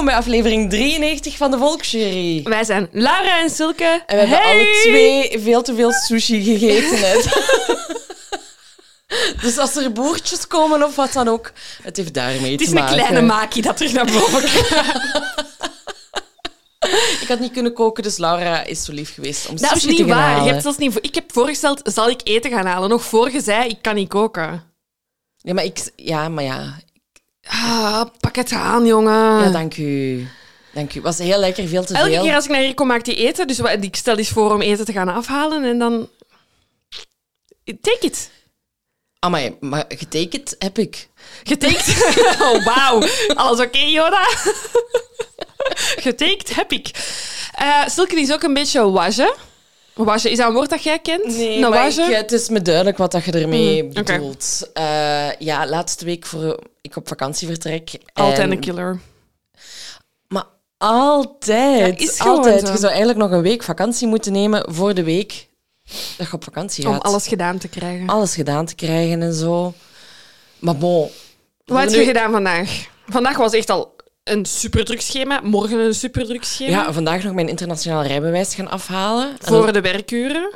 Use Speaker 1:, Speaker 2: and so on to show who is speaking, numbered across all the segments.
Speaker 1: Welkom bij aflevering 93 van de Volksjury.
Speaker 2: Wij zijn Lara en Silke.
Speaker 1: En we hebben
Speaker 2: Hey!
Speaker 1: alle twee veel te veel sushi gegeten net. dus als er boertjes komen of wat dan ook, het heeft daarmee
Speaker 2: Het is
Speaker 1: te
Speaker 2: een
Speaker 1: maken.
Speaker 2: kleine maakie dat terug naar boven.
Speaker 1: Ik had niet kunnen koken, dus Laura is zo lief geweest om
Speaker 2: Dat is
Speaker 1: sushi te
Speaker 2: niet
Speaker 1: gaan
Speaker 2: waar. Je hebt zelfs niet... Ik heb voorgesteld, zal ik eten gaan halen? Nog voor je zei, ik kan niet koken.
Speaker 1: Ja, maar ik... Ja, maar ja.
Speaker 2: Ah, pak het aan, jongen.
Speaker 1: Ja, dank u. Dank u. was heel lekker, veel te
Speaker 2: Elke
Speaker 1: veel.
Speaker 2: keer als ik naar hier kom, maakt hij eten. Dus ik stel eens voor om eten te gaan afhalen en dan... Take it.
Speaker 1: Amai, maar getekend heb ik.
Speaker 2: Getekend. Oh, wauw. Alles oké, Yoda? Getekend heb ik. Eh Silke is ook een beetje wage. Wage, is dat een woord dat jij kent?
Speaker 1: Nee,
Speaker 2: Een
Speaker 1: maar ik, het is me duidelijk wat dat je ermee
Speaker 2: Mm,
Speaker 1: bedoelt. Eh, ja, laatste week voor ik op vakantie vertrek.
Speaker 2: Altijd
Speaker 1: en-
Speaker 2: een killer.
Speaker 1: Maar altijd.
Speaker 2: Ja, is
Speaker 1: altijd.
Speaker 2: zo.
Speaker 1: Je zou eigenlijk nog een week vakantie moeten nemen voor de week dat je op vakantie
Speaker 2: Om
Speaker 1: gaat.
Speaker 2: alles gedaan te krijgen.
Speaker 1: Alles gedaan te krijgen en zo. Maar bon.
Speaker 2: Wat heb
Speaker 1: nu-
Speaker 2: je gedaan vandaag? Vandaag was echt al een superdruk schema. Morgen een superdruk schema.
Speaker 1: Ja, vandaag nog mijn internationaal rijbewijs gaan afhalen. En
Speaker 2: Voor
Speaker 1: dan-
Speaker 2: de werkuren.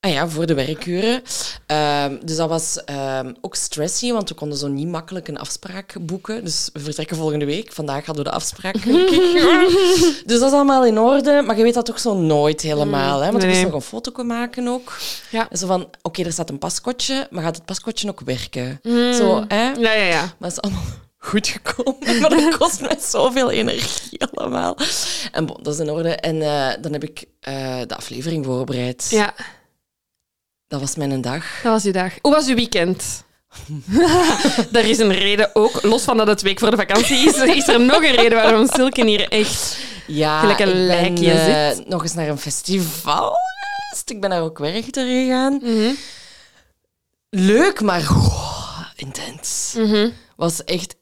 Speaker 1: Ah ja, voor de werkuren. Ehm, dus dat was ehm, ook stressy, want we konden zo niet makkelijk een afspraak boeken. Dus we vertrekken volgende week. Vandaag hadden we de afspraak. dus dat is allemaal in orde. Maar je weet dat toch zo nooit helemaal. Hè? Want ik
Speaker 2: nee.
Speaker 1: moest nog een foto maken ook.
Speaker 2: Ja.
Speaker 1: Zo van, oké, er staat een pascootje, maar gaat het pascootje ook werken? Zo, hè?
Speaker 2: Ja, ja, ja.
Speaker 1: Maar het is allemaal goed gekomen. Maar dat kost mij zoveel energie allemaal. En bon, dat is in orde. En eh, dan heb ik eh, de aflevering voorbereid.
Speaker 2: Ja,
Speaker 1: Dat was mijn dag.
Speaker 2: dat was uw dag. Hoe was uw weekend? er is een reden ook, los van dat het week voor de vakantie is, is er nog een reden waarom Silke hier echt...
Speaker 1: Ja,
Speaker 2: Gelijk een
Speaker 1: ben
Speaker 2: lijkje
Speaker 1: eh,
Speaker 2: zit.
Speaker 1: nog eens naar een festival. Ik ben naar ook Werchter gegaan.
Speaker 2: Mhm.
Speaker 1: Leuk, maar oh, intens.
Speaker 2: Mhm.
Speaker 1: Was echt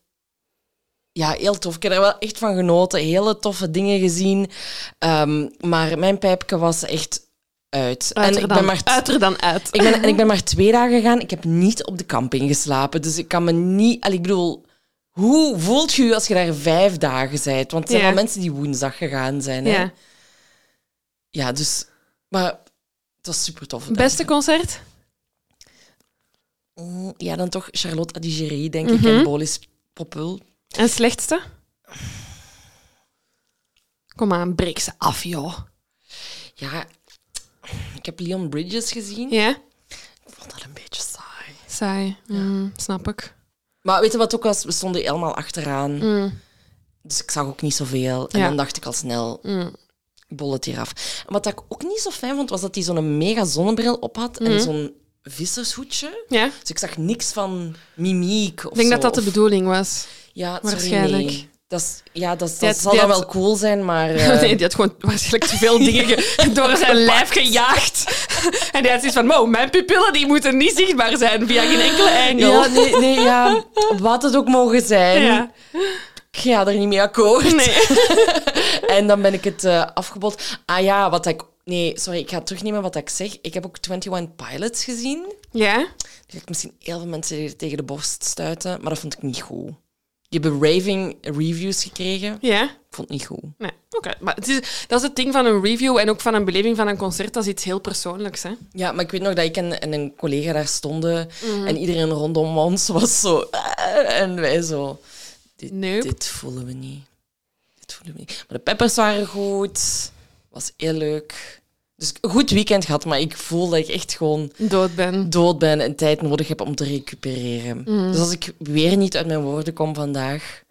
Speaker 1: ja, heel tof. Ik heb er wel echt van genoten. Hele toffe dingen gezien. Ehm, maar mijn pijpje was echt uit.
Speaker 2: Uit
Speaker 1: en ik
Speaker 2: dan,
Speaker 1: ben maar
Speaker 2: uit dan uit.
Speaker 1: Ik ben, en ik ben maar twee dagen gegaan. Ik heb niet op de camping geslapen. Dus ik kan me niet... allee, Ik bedoel, hoe voelt je je als je daar vijf dagen bent? Want er zijn
Speaker 2: Ja.
Speaker 1: wel mensen die woensdag gegaan zijn. Hè?
Speaker 2: Ja.
Speaker 1: Ja, dus... Maar het was super tof.
Speaker 2: Beste concert?
Speaker 1: Mm, Ja, dan toch Charlotte Adigéry, denk
Speaker 2: Mhm.
Speaker 1: ik. En Bolis Popul.
Speaker 2: En slechtste? Kom aan, breek ze af, joh.
Speaker 1: Ja, ik heb Leon Bridges gezien.
Speaker 2: Ja?
Speaker 1: Ik vond dat een beetje saai.
Speaker 2: Saai. Mm, snap ik.
Speaker 1: Maar weet je wat ook was? We stonden helemaal achteraan.
Speaker 2: Mm,
Speaker 1: Dus ik zag ook niet zoveel. En
Speaker 2: Ja.
Speaker 1: dan dacht ik al snel,
Speaker 2: mm.
Speaker 1: bol het hier af. En wat ik ook niet zo fijn vond, was dat hij zo'n mega zonnebril op had en zo'n vissershoedje.
Speaker 2: Ja?
Speaker 1: Dus ik zag niks van mimiek of
Speaker 2: Ik denk
Speaker 1: zo.
Speaker 2: dat dat de bedoeling was.
Speaker 1: Ja, sorry,
Speaker 2: waarschijnlijk.
Speaker 1: nee. Dat is, ja, dat, dat
Speaker 2: had-
Speaker 1: zal dan wel cool zijn, maar... eh,
Speaker 2: nee, die had gewoon waarschijnlijk te veel dingen ge- door zijn lijf gejaagd. en die had zoiets van, wow, mijn pupillen die moeten niet zichtbaar zijn via geen enkele engel.
Speaker 1: ja, nee, nee, ja, wat het ook mogen zijn.
Speaker 2: Ja.
Speaker 1: Ik ga er niet mee akkoord.
Speaker 2: Nee.
Speaker 1: En dan ben ik het eh afgebod. Ah ja, wat ik... Nee, sorry, ik ga terugnemen wat ik zeg. Ik heb ook 21 Pilots gezien.
Speaker 2: Ja?
Speaker 1: Ik misschien heel veel mensen tegen de borst stuiten, maar dat vond ik niet goed. Die hebben raving reviews gekregen.
Speaker 2: Ja?
Speaker 1: Ik vond het niet goed.
Speaker 2: Nee. Oké. Maar het is, dat is het ding van een review en ook van een beleving van een concert. Dat is iets heel persoonlijks, hè?
Speaker 1: Ja, maar ik weet nog dat ik en, en een collega daar stonden
Speaker 2: Mhm.
Speaker 1: en iedereen rondom ons was zo... "Ah," en wij zo... Dit,
Speaker 2: Nope.
Speaker 1: dit voelen we niet. Dit voelen we niet. Maar de peppers waren goed. Was heel leuk. Dus een goed weekend gehad, maar ik voel dat ik echt gewoon
Speaker 2: Dood ben.
Speaker 1: dood ben en tijd nodig heb om te recupereren.
Speaker 2: Mhm.
Speaker 1: Dus als ik weer niet uit mijn woorden kom vandaag,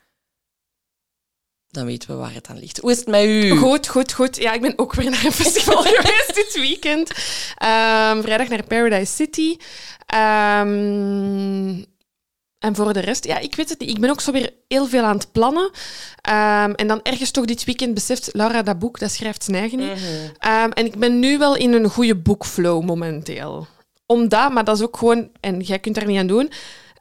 Speaker 1: dan weten we waar het aan ligt. Hoe is het met u?
Speaker 2: Goed, goed, goed. Ja, ik ben ook weer naar een festival geweest dit weekend. Ehm, vrijdag naar Paradise City. Ehm, en voor de rest, ja, ik weet het niet. Ik ben ook zo weer heel veel aan het plannen. Ehm, en dan ergens toch dit weekend beseft, Laura, dat boek, dat schrijft zijn eigen niet. Ehm, en ik ben nu wel in een goede boekflow momenteel. Omdat, maar dat is ook gewoon, en jij kunt daar niet aan doen,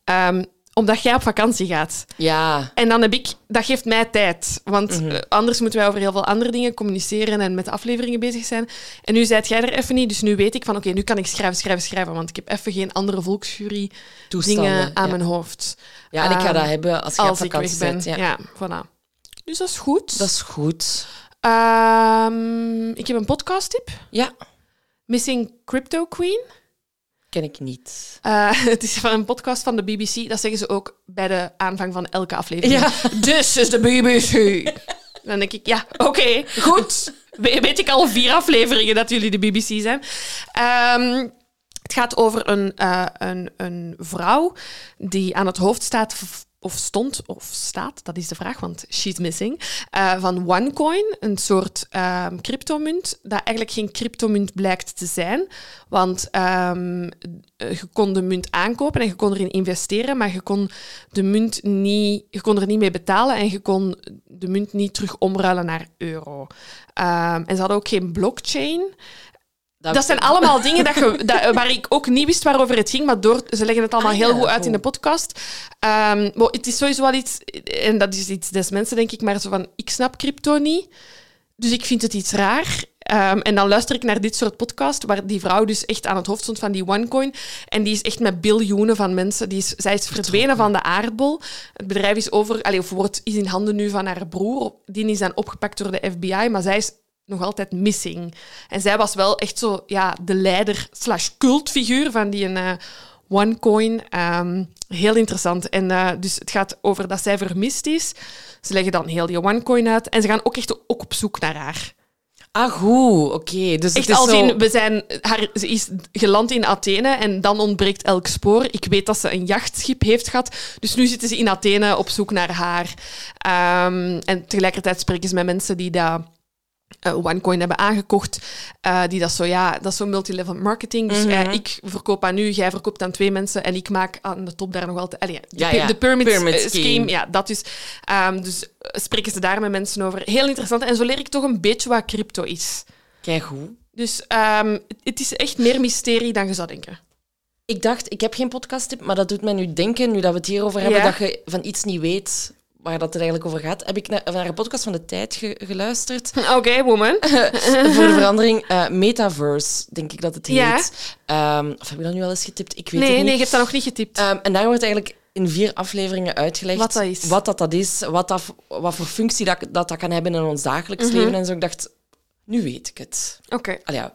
Speaker 2: ehm, omdat jij op vakantie gaat.
Speaker 1: Ja,
Speaker 2: En dan heb ik, dat geeft mij tijd. Want
Speaker 1: Mhm.
Speaker 2: eh, anders moeten wij over heel veel andere dingen communiceren en met de afleveringen bezig zijn. En nu zijt jij er even niet, dus nu weet ik van oké, nu kan ik schrijven, schrijven, schrijven. Want ik heb even geen andere volksjury dingen aan
Speaker 1: ja.
Speaker 2: mijn hoofd.
Speaker 1: Ja, en ik ga
Speaker 2: Ehm,
Speaker 1: dat hebben als je op
Speaker 2: Als ik weg
Speaker 1: vakantie
Speaker 2: ben.
Speaker 1: bent. Ja.
Speaker 2: Ja. voilà. Dus dat is goed.
Speaker 1: Dat is goed.
Speaker 2: Ehm, ik heb een podcast-tip.
Speaker 1: Ja,
Speaker 2: Missing Crypto Queen.
Speaker 1: Ken ik niet.
Speaker 2: Eh, het is van een podcast van de BBC. Dat zeggen ze ook bij de aanvang van elke aflevering.
Speaker 1: Ja.
Speaker 2: This is de BBC. Dan denk ik, ja, oké, goed. We- Weet ik al vier afleveringen dat jullie de BBC zijn. Ehm, het gaat over een, eh, een, een vrouw die aan het hoofd staat, of stond, of staat, dat is de vraag, want she's missing, eh, van OneCoin, een soort ehm, cryptomunt, dat eigenlijk geen cryptomunt blijkt te zijn. Want ehm, eh, je kon de munt aankopen en je kon erin investeren, maar je kon de munt niet, je kon er niet mee betalen en je kon de munt niet terug omruilen naar euro. Ehm, en ze hadden ook geen blockchain. Dat zijn allemaal dingen dat je, dat, waar ik ook niet wist waarover het ging, maar door, ze leggen het allemaal
Speaker 1: Ah,
Speaker 2: heel
Speaker 1: ja,
Speaker 2: goed uit in de podcast. Ehm, maar het is sowieso wel iets, en dat is iets des mensen, denk ik, maar zo van, ik snap crypto niet, dus ik vind het iets raar. Ehm, en dan luister ik naar dit soort podcast, waar die vrouw dus echt aan het hoofd stond van die OneCoin. En die is echt met biljoenen van mensen. Die is, zij is verdwenen van de aardbol. Het bedrijf is over, allee, of wordt, is in handen nu van haar broer. Die is dan opgepakt door de FBI, maar zij is nog altijd missing. En zij was wel echt zo ja, de leider slash cultfiguur van die eh, OneCoin. Ehm, heel interessant. En eh, dus het gaat over dat zij vermist is. Ze leggen dan heel die OneCoin uit. En ze gaan ook echt ook op zoek naar haar.
Speaker 1: Ah, goed. Oké. Dus
Speaker 2: Echt
Speaker 1: het is
Speaker 2: als
Speaker 1: zo...
Speaker 2: in, we zijn, haar, ze is geland in Athene en dan ontbreekt elk spoor. Ik weet dat ze een jachtschip heeft gehad, dus nu zitten ze in Athene op zoek naar haar. Ehm, en tegelijkertijd spreken ze met mensen die dat eh, OneCoin hebben aangekocht, eh, die dat zo, ja, dat is zo multilevel marketing. Dus
Speaker 1: Mhm.
Speaker 2: eh, ik verkoop aan u, jij verkoopt aan twee mensen en ik maak aan de top daar nog altijd... allee, de,
Speaker 1: Ja,
Speaker 2: de pyramid,
Speaker 1: Pyramid
Speaker 2: eh,
Speaker 1: scheme.
Speaker 2: scheme, ja, dat dus. Ehm, dus spreken ze daar met mensen over. Heel interessant. En zo leer ik toch een beetje wat crypto is.
Speaker 1: Kijk goed.
Speaker 2: Dus ehm, het is echt meer mysterie dan je zou denken.
Speaker 1: Ik dacht, ik heb geen podcasttip, maar dat doet mij nu denken, nu dat we het hierover hebben,
Speaker 2: Ja.
Speaker 1: dat je van iets niet weet waar dat er eigenlijk over gaat. Heb ik naar, naar een podcast van de tijd ge- geluisterd.
Speaker 2: Oké, woman.
Speaker 1: Voor de verandering, eh, Metaverse, denk ik dat het heet.
Speaker 2: Ja.
Speaker 1: Ehm, of heb ik dat nu al eens getipt? Ik weet
Speaker 2: Nee,
Speaker 1: het niet.
Speaker 2: nee, je hebt dat nog niet getipt.
Speaker 1: Ehm, en daar wordt eigenlijk in vier afleveringen uitgelegd
Speaker 2: Wat dat is.
Speaker 1: wat dat, dat is, wat, dat, wat voor functie dat, dat dat kan hebben in ons dagelijks
Speaker 2: Mhm.
Speaker 1: leven. En zo, ik dacht, nu weet ik het.
Speaker 2: Oké,
Speaker 1: Allee, ja,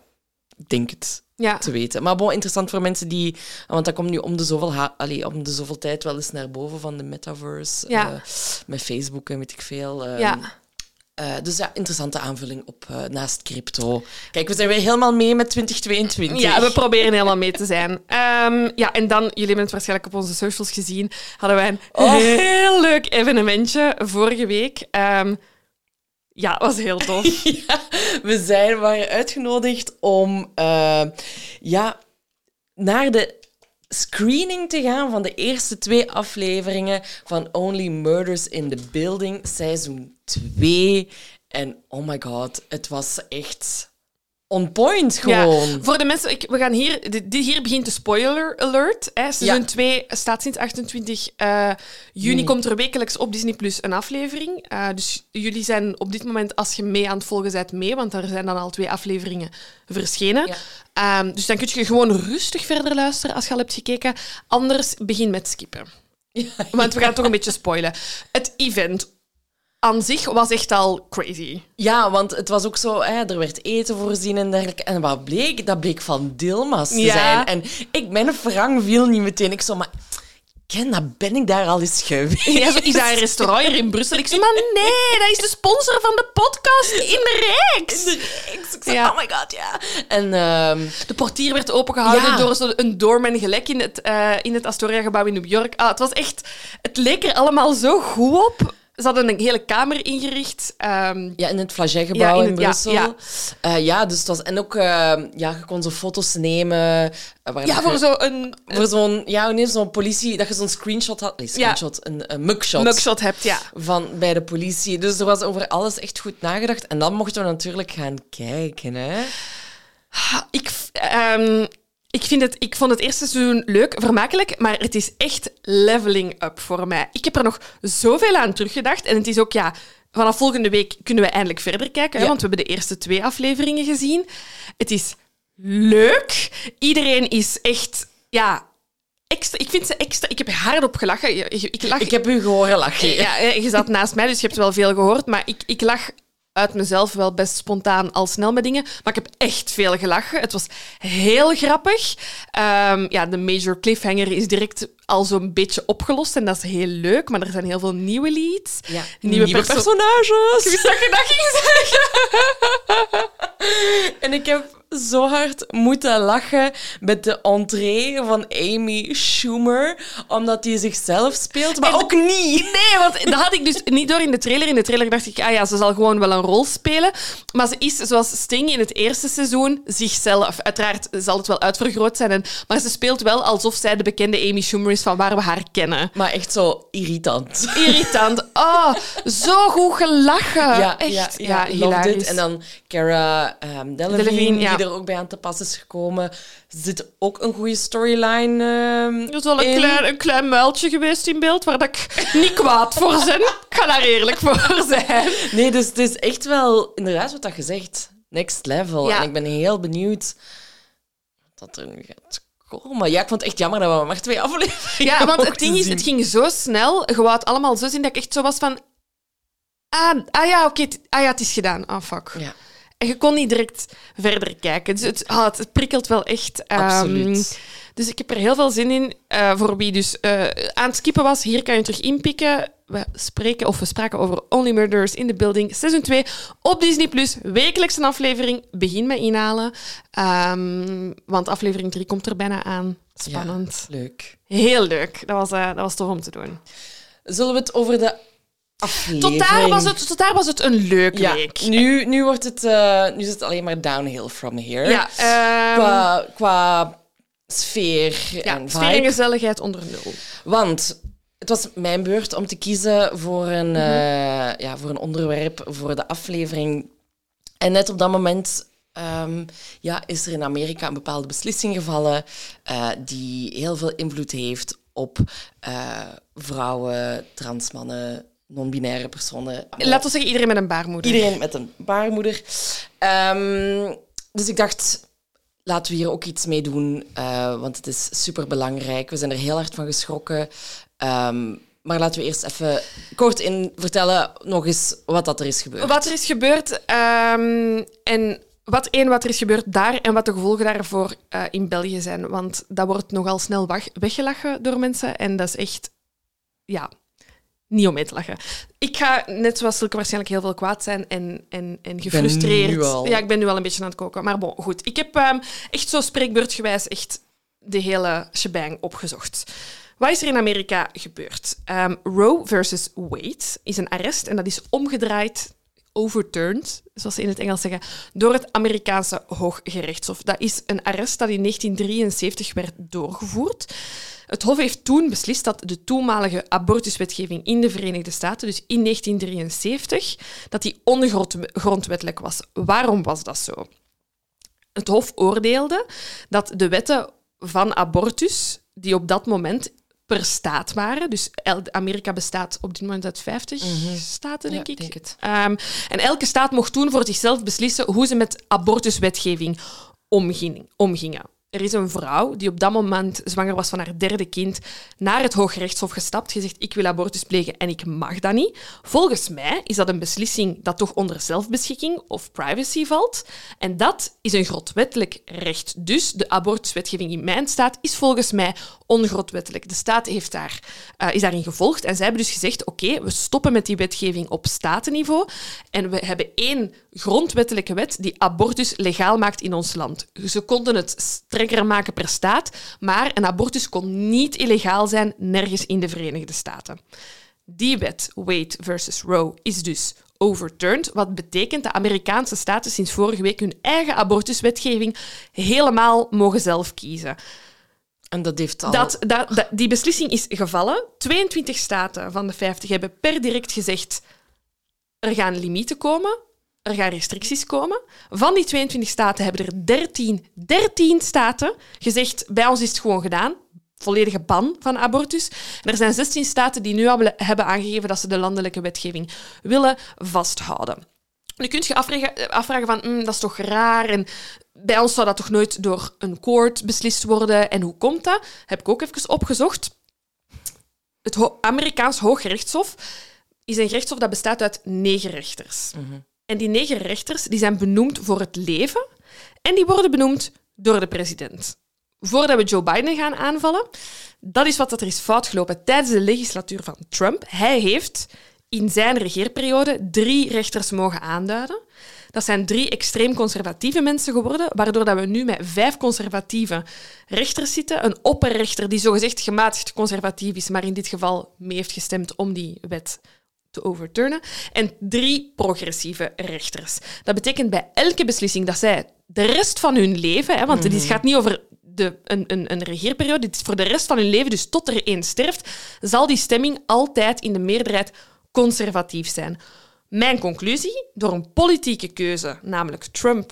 Speaker 1: ik denk het
Speaker 2: ja.
Speaker 1: te weten. Maar bon, interessant voor mensen die... Want dat komt nu om de zoveel, ha- allee, om de zoveel tijd wel eens naar boven van de metaverse.
Speaker 2: Ja.
Speaker 1: eh, met Facebook en weet ik veel. ehm,
Speaker 2: Ja.
Speaker 1: eh, dus ja, interessante aanvulling op eh, naast crypto. Kijk, we zijn weer helemaal mee met 2022.
Speaker 2: Ja, we proberen helemaal mee te zijn. Ehm, ja, en dan, jullie hebben het waarschijnlijk op onze socials gezien, hadden wij een
Speaker 1: Oh.
Speaker 2: heel leuk evenementje vorige week. Ehm, ja, was heel tof.
Speaker 1: We zijn, waren uitgenodigd om eh, ja, naar de screening te gaan van de eerste twee afleveringen van Only Murders in the Building, seizoen 2. En oh my god, het was echt on point gewoon.
Speaker 2: Ja, voor de mensen, ik, we gaan hier, dit, hier begint de spoiler alert. Hè. Seizoen
Speaker 1: Ja.
Speaker 2: 2 staat sinds 28 eh, juni, komt er wekelijks op Disney Plus een aflevering. Eh, dus jullie zijn op dit moment, als je mee aan het volgen bent, mee, want er zijn dan al twee afleveringen verschenen.
Speaker 1: Ja.
Speaker 2: Ehm, dus dan kun je gewoon rustig verder luisteren als je al hebt gekeken. Anders begin met skippen. Want we gaan toch een beetje spoilen. Het event aan zich was echt al crazy.
Speaker 1: Ja, want het was ook zo, hè, er werd eten voorzien en dergelijke. En wat bleek? Dat bleek van Dilmas te
Speaker 2: Ja.
Speaker 1: zijn. En ik, mijn frank viel niet meteen. Ik zo, maar ken, dat ben ik daar al eens geweest.
Speaker 2: Ja, zo, is dat een restaurant hier in Brussel? Ik zei, maar nee, dat is de sponsor van de podcast in de Rijks.
Speaker 1: Ik zo,
Speaker 2: Ja.
Speaker 1: oh my god, ja. En ehm,
Speaker 2: De portier werd opengehouden
Speaker 1: Ja.
Speaker 2: door zo een doorman gelijk in het, eh, in het Astoria-gebouw in New York. Ah, het was echt... Het leek er allemaal zo goed op. Ze hadden een hele kamer ingericht. Ehm,
Speaker 1: ja, in het Flaget-gebouw
Speaker 2: Ja, in
Speaker 1: in,
Speaker 2: het- ja,
Speaker 1: Brussel.
Speaker 2: ja.
Speaker 1: Ja, ja dus het was... En ook, ehm, ja, je kon zo foto's nemen. eh,
Speaker 2: ja, voor zo'n
Speaker 1: Voor zo'n, ja, nee, zo'n politie, dat je zo'n screenshot had. Nee, screenshot, een, een mugshot.
Speaker 2: mugshot hebt, ja.
Speaker 1: van bij de politie. Dus er was over alles echt goed nagedacht. En dan mochten we natuurlijk gaan kijken. Hè?
Speaker 2: Ik, ehm, ik, vind het, ik vond het eerste seizoen leuk, vermakelijk, maar het is echt leveling up voor mij. Ik heb er nog zoveel aan teruggedacht. En het is ook, ja, vanaf volgende week kunnen we eindelijk verder kijken, hè,
Speaker 1: Ja.
Speaker 2: want we hebben de eerste twee afleveringen gezien. Het is leuk. Iedereen is echt, ja, extra... Ik vind ze extra... Ik heb hardop gelachen. Je- Ik lach...
Speaker 1: Ik heb u gehoord lachen.
Speaker 2: Ja, je zat naast mij, dus je hebt wel veel gehoord. Maar ik, ik lach uit mezelf wel best spontaan al snel met dingen. Maar ik heb echt veel gelachen. Het was heel grappig. Ehm, ja, de major cliffhanger is direct al zo'n beetje opgelost. En dat is heel leuk. Maar er zijn heel veel nieuwe leads.
Speaker 1: Ja.
Speaker 2: Nieuwe,
Speaker 1: Nieuwe
Speaker 2: perso-
Speaker 1: personages.
Speaker 2: Ik wist dat je dat ging zeggen.
Speaker 1: En ik heb zo hard moeten lachen met de entree van Amy Schumer, omdat die zichzelf speelt, maar
Speaker 2: En-
Speaker 1: ook niet.
Speaker 2: Nee, want dat had ik dus niet door in de trailer. In de trailer dacht ik, ah ja, ze zal gewoon wel een rol spelen. Maar ze is, zoals Sting in het eerste seizoen, zichzelf. Uiteraard zal het wel uitvergroot zijn. En, maar ze speelt wel alsof zij de bekende Amy Schumer is van waar we haar kennen.
Speaker 1: Maar echt zo irritant.
Speaker 2: Irritant. Oh, zo goed gelachen. Echt. Ja,
Speaker 1: loved
Speaker 2: hilarisch.
Speaker 1: it. En dan Cara um, Delevingne,
Speaker 2: Delevingne, ja.
Speaker 1: Die er ook bij aan te pas is gekomen. Er zit ook een goede storyline ehm,
Speaker 2: Er is wel een
Speaker 1: in.
Speaker 2: klein, een klein muiltje geweest in beeld waar dat ik niet kwaad voor ben. Ik ga daar eerlijk voor zijn.
Speaker 1: Nee, dus het is echt wel inderdaad wat dat gezegd. Next level.
Speaker 2: Ja.
Speaker 1: En ik ben heel benieuwd wat er nu gaat komen. Ja, ik vond het echt jammer dat we maar twee afleveringen
Speaker 2: Ja, want het ding is, het ging zo snel. Je wou het allemaal zo zien dat ik echt zo was van... Ah, ah ja, oké. het- ah ja, het is gedaan. Ah, fuck.
Speaker 1: Ja,
Speaker 2: je kon niet direct verder kijken. Dus het, ah, het prikkelt wel echt. Ehm,
Speaker 1: absoluut.
Speaker 2: dus ik heb er heel veel zin in. Eh, voor wie dus eh, aan het skippen was, hier kan je terug inpikken. We spreken, of we spraken over Only Murders in the Building, seizoen 2 op Disney+. Plus. Wekelijks een aflevering. Begin met inhalen. Ehm, want aflevering 3 komt er bijna aan. Spannend.
Speaker 1: leuk.
Speaker 2: Heel leuk. Dat was, eh, dat was tof om te doen.
Speaker 1: Zullen we het over de aflevering...
Speaker 2: Tot daar, was het, tot daar was het een leuke
Speaker 1: Ja,
Speaker 2: week.
Speaker 1: nu, nu, wordt het, eh, nu is het alleen maar downhill from here.
Speaker 2: Ja, ehm,
Speaker 1: Qua, qua sfeer
Speaker 2: ja,
Speaker 1: en
Speaker 2: sfeer en gezelligheid onder nul.
Speaker 1: Want het was mijn beurt om te kiezen voor een,
Speaker 2: Mhm.
Speaker 1: eh, ja, voor een onderwerp voor de aflevering. En net op dat moment ehm, ja, is er in Amerika een bepaalde beslissing gevallen eh, die heel veel invloed heeft op eh, vrouwen, transmannen, non-binaire personen.
Speaker 2: Laten we zeggen, iedereen met een baarmoeder.
Speaker 1: Iedereen met een baarmoeder. Ehm, dus ik dacht, laten we hier ook iets mee doen, eh, want het is super belangrijk. We zijn er heel hard van geschrokken. Ehm, maar laten we eerst even kort in vertellen nog eens wat dat er is gebeurd.
Speaker 2: Wat er is gebeurd ehm, en wat één, wat er is gebeurd daar en wat de gevolgen daarvoor eh, in België zijn. Want dat wordt nogal snel weggelachen door mensen en dat is echt, ja, niet om mee te lachen. Ik ga, net zoals Silke, waarschijnlijk heel veel kwaad zijn en, en, en gefrustreerd. Ja, ik ben nu al een beetje aan het koken. Maar bon, goed. Ik heb ehm, echt zo spreekbeurtgewijs echt de hele shebang opgezocht. Wat is er in Amerika gebeurd? Ehm, Roe versus Wade is een arrest en dat is omgedraaid, overturned, zoals ze in het Engels zeggen, door het Amerikaanse Hooggerechtshof. Dat is een arrest dat in 1973 werd doorgevoerd. Het Hof heeft toen beslist dat de toenmalige abortuswetgeving in de Verenigde Staten, dus in 1973, dat die ongrondwettelijk was. Waarom was dat zo? Het Hof oordeelde dat de wetten van abortus, die op dat moment per staat waren, dus Amerika bestaat op dit moment uit 50 staten, denk
Speaker 1: Ja,
Speaker 2: ik.
Speaker 1: denk het.
Speaker 2: Ehm, en elke staat mocht toen voor zichzelf beslissen hoe ze met abortuswetgeving omging, omgingen. Er is een vrouw die op dat moment zwanger was van haar derde kind naar het Hooggerechtshof gestapt, gezegd ik wil abortus plegen en ik mag dat niet. Volgens mij is dat een beslissing dat toch onder zelfbeschikking of privacy valt. En dat is een grondwettelijk recht. Dus de abortuswetgeving in mijn staat is volgens mij ongrondwettelijk. De staat heeft daar, eh, is daarin gevolgd en zij hebben dus gezegd oké, we stoppen met die wetgeving op statenniveau en we hebben één grondwettelijke wet die abortus legaal maakt in ons land. Ze konden het maken per staat, maar een abortus kon niet illegaal zijn nergens in de Verenigde Staten. Die wet, Wade versus Roe, is dus overturned, wat betekent dat Amerikaanse staten sinds vorige week hun eigen abortuswetgeving helemaal mogen zelf kiezen.
Speaker 1: En dat heeft al...
Speaker 2: Dat, dat, dat- die beslissing is gevallen. 22 staten van de 50 hebben per direct gezegd: er gaan limieten komen, er gaan restricties komen. Van die 22 staten hebben er 13, 13 staten gezegd: bij ons is het gewoon gedaan. Volledige ban van abortus. Er zijn 16 staten die nu al hebben aangegeven dat ze de landelijke wetgeving willen vasthouden. Nu kun je afvragen, afvragen van, mm, dat is toch raar en bij ons zou dat toch nooit door een court beslist worden en hoe komt dat? Heb ik ook even opgezocht. Het Amerikaans Hooggerechtshof is een gerechtshof dat bestaat uit negen rechters. En die negen rechters die zijn benoemd voor het leven en die worden benoemd door de president. Voordat we Joe Biden gaan aanvallen, dat is wat er is fout gelopen tijdens de legislatuur van Trump. Hij heeft in zijn regeerperiode drie rechters mogen aanduiden. Dat zijn drie extreem conservatieve mensen geworden, waardoor dat we nu met vijf conservatieve rechters zitten. Een opperrechter die zogezegd gematigd conservatief is, maar in dit geval mee heeft gestemd om die wet te overturnen. En drie progressieve rechters. Dat betekent bij elke beslissing dat zij de rest van hun leven, hè, want dit gaat niet over de, een, een, een regeerperiode, dit is voor de rest van hun leven, dus tot er één sterft, zal die stemming altijd in de meerderheid conservatief zijn. Mijn conclusie, door een politieke keuze, namelijk Trump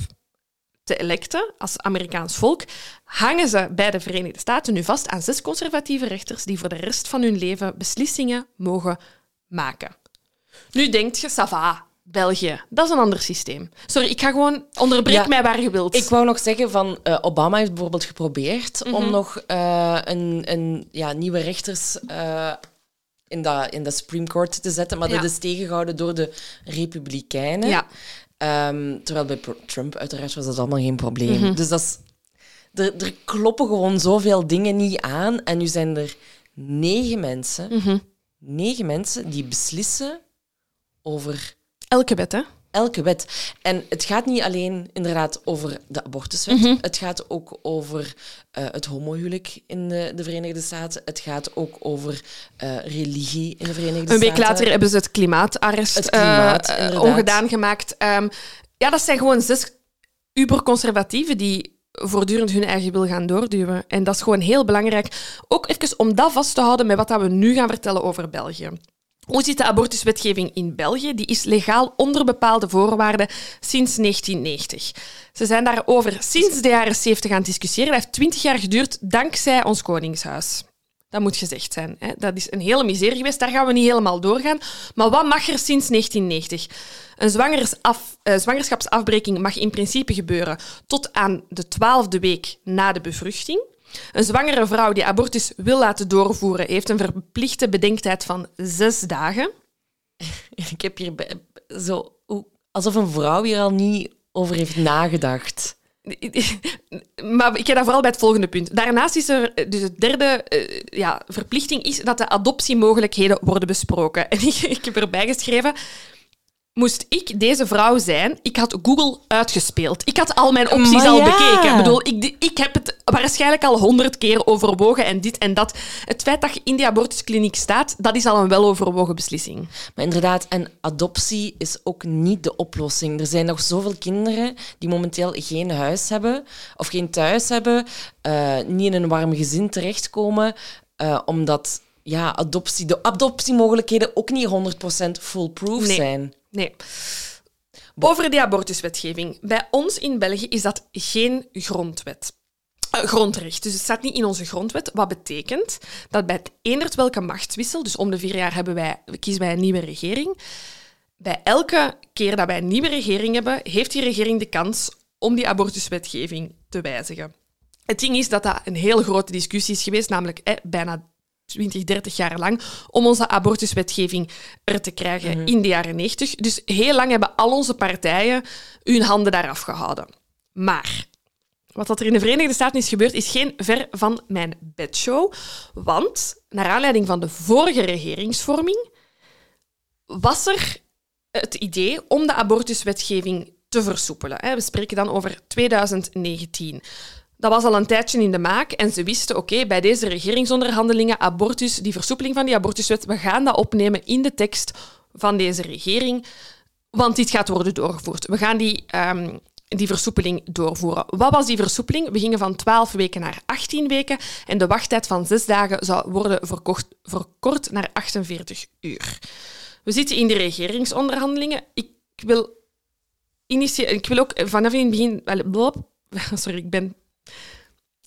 Speaker 2: te electen als Amerikaans volk, hangen ze bij de Verenigde Staten nu vast aan zes conservatieve rechters die voor de rest van hun leven beslissingen mogen maken. Nu denkt je, ça va, België, dat is een ander systeem. Sorry, ik ga gewoon, onderbreek
Speaker 1: Ja,
Speaker 2: mij waar je wilt.
Speaker 1: Ik wou nog zeggen van eh, Obama heeft bijvoorbeeld geprobeerd
Speaker 2: Mhm.
Speaker 1: om nog eh, een, een ja, nieuwe rechters eh, in, dat, in de Supreme Court te zetten, maar
Speaker 2: Ja.
Speaker 1: dat is tegengehouden door de Republikeinen.
Speaker 2: Ja.
Speaker 1: Ehm, terwijl bij Trump uiteraard was dat allemaal geen probleem.
Speaker 2: Mhm.
Speaker 1: Dus dat is, er, er kloppen gewoon zoveel dingen niet aan. En nu zijn er negen mensen,
Speaker 2: Mhm.
Speaker 1: negen mensen die beslissen over
Speaker 2: Elke wet, hè?
Speaker 1: elke wet. En het gaat niet alleen inderdaad over de abortuswet.
Speaker 2: Mhm.
Speaker 1: Het gaat ook over eh, het homohuwelijk in de, de Verenigde Staten. Het gaat ook over eh, religie in de Verenigde Staten.
Speaker 2: Een week later hebben ze het klimaatarrest
Speaker 1: Het klimaat,
Speaker 2: eh, ongedaan gemaakt. Ehm, ja, dat zijn gewoon zes uberconservatieven die voortdurend hun eigen wil gaan doorduwen. En dat is gewoon heel belangrijk. Ook even om dat vast te houden met wat we nu gaan vertellen over België. Hoe zit de abortuswetgeving in België? Die is legaal onder bepaalde voorwaarden sinds 1990. Ze zijn daarover sinds de jaren 70 aan het discussiëren. Dat heeft 20 jaar geduurd dankzij ons Koningshuis. Dat moet gezegd zijn. Hè. Dat is een hele miserie geweest. Daar gaan we niet helemaal doorgaan. Maar wat mag er sinds 1990? Een eh, zwangerschapsafbreking mag in principe gebeuren tot aan de twaalfde week na de bevruchting. Een zwangere vrouw die abortus wil laten doorvoeren, heeft een verplichte bedenktijd van zes dagen.
Speaker 1: Ik heb hier zo... Alsof een vrouw hier al niet over heeft nagedacht.
Speaker 2: Maar ik ga daar vooral bij het volgende punt. Daarnaast is er dus de derde eh, ja, verplichting is dat de adoptiemogelijkheden worden besproken. En ik, ik heb erbij geschreven. Moest ik deze vrouw zijn, ik had Google uitgespeeld. Ik had al mijn opties
Speaker 1: Maar
Speaker 2: al
Speaker 1: ja.
Speaker 2: bekeken. Ik bedoel, ik, ik heb het waarschijnlijk al honderd keer overwogen en dit en dat. Het feit dat je in die abortuskliniek staat, dat is al een weloverwogen beslissing.
Speaker 1: Maar inderdaad, en adoptie is ook niet de oplossing. Er zijn nog zoveel kinderen die momenteel geen huis hebben of geen thuis hebben, eh, niet in een warm gezin terechtkomen, eh, omdat ja, adoptie, de adoptiemogelijkheden ook niet 100% foolproof
Speaker 2: Nee.
Speaker 1: zijn.
Speaker 2: Nee. Over die abortuswetgeving. Bij ons in België is dat geen grondwet. Eh, grondrecht. Dus het staat niet in onze grondwet. Wat betekent dat bij het eenderd welke machtswissel, dus om de vier jaar hebben wij, kiezen wij een nieuwe regering. Bij elke keer dat wij een nieuwe regering hebben, heeft die regering de kans om die abortuswetgeving te wijzigen. Het ding is dat dat een heel grote discussie is geweest, namelijk eh, bijna 20, 30 jaar lang, om onze abortuswetgeving er te krijgen in de jaren 90. Dus heel lang hebben al onze partijen hun handen daaraf gehouden. Maar wat dat er in de Verenigde Staten is gebeurd, is geen ver van mijn bedshow. Want, naar aanleiding van de vorige regeringsvorming, was er het idee om de abortuswetgeving te versoepelen. We spreken dan over 2019. Dat was al een tijdje in de maak en ze wisten, oké, bij deze regeringsonderhandelingen, abortus, die versoepeling van die abortuswet, we gaan dat opnemen in de tekst van deze regering, want dit gaat worden doorgevoerd. We gaan die, ehm, die versoepeling doorvoeren. Wat was die versoepeling? We gingen van 12 weken naar 18 weken en de wachttijd van 6 dagen zou worden verkocht, verkort naar 48 uur. We zitten in de regeringsonderhandelingen. Ik wil, ik wil ook vanaf in het begin... Sorry, ik ben...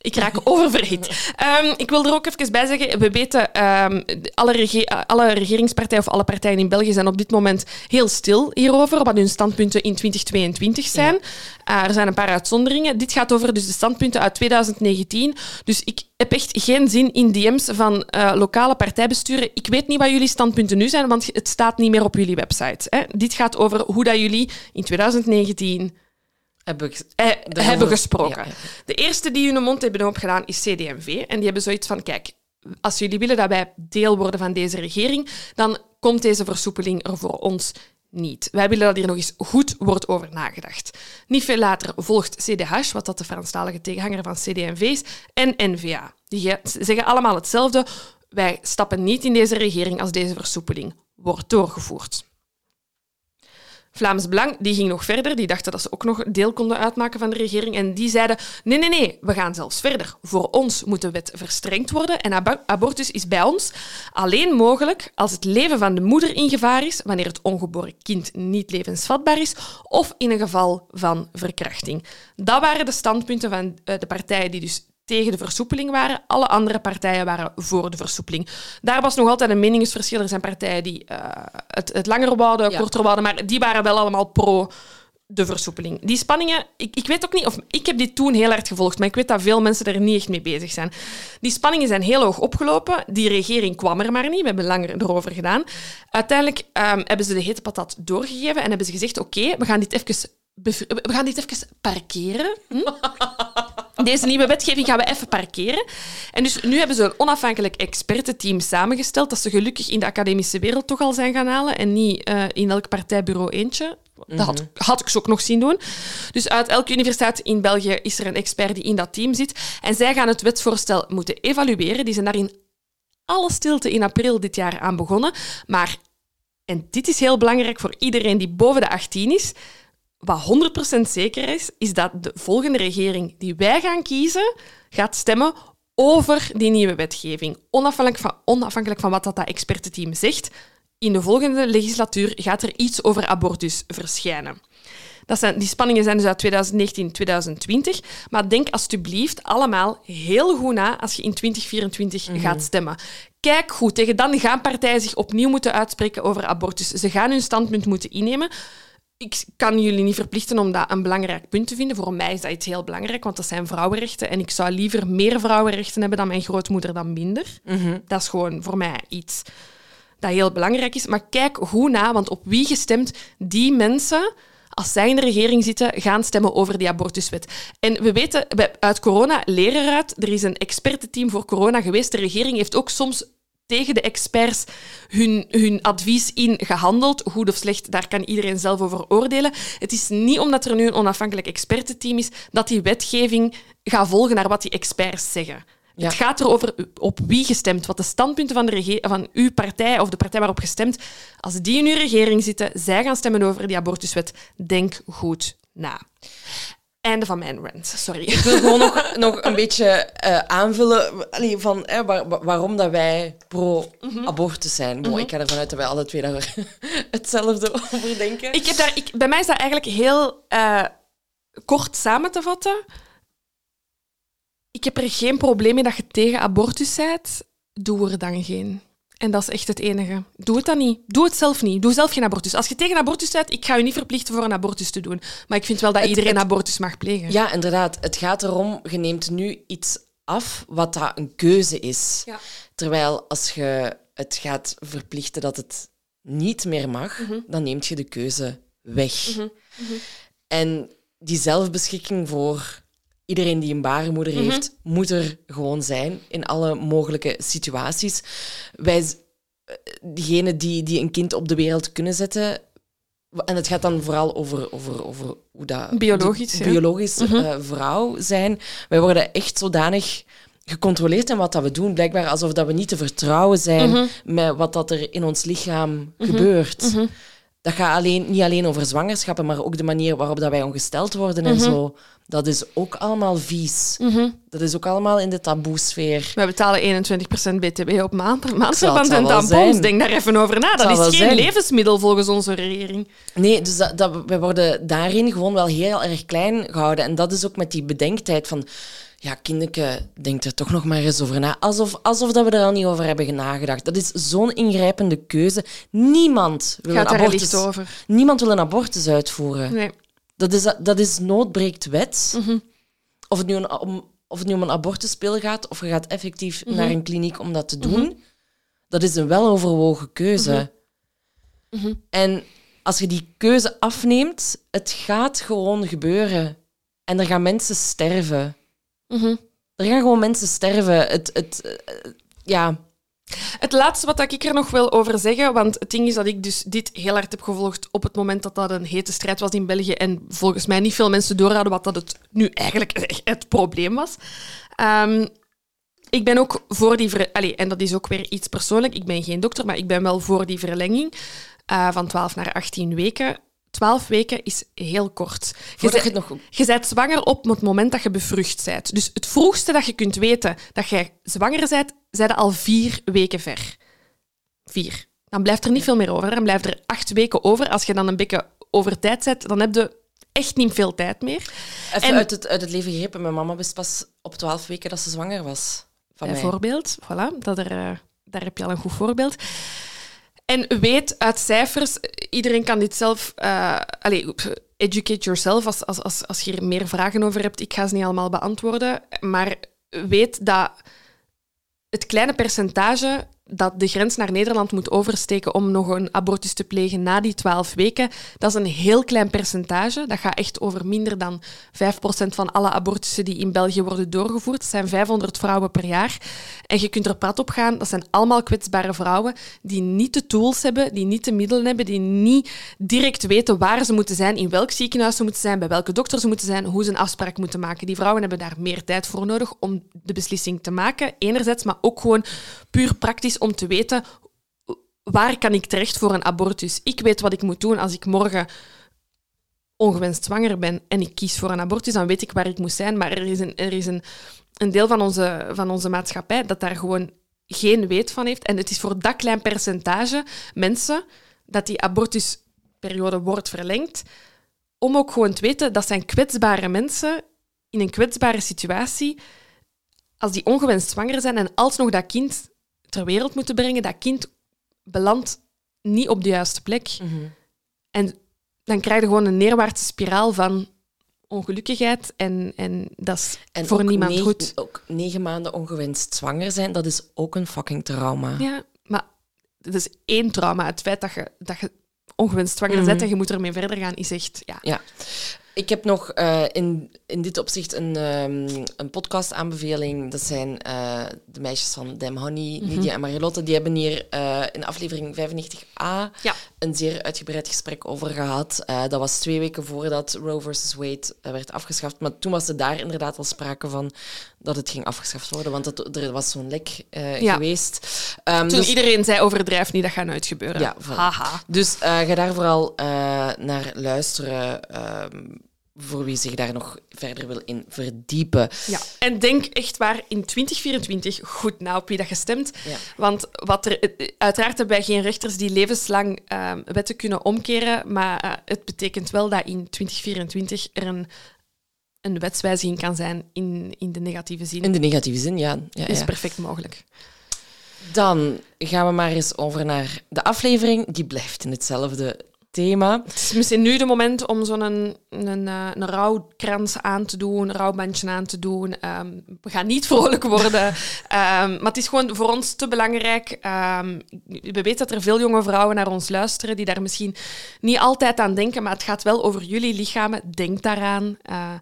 Speaker 2: Ik raak oververhit. Um, ik wil er ook even bij zeggen, we weten, um, alle, rege alle regeringspartijen of alle partijen in België zijn op dit moment heel stil hierover, wat hun standpunten in 2022 zijn. Uh, er zijn een paar uitzonderingen. Dit gaat over dus de standpunten uit 2019. Dus ik heb echt geen zin in DM's van uh, lokale partijbesturen. Ik weet niet wat jullie standpunten nu zijn, want het staat niet meer op jullie website. Hè. Dit gaat over hoe dat jullie in 2019
Speaker 1: hebben,
Speaker 2: eh, hebben gesproken. De eerste die hun mond hebben opgedaan is CD&V. En die hebben zoiets van, kijk, als jullie willen dat wij deel worden van deze regering, dan komt deze versoepeling er voor ons niet. Wij willen dat hier nog eens goed wordt over nagedacht. Niet veel later volgt CDH, wat dat de Franstalige tegenhanger van CD&V is, en NVA. Die zeggen allemaal hetzelfde. Wij stappen niet in deze regering als deze versoepeling wordt doorgevoerd. Vlaams Belang die ging nog verder. Die dachten dat ze ook nog deel konden uitmaken van de regering. En die zeiden: nee, nee, nee, we gaan zelfs verder. Voor ons moet de wet verstrengd worden. En abortus is bij ons alleen mogelijk als het leven van de moeder in gevaar is, wanneer het ongeboren kind niet levensvatbaar is, of in een geval van verkrachting. Dat waren de standpunten van eh, de partijen die dus tegen de versoepeling waren. Alle andere partijen waren voor de versoepeling. Daar was nog altijd een meningsverschil. Er zijn partijen die uh, het, het langer wouden, ja. korter wouden, maar die waren wel allemaal pro de versoepeling. Die spanningen, ik, ik weet ook niet of ik heb die toen heel hard gevolgd, maar ik weet dat veel mensen er niet echt mee bezig zijn. Die spanningen zijn heel hoog opgelopen. Die regering kwam er maar niet. We hebben langer erover gedaan. Uiteindelijk um, hebben ze de hete patat doorgegeven en hebben ze gezegd: oké, we gaan dit even we gaan dit even parkeren. Hm? Deze nieuwe wetgeving gaan we even parkeren. En dus nu hebben ze een onafhankelijk expertenteam samengesteld, dat ze gelukkig in de academische wereld toch al zijn gaan halen en niet uh, in elk partijbureau eentje. Dat had, mhm. had, ik ze ook nog zien doen. Dus uit elke universiteit in België is er een expert die in dat team zit. En zij gaan het wetsvoorstel moeten evalueren. Die zijn daar in alle stilte in april dit jaar aan begonnen. Maar, en dit is heel belangrijk voor iedereen die boven de 18 is, wat 100% zeker is, is dat de volgende regering die wij gaan kiezen, gaat stemmen over die nieuwe wetgeving. Onafhankelijk van, onafhankelijk van wat dat, dat expertenteam zegt, in de volgende legislatuur gaat er iets over abortus verschijnen. Dat zijn, die spanningen zijn dus uit 2019, 2020. Maar denk alsjeblieft allemaal heel goed na als je in 2024 mhm. gaat stemmen. Kijk goed, tegen dan gaan partijen zich opnieuw moeten uitspreken over abortus. Ze gaan hun standpunt moeten innemen ik kan jullie niet verplichten om dat een belangrijk punt te vinden. Voor mij is dat iets heel belangrijk, want dat zijn vrouwenrechten. En ik zou liever meer vrouwenrechten hebben dan mijn grootmoeder dan minder. Mhm. Dat is gewoon voor mij iets dat heel belangrijk is. Maar kijk hoe na, want op wie gestemd die mensen als zij in de regering zitten, gaan stemmen over die abortuswet. En we weten uit corona leren eruit. Er is een expertenteam voor corona geweest. De regering heeft ook soms tegen de experts hun, hun advies in gehandeld. Goed of slecht, daar kan iedereen zelf over oordelen. Het is niet omdat er nu een onafhankelijk expertenteam is dat die wetgeving gaat volgen naar wat die experts zeggen. Het gaat erover op wie gestemd, wat de standpunten van, de van uw partij of de partij waarop gestemd, als die in uw regering zitten, zij gaan stemmen over die abortuswet, denk goed na. Einde van mijn rant, sorry.
Speaker 1: Ik wil gewoon nog, nog een beetje uh, aanvullen allee, van eh, waar, waarom dat wij pro-abortus zijn. Mm -hmm. Ik ga ervan uit dat wij alle twee daar hetzelfde over denken.
Speaker 2: Ik heb daar, ik, bij mij is dat eigenlijk heel uh, kort samen te vatten. Ik heb er geen probleem mee dat je tegen abortus bent. Doe er dan geen. En dat is echt het enige. Doe het dan niet. Doe het zelf niet. Doe zelf geen abortus. Als je tegen abortus bent, ik ga je niet verplichten voor een abortus te doen. Maar ik vind wel dat iedereen abortus mag plegen.
Speaker 1: Ja, inderdaad. Het gaat erom, je neemt nu iets af wat dat een keuze is. Ja. Terwijl als je het gaat verplichten dat het niet meer mag, mhm. dan neemt je de keuze weg. Mhm. Mhm. En die zelfbeschikking voor iedereen die een baarmoeder mhm. heeft, moet er gewoon zijn in alle mogelijke situaties. Wij, eh, diegenen die, die een kind op de wereld kunnen zetten, en het gaat dan vooral over, over, over hoe dat...
Speaker 2: Biologisch,
Speaker 1: ja. Biologisch mhm. eh, vrouw zijn. Wij worden echt zodanig gecontroleerd in wat dat we doen. Blijkbaar alsof dat we niet te vertrouwen zijn mhm. met wat dat er in ons lichaam gebeurt. Dat gaat alleen, niet alleen over zwangerschappen, maar ook de manier waarop dat wij ongesteld worden en zo. Dat is ook allemaal vies. Mhm. Dat is ook allemaal in de taboesfeer.
Speaker 2: We betalen 21% btw op maand, maandverband en tampons. Denk daar even over na. Dat, is geen levensmiddel volgens onze regering.
Speaker 1: Nee, dus dat, we worden daarin gewoon wel heel erg klein gehouden. En dat is ook met die bedenktijd van... ja, kinderke, denk er toch nog maar eens over na. Alsof, alsof dat we er al niet over hebben nagedacht. Dat is zo'n ingrijpende keuze. Niemand wil,
Speaker 2: Gaat
Speaker 1: een abortus,
Speaker 2: over?
Speaker 1: niemand wil een abortus uitvoeren.
Speaker 2: Nee.
Speaker 1: Dat is, dat is noodbreekt wet.
Speaker 2: Mhm.
Speaker 1: Of, het nu een, om, of het nu om een abortuspil gaat, of je gaat effectief
Speaker 2: Mhm.
Speaker 1: naar een kliniek om dat te doen. Dat is een weloverwogen keuze.
Speaker 2: Mhm.
Speaker 1: En als je die keuze afneemt, het gaat gewoon gebeuren. En er gaan mensen sterven.
Speaker 2: Mhm.
Speaker 1: Er gaan gewoon mensen sterven. Het, het, eh, ja,
Speaker 2: Het laatste wat ik er nog wil over zeggen, want het ding is dat ik dus dit heel hard heb gevolgd op het moment dat dat een hete strijd was in België en volgens mij niet veel mensen doorhadden wat dat het nu eigenlijk het probleem was. Ehm, ik ben ook voor die... Ver... Allee, en dat is ook weer iets persoonlijk. Ik ben geen dokter, maar ik ben wel voor die verlenging eh, van 12 naar 18 weken. 12 weken is heel kort. Je
Speaker 1: het nog...
Speaker 2: je bent zwanger op het moment dat je bevrucht bent. Dus het vroegste dat je kunt weten dat je zwanger bent, zijn al vier weken ver. Vier. Dan blijft er niet veel meer over. Dan blijft er acht weken over. Als je dan een beetje over tijd zet, dan heb je echt niet veel tijd meer.
Speaker 1: Even
Speaker 2: En-
Speaker 1: uit, het, uit het leven gegrepen. Mijn mama wist pas op 12 weken dat ze zwanger was. Van mij.
Speaker 2: Bijvoorbeeld. Voilà, dat er, eh, daar heb je al een goed voorbeeld. En weet uit cijfers, iedereen kan dit zelf... eh allee, educate yourself als, als, als, als je er meer vragen over hebt. Ik ga ze niet allemaal beantwoorden. Maar weet dat het kleine percentage dat de grens naar Nederland moet oversteken om nog een abortus te plegen na die 12 weken, dat is een heel klein percentage. Dat gaat echt over minder dan 5% van alle abortussen die in België worden doorgevoerd. Dat zijn 500 vrouwen per jaar. En je kunt er prat op gaan, dat zijn allemaal kwetsbare vrouwen die niet de tools hebben, die niet de middelen hebben, die niet direct weten waar ze moeten zijn, in welk ziekenhuis ze moeten zijn, bij welke dokter ze moeten zijn, hoe ze een afspraak moeten maken. Die vrouwen hebben daar meer tijd voor nodig om de beslissing te maken, enerzijds, maar ook gewoon puur praktisch om te weten waar kan ik terecht voor een abortus. Ik weet wat ik moet doen als ik morgen ongewenst zwanger ben en ik kies voor een abortus, dan weet ik waar ik moet zijn. Maar er is een, er is een, een deel van onze, van onze maatschappij dat daar gewoon geen weet van heeft. En het is voor dat klein percentage mensen dat die abortusperiode wordt verlengd, om ook gewoon te weten dat zijn kwetsbare mensen in een kwetsbare situatie, als die ongewenst zwanger zijn en alsnog dat kind ter wereld moeten brengen, dat kind belandt niet op de juiste plek.
Speaker 1: Mhm.
Speaker 2: En dan krijg je gewoon een neerwaartse spiraal van ongelukkigheid en, en dat is
Speaker 1: En
Speaker 2: voor niemand
Speaker 1: negen-
Speaker 2: goed.
Speaker 1: Ook negen maanden ongewenst zwanger zijn, dat is ook een fucking trauma.
Speaker 2: Ja, maar dat is één trauma. Het feit dat je, dat je ongewenst zwanger
Speaker 1: Mhm.
Speaker 2: bent en je moet ermee verder gaan, is echt... Ja.
Speaker 1: Ja. Ik heb nog eh, in, in dit opzicht een, ehm een podcast-aanbeveling. Dat zijn eh, de meisjes van Dem Honey,
Speaker 2: Mhm.
Speaker 1: Lydia en Marilotte. Die hebben hier eh, in aflevering 95a
Speaker 2: Ja.
Speaker 1: een zeer uitgebreid gesprek over gehad. Eh, dat was twee weken voordat Roe versus Wade werd afgeschaft. Maar toen was er daar inderdaad al sprake van dat het ging afgeschaft worden. Want dat, er was zo'n lek
Speaker 2: Ja.
Speaker 1: geweest. Ehm,
Speaker 2: Toen
Speaker 1: dus-
Speaker 2: iedereen zei overdrijf niet, dat gaat nooit gebeuren.
Speaker 1: Ja, voilà.
Speaker 2: Haha.
Speaker 1: Dus ga daar vooral naar luisteren. Voor wie zich daar nog verder wil in verdiepen.
Speaker 2: Ja. En denk echt waar in 2024 goed na op wie dat je stemt.
Speaker 1: Ja.
Speaker 2: Want wat er, eh, uiteraard hebben wij geen rechters die levenslang ehm, wetten kunnen omkeren. Maar eh, het betekent wel dat in 2024 er een, een wetswijziging kan zijn in, in de negatieve zin.
Speaker 1: In de negatieve zin, ja. ja,
Speaker 2: Dat is perfect mogelijk.
Speaker 1: Dan gaan we maar eens over naar de aflevering. Die blijft in hetzelfde thema.
Speaker 2: Het is misschien nu de moment om zo'n een, een, eh, een rouwkrans aan te doen, een rouwbandje aan te doen. Ehm, we gaan niet vrolijk worden. Ehm, maar het is gewoon voor ons te belangrijk. Ehm, we weten dat er veel jonge vrouwen naar ons luisteren die daar misschien niet altijd aan denken, maar het gaat wel over jullie lichamen. Denk daaraan. Eh,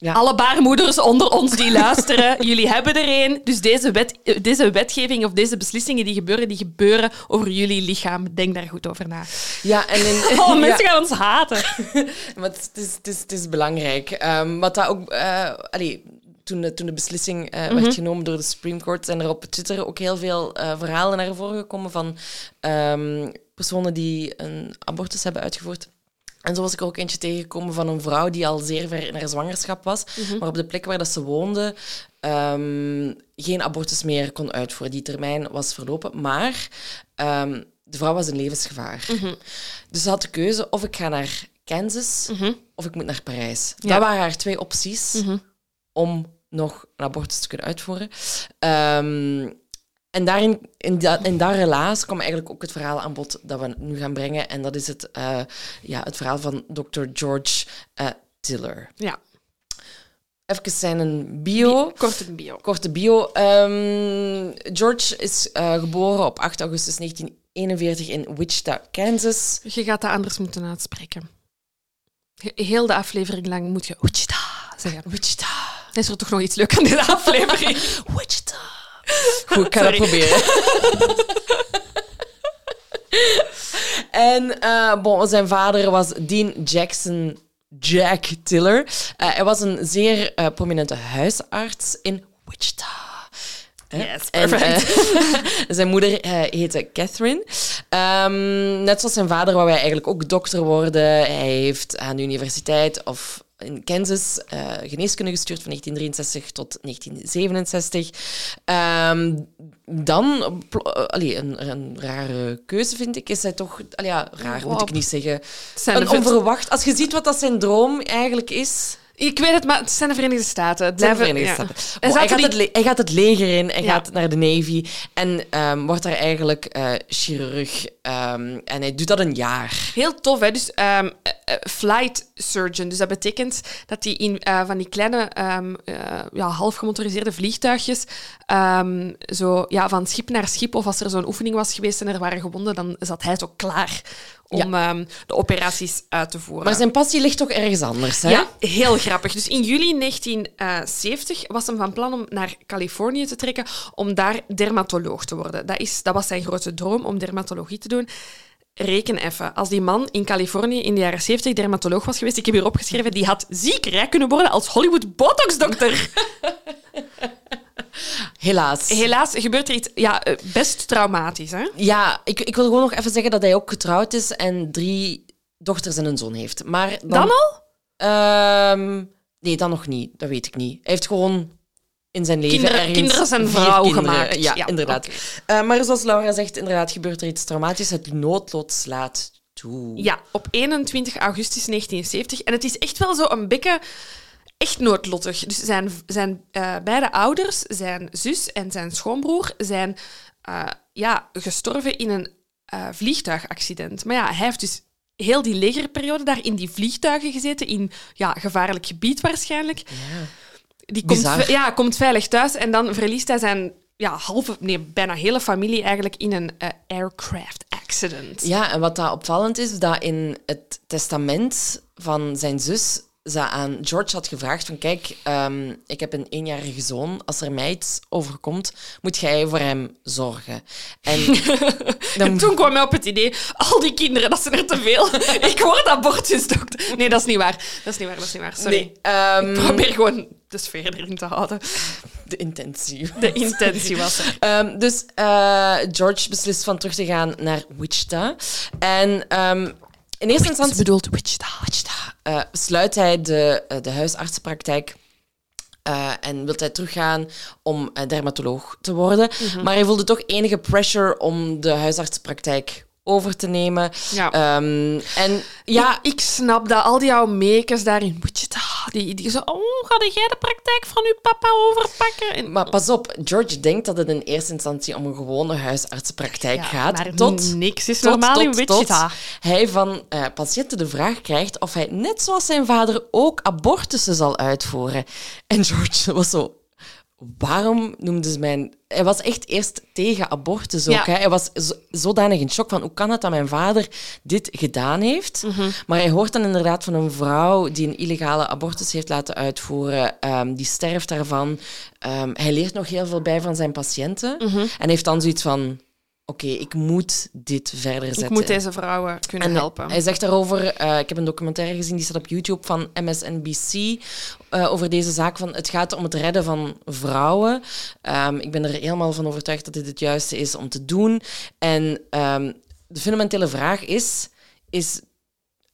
Speaker 1: Ja.
Speaker 2: Alle baarmoeders onder ons die luisteren, jullie hebben er één. Dus deze, wet, deze wetgeving of deze beslissingen die gebeuren, die gebeuren over jullie lichaam. Denk daar goed over na.
Speaker 1: Ja, en in,
Speaker 2: Oh,
Speaker 1: ja,
Speaker 2: mensen gaan ons haten.
Speaker 1: maar het is, het is, het is belangrijk. Ehm, wat dat ook... eh, allee, toen de, toen de beslissing eh, werd genomen door de Supreme Court, zijn er op Twitter ook heel veel eh, verhalen naar voren gekomen van ehm, personen die een abortus hebben uitgevoerd. En zo was ik ook eentje tegengekomen van een vrouw die al zeer ver in haar zwangerschap was, maar op de plek waar dat ze woonde ehm, geen abortus meer kon uitvoeren. Die termijn was verlopen, maar ehm, de vrouw was in levensgevaar. Dus ze had de keuze of ik ga naar Kansas of ik moet naar Parijs.
Speaker 2: Ja.
Speaker 1: Dat waren haar twee opties om nog een abortus te kunnen uitvoeren. Ehm, en daarin, in, dat, in dat relaas kwam eigenlijk ook het verhaal aan bod dat we nu gaan brengen. En dat is het, eh, ja, het verhaal van Dr. George eh, Tiller.
Speaker 2: Ja,
Speaker 1: Even zijn bio.
Speaker 2: korte bio.
Speaker 1: Korte bio. Ehm, George is eh, geboren op 8 augustus 1941 in Wichita, Kansas.
Speaker 2: Je gaat dat anders moeten uitspreken. He- Heel de aflevering lang moet je Wichita zeggen.
Speaker 1: Wichita.
Speaker 2: Is er toch nog iets leuk aan deze aflevering?
Speaker 1: Wichita. Goed, ik ga dat proberen. en eh, bon, zijn vader was Dean Jackson Jack Tiller. Eh, hij was een zeer eh, prominente huisarts in Wichita.
Speaker 2: Yes, perfect.
Speaker 1: zijn moeder heette Catherine. Ehm, net zoals zijn vader wou hij eigenlijk ook dokter worden. Hij heeft aan de universiteit of in Kansas eh, geneeskunde gestuurd van 1963 tot 1967. Ehm, dan, eh, allee, een, een rare keuze vind ik, is hij toch... Allee, ja, raar moet ik niet zeggen. Een onverwacht... Als je ziet wat dat zijn droom eigenlijk is...
Speaker 2: Ik weet het, maar het zijn de Verenigde Staten. Het
Speaker 1: Het zijn de Verenigde. Staten. Hij, gaat
Speaker 2: die-
Speaker 1: het hij gaat het leger in, hij
Speaker 2: Ja.
Speaker 1: gaat naar de Navy en ehm, wordt daar eigenlijk eh, chirurg. ehm, en hij doet dat een jaar.
Speaker 2: Heel tof, hè? Dus ehm, eh, eh, flight surgeon. Dus dat betekent dat hij in van die kleine, eh, ja, half gemotoriseerde vliegtuigjes, zo ja, van schip naar schip, of als er zo'n oefening was geweest en er waren gewonden, dan zat hij zo klaar om ehm, de operaties uit te voeren.
Speaker 1: Maar zijn passie ligt toch ergens anders, hè?
Speaker 2: Ja, heel grappig. Dus in juli 1970 was hem van plan om naar Californië te trekken om daar dermatoloog te worden. Dat, is, dat was zijn grote droom, om dermatologie te doen. Reken even, als die man in Californië in de jaren 70 dermatoloog was geweest, ik heb hier opgeschreven, die had ziek rijk kunnen worden als Hollywood botox-dokter.
Speaker 1: Helaas.
Speaker 2: Helaas gebeurt er iets ja, eh, best traumatisch. Hè?
Speaker 1: Ja, ik, ik wil gewoon nog even zeggen dat hij ook getrouwd is en drie dochters en een zoon heeft. Maar dan,
Speaker 2: Dan al?
Speaker 1: Ehm, nee, dan nog niet. Dat weet ik niet. Hij heeft gewoon in zijn leven
Speaker 2: Kinderen-
Speaker 1: ergens
Speaker 2: kinderen zijn vrouw
Speaker 1: kinderen.
Speaker 2: gemaakt.
Speaker 1: Ja,
Speaker 2: Ja,
Speaker 1: inderdaad. Eh, maar zoals Laura zegt, inderdaad gebeurt er iets traumatisch. Het noodlot slaat toe.
Speaker 2: Ja, op 21 augustus 1970. En het is echt wel zo een beetje echt noodlottig. Dus zijn, zijn eh, beide ouders, zijn zus en zijn schoonbroer, zijn eh, ja, gestorven in een eh, vliegtuigaccident. Maar ja, hij heeft dus heel die legerperiode daar in die vliegtuigen gezeten, in ja, gevaarlijk gebied waarschijnlijk.
Speaker 1: Ja.
Speaker 2: Die komt,
Speaker 1: Bizar.
Speaker 2: ja, komt veilig thuis en dan verliest hij zijn ja, halve, nee, bijna hele familie eigenlijk in een aircraft accident.
Speaker 1: Ja, en wat daar opvallend is, dat in het testament van zijn zus ze aan George had gevraagd van kijk, ehm, ik heb een eenjarige zoon. Als er mij iets overkomt, moet jij voor hem zorgen. En dan
Speaker 2: En toen kwam hij op het idee, al die kinderen, dat zijn er te veel. ik word abortusdokter. Nee, dat is niet waar. Dat is niet waar, dat is niet waar. Sorry.
Speaker 1: Nee, ehm,
Speaker 2: Ik probeer gewoon de sfeer erin te houden.
Speaker 1: de intentie.
Speaker 2: De intentie was er.
Speaker 1: Ehm, dus eh, George beslist van terug te gaan naar Wichita. En in eerste instantie
Speaker 2: bedoelt Wichita.
Speaker 1: Wichita, eh, sluit hij de, eh, de huisartsenpraktijk eh, en wil hij teruggaan om dermatoloog te worden.
Speaker 2: Mhm.
Speaker 1: Maar hij voelde toch enige pressure om de huisartsenpraktijk over te nemen.
Speaker 2: Ja.
Speaker 1: Ehm, en ja,
Speaker 2: ik, ik snap dat. Al die oude makers daar in Wichita, die, die zo... Oh, ga jij de praktijk van uw papa overpakken? En,
Speaker 1: maar pas op, George denkt dat het in eerste instantie om een gewone huisartsenpraktijk
Speaker 2: Ja,
Speaker 1: gaat.
Speaker 2: maar
Speaker 1: tot,
Speaker 2: niks is
Speaker 1: tot-
Speaker 2: normaal in
Speaker 1: tot- tot
Speaker 2: Wichita.
Speaker 1: hij van eh, patiënten de vraag krijgt of hij, net zoals zijn vader, ook abortussen zal uitvoeren. En George was zo... Waarom noemden ze mijn... Hij was echt eerst tegen abortus ook.
Speaker 2: Ja.
Speaker 1: Hè? Hij was zo- zodanig in shock van hoe kan het dat mijn vader dit gedaan heeft.
Speaker 2: Mhm.
Speaker 1: Maar hij hoort dan inderdaad van een vrouw die een illegale abortus heeft laten uitvoeren. ehm, die sterft daarvan. Ehm, hij leert nog heel veel bij van zijn patiënten.
Speaker 2: Mhm.
Speaker 1: En heeft dan zoiets van... Oké, ik moet dit verder zetten.
Speaker 2: Ik moet deze vrouwen kunnen
Speaker 1: En
Speaker 2: helpen.
Speaker 1: Hij zegt daarover, eh, ik heb een documentaire gezien, die staat op YouTube van MSNBC, eh, over deze zaak van het gaat om het redden van vrouwen. Ehm, ik ben er helemaal van overtuigd dat dit het juiste is om te doen. En ehm, de fundamentele vraag is, is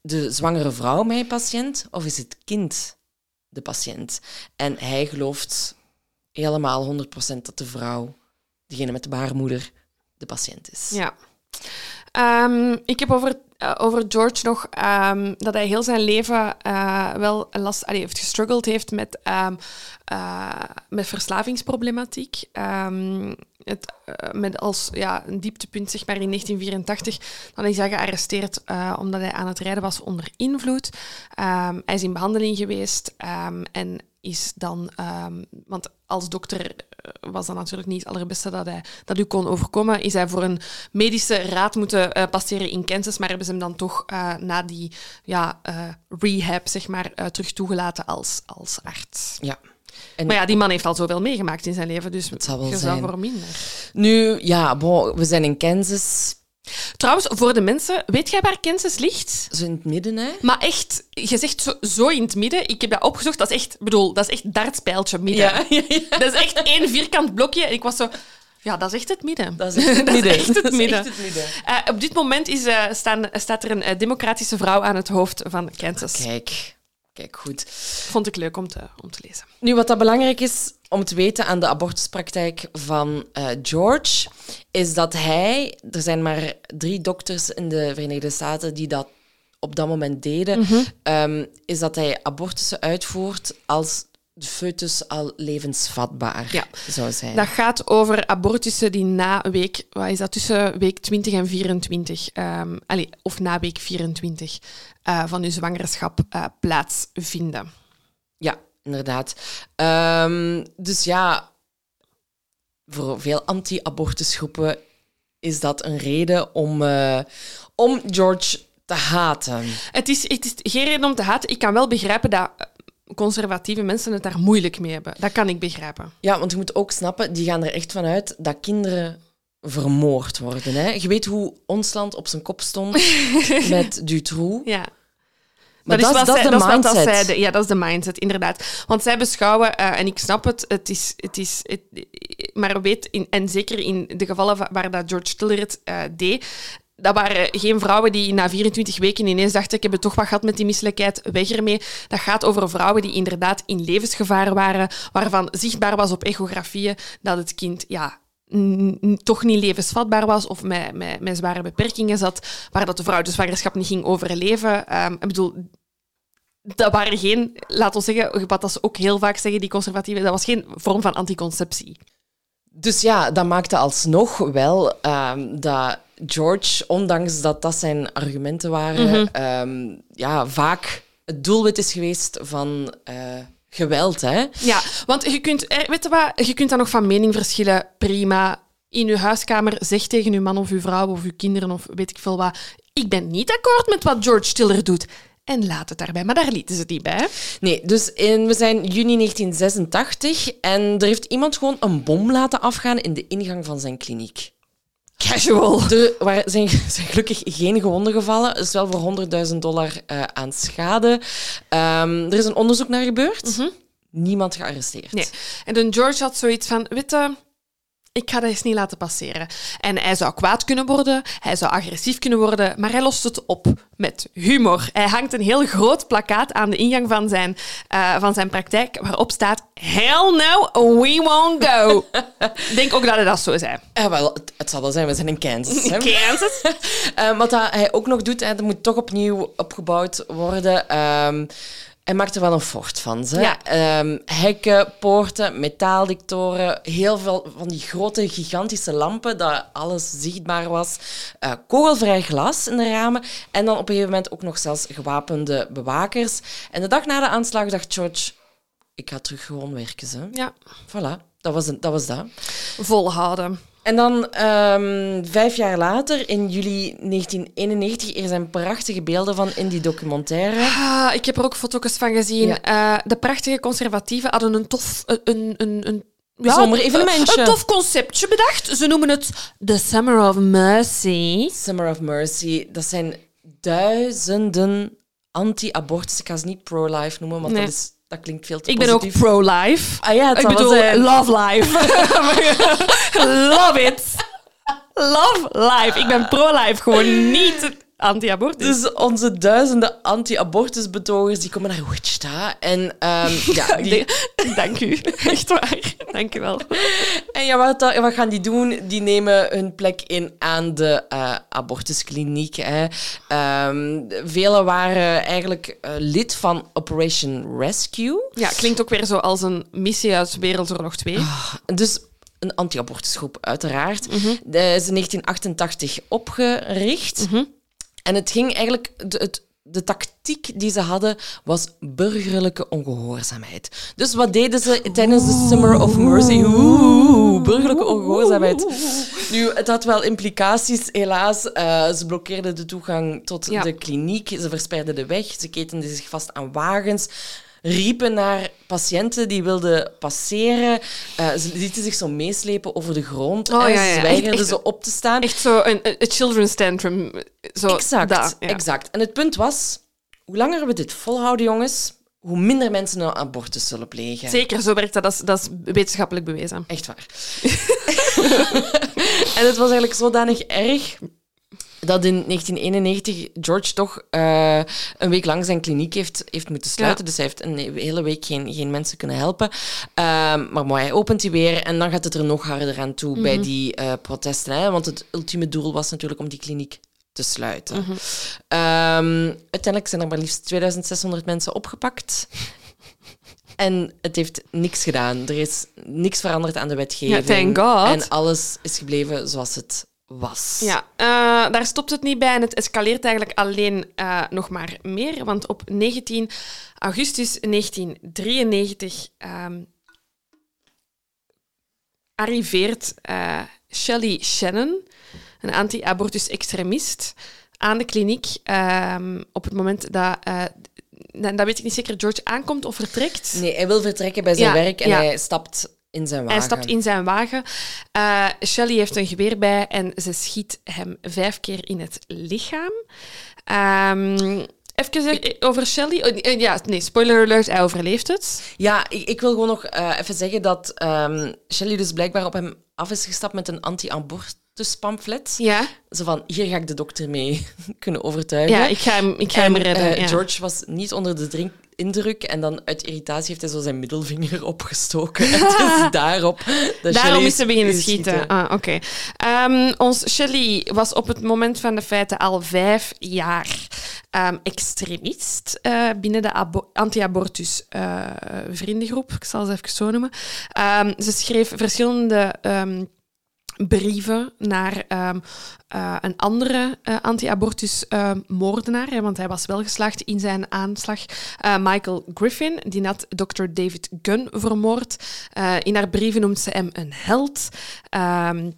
Speaker 1: de zwangere vrouw mijn patiënt of is het kind de patiënt? En hij gelooft helemaal 100% dat de vrouw, degene met de baarmoeder, de patiënt is.
Speaker 2: Ja. Ehm, ik heb over eh, over George nog ehm, dat hij heel zijn leven eh, wel last allee, heeft gestruggeld heeft met, ehm, eh, met verslavingsproblematiek. Het, met als ja, een dieptepunt zeg maar in 1984. Dan is hij gearresteerd omdat hij aan het rijden was onder invloed. Hij is in behandeling geweest en is dan... want als dokter was dat natuurlijk niet het allerbeste dat, hij, dat u kon overkomen. Is hij voor een medische raad moeten eh, passeren in Kansas, maar hebben ze hem dan toch eh, na die ja, eh, rehab zeg maar, terug toegelaten als, als arts.
Speaker 1: Ja. En
Speaker 2: Maar ja, die man heeft al zoveel meegemaakt in zijn leven, dus
Speaker 1: Het zal wel
Speaker 2: je
Speaker 1: zijn.
Speaker 2: voor minder.
Speaker 1: nu, ja, bon, we zijn in Kansas,
Speaker 2: Trouwens, voor de mensen, weet jij waar Kansas ligt?
Speaker 1: zo in het midden, hè?
Speaker 2: Maar echt, je zegt zo, zo in het midden. Ik heb dat opgezocht. Dat is echt, bedoel, dat is echt dartspijltje midden.
Speaker 1: Ja, ja, ja.
Speaker 2: Dat is echt één vierkant blokje. En ik was zo, ja, dat is echt het midden.
Speaker 1: Dat is echt het midden.
Speaker 2: echt het midden.
Speaker 1: echt het midden.
Speaker 2: Eh, op dit moment is, eh, staan, staat er een eh, democratische vrouw aan het hoofd van Kansas.
Speaker 1: Kijk, kijk goed.
Speaker 2: Vond ik leuk om te, om te lezen.
Speaker 1: Nu, wat dat belangrijk is om te weten aan de abortuspraktijk van eh, George, is dat hij, er zijn maar drie dokters in de Verenigde Staten die dat op dat moment deden,
Speaker 2: Mhm.
Speaker 1: ehm, is dat hij abortussen uitvoert als de foetus al levensvatbaar
Speaker 2: Ja.
Speaker 1: zou zijn.
Speaker 2: Dat gaat over abortussen die na week, wat is dat, tussen week 20 en 24, ehm, allee, of na week 24 eh, van uw zwangerschap eh, plaatsvinden.
Speaker 1: Ja, inderdaad. Ehm, dus ja, voor veel anti-abortusgroepen is dat een reden om, eh, om George te haten.
Speaker 2: Het is, het is geen reden om te haten. Ik kan wel begrijpen dat conservatieve mensen het daar moeilijk mee hebben. Dat kan ik begrijpen.
Speaker 1: Ja, want je moet ook snappen, die gaan er echt vanuit dat kinderen vermoord worden. Hè? Je weet hoe ons land op zijn kop stond met Dutroux.
Speaker 2: Ja.
Speaker 1: Maar
Speaker 2: dat, is wat
Speaker 1: dat
Speaker 2: zij,
Speaker 1: de
Speaker 2: dat is wat dat
Speaker 1: mindset.
Speaker 2: zij ja, dat is de mindset, inderdaad. Want zij beschouwen, eh, en ik snap het, het is, het is het, maar weet, in, en zeker in de gevallen va- waar dat George Tiller het eh, deed, dat waren geen vrouwen die na 24 weken ineens dachten, ik heb het toch wat gehad met die misselijkheid, weg ermee. Dat gaat over vrouwen die inderdaad in levensgevaar waren, waarvan zichtbaar was op echografieën dat het kind ja, toch niet levensvatbaar was of met, met, met zware beperkingen zat, waar dat de vrouw de zwangerschap niet ging overleven. Ehm, ik bedoel, dat waren geen, laten we zeggen, wat dat ze ook heel vaak zeggen, die conservatieven, dat was geen vorm van anticonceptie.
Speaker 1: Dus ja, dat maakte alsnog wel ehm, dat George, ondanks dat dat zijn argumenten waren,
Speaker 2: Mhm.
Speaker 1: ehm, ja, vaak het doelwit is geweest van eh, geweld. Hè?
Speaker 2: Ja, want je kunt, eh, weet je wat, je kunt dan nog van mening verschillen, prima. In uw huiskamer zeg tegen uw man of uw vrouw of uw kinderen of weet ik veel wat, ik ben niet akkoord met wat George Tiller doet. En laat het daarbij. Maar daar lieten ze het niet bij.
Speaker 1: Nee, dus in, we zijn juni 1986 en er heeft iemand gewoon een bom laten afgaan in de ingang van zijn kliniek.
Speaker 2: Casual.
Speaker 1: Er waren- zijn, zijn gelukkig geen gewonden gevallen. Is wel voor 100.000 dollar eh, aan schade. Ehm, er is een onderzoek naar gebeurd. Niemand gearresteerd.
Speaker 2: Nee. En dan George had zoiets van, weet je, ik ga dat eens niet laten passeren. En hij zou kwaad kunnen worden, hij zou agressief kunnen worden, maar hij lost het op met humor. Hij hangt een heel groot plakkaat aan de ingang van zijn, eh, van zijn praktijk waarop staat Hell no, we won't go. Ik denk ook dat hij dat zo zei.
Speaker 1: Eh, wel, het, het zal wel zijn, we zijn in Kansas. Hè?
Speaker 2: Kansas.
Speaker 1: Eh, wat hij ook nog doet, hè, dat moet toch opnieuw opgebouwd worden. Ehm, hij maakt er wel een fort van. Ze.
Speaker 2: Ja.
Speaker 1: Ehm, hekken, poorten, metaaldictoren, heel veel van die grote, gigantische lampen, dat alles zichtbaar was. Eh, kogelvrij glas in de ramen. En dan op een gegeven moment ook nog zelfs gewapende bewakers. En de dag na de aanslag dacht George, ik ga terug gewoon werken. Ze.
Speaker 2: Ja,
Speaker 1: Voilà, dat was, het- dat was dat.
Speaker 2: volhouden.
Speaker 1: En dan ehm, vijf jaar later, in juli 1991, er zijn prachtige beelden van in die documentaire.
Speaker 2: Ah, ik heb er ook foto's van gezien.
Speaker 1: Ja.
Speaker 2: Eh, de prachtige conservatieven hadden een tof... Een, een, een, een ja,
Speaker 1: Zomerevenementje.
Speaker 2: Een tof conceptje bedacht. Ze noemen het The Summer of Mercy.
Speaker 1: Summer of Mercy, dat zijn duizenden anti-abortus. Ik ga ze niet pro-life noemen, want
Speaker 2: Nee.
Speaker 1: dat, is, dat klinkt veel te
Speaker 2: Ik ben ook pro-life.
Speaker 1: Ah ja, het
Speaker 2: ik bedoel,
Speaker 1: zijn.
Speaker 2: love life. love it. Love life. Ik ben pro-life, gewoon niet anti-abortus.
Speaker 1: Dus onze duizenden anti-abortusbetogers die komen naar Wichita. En, ehm, ja, die,
Speaker 2: Dank u. Echt waar. Dank u wel.
Speaker 1: en ja, wat, wat gaan die doen? Die nemen hun plek in aan de eh, abortuskliniek. Hè. Ehm, velen waren eigenlijk eh, lid van Operation Rescue.
Speaker 2: Ja, klinkt ook weer zo als een missie uit Wereldoorlog 2.
Speaker 1: Dus een anti-abortusgroep, uiteraard. De, is in 1988 opgericht. En het ging eigenlijk... De, het, de tactiek die ze hadden was burgerlijke ongehoorzaamheid. Dus wat deden ze tijdens de Summer of Mercy? Oeh, burgerlijke ongehoorzaamheid. Nu, het had wel implicaties, helaas. Eh, ze blokkeerden de toegang tot
Speaker 2: Ja.
Speaker 1: de kliniek. Ze versperden de weg. Ze ketenden zich vast aan wagens. Riepen naar patiënten die wilden passeren. Eh, ze lieten zich zo meeslepen over de grond.
Speaker 2: Oh,
Speaker 1: Eh,
Speaker 2: ja, ja.
Speaker 1: Ze weigerden
Speaker 2: Echt- echt-
Speaker 1: zo op te staan.
Speaker 2: Echt zo een, een een children's tantrum. Zo,
Speaker 1: Exact,
Speaker 2: dat, ja.
Speaker 1: exact. En het punt was, hoe langer we dit volhouden, jongens, hoe minder mensen een abortus zullen plegen.
Speaker 2: Zeker, zo werkt dat. Dat is, dat is wetenschappelijk bewezen.
Speaker 1: Echt waar. en het was eigenlijk zodanig erg dat in 1991 George toch eh, een week lang zijn kliniek heeft, heeft moeten sluiten.
Speaker 2: Ja.
Speaker 1: Dus hij heeft een hele week geen, geen mensen kunnen helpen. Ehm, maar mooi, hij opent die weer en dan gaat het er nog harder aan toe bij die eh, protesten. Hè? Want het ultieme doel was natuurlijk om die kliniek te sluiten. Ehm, uiteindelijk zijn er maar liefst 2600 mensen opgepakt. En het heeft niks gedaan. Er is niks veranderd aan de wetgeving.
Speaker 2: Ja, thank God.
Speaker 1: En alles is gebleven zoals het was.
Speaker 2: Ja, eh, daar stopt het niet bij en het escaleert eigenlijk alleen eh, nog maar meer. Want op 19 augustus 1993 ehm, arriveert eh, Shelley Shannon, een anti-abortus-extremist, aan de kliniek ehm, op het moment dat... dat weet ik niet zeker, George aankomt of vertrekt.
Speaker 1: Nee, hij wil vertrekken bij zijn
Speaker 2: Ja,
Speaker 1: werk en
Speaker 2: ja.
Speaker 1: hij stapt in zijn wagen.
Speaker 2: Hij stapt in zijn wagen. Eh Shelley heeft een geweer bij en ze schiet hem vijf keer in het lichaam. Ehm even over Shelley. Oh, eh, ja, nee, spoiler alert, hij overleeft het.
Speaker 1: Ja, ik, ik wil gewoon nog eh, even zeggen dat ehm Shelley dus blijkbaar op hem af is gestapt met een anti-abortus pamflet.
Speaker 2: Ja,
Speaker 1: Zo van, hier ga ik de dokter mee kunnen overtuigen.
Speaker 2: ja ik ga hem, ik ga
Speaker 1: En,
Speaker 2: hem redden. ja.
Speaker 1: George was niet onder de drink indruk en dan uit irritatie heeft hij zo zijn middelvinger opgestoken. En het is daarop
Speaker 2: Daarom is ze beginnen
Speaker 1: is
Speaker 2: schieten. Ah, oké. Ehm, ons Shelley was op het moment van de feiten al vijf jaar ehm, extremist eh, binnen de abo- anti-abortus eh, vriendengroep. Ik zal ze even zo noemen. Ehm, ze schreef verschillende brieven naar ehm, eh, een andere eh, anti-abortus-moordenaar, want hij was wel geslaagd in zijn aanslag. Eh, Michael Griffin, die had Dr. David Gunn vermoord. In haar brieven noemt ze hem een held. Ehm,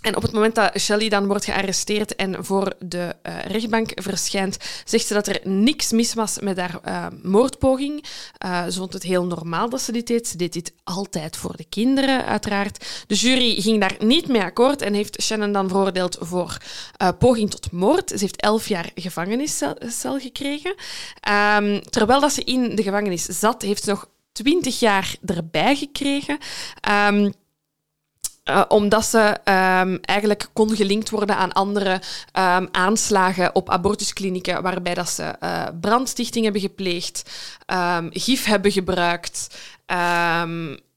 Speaker 2: en op het moment dat Shelley dan wordt gearresteerd en voor de eh, rechtbank verschijnt, zegt ze dat er niks mis was met haar eh, moordpoging. Eh, ze vond het heel normaal dat ze dit deed. Ze deed dit altijd voor de kinderen, uiteraard. De jury ging daar niet mee akkoord en heeft Shannon dan veroordeeld voor poging tot moord. Ze heeft elf jaar gevangeniscel cel gekregen. Ehm, terwijl dat ze in de gevangenis zat, heeft ze nog twintig jaar erbij gekregen. Ehm, eh, omdat ze ehm, eigenlijk kon gelinkt worden aan andere ehm, aanslagen op abortusklinieken, waarbij dat ze eh, brandstichting hebben gepleegd, ehm, gif hebben gebruikt,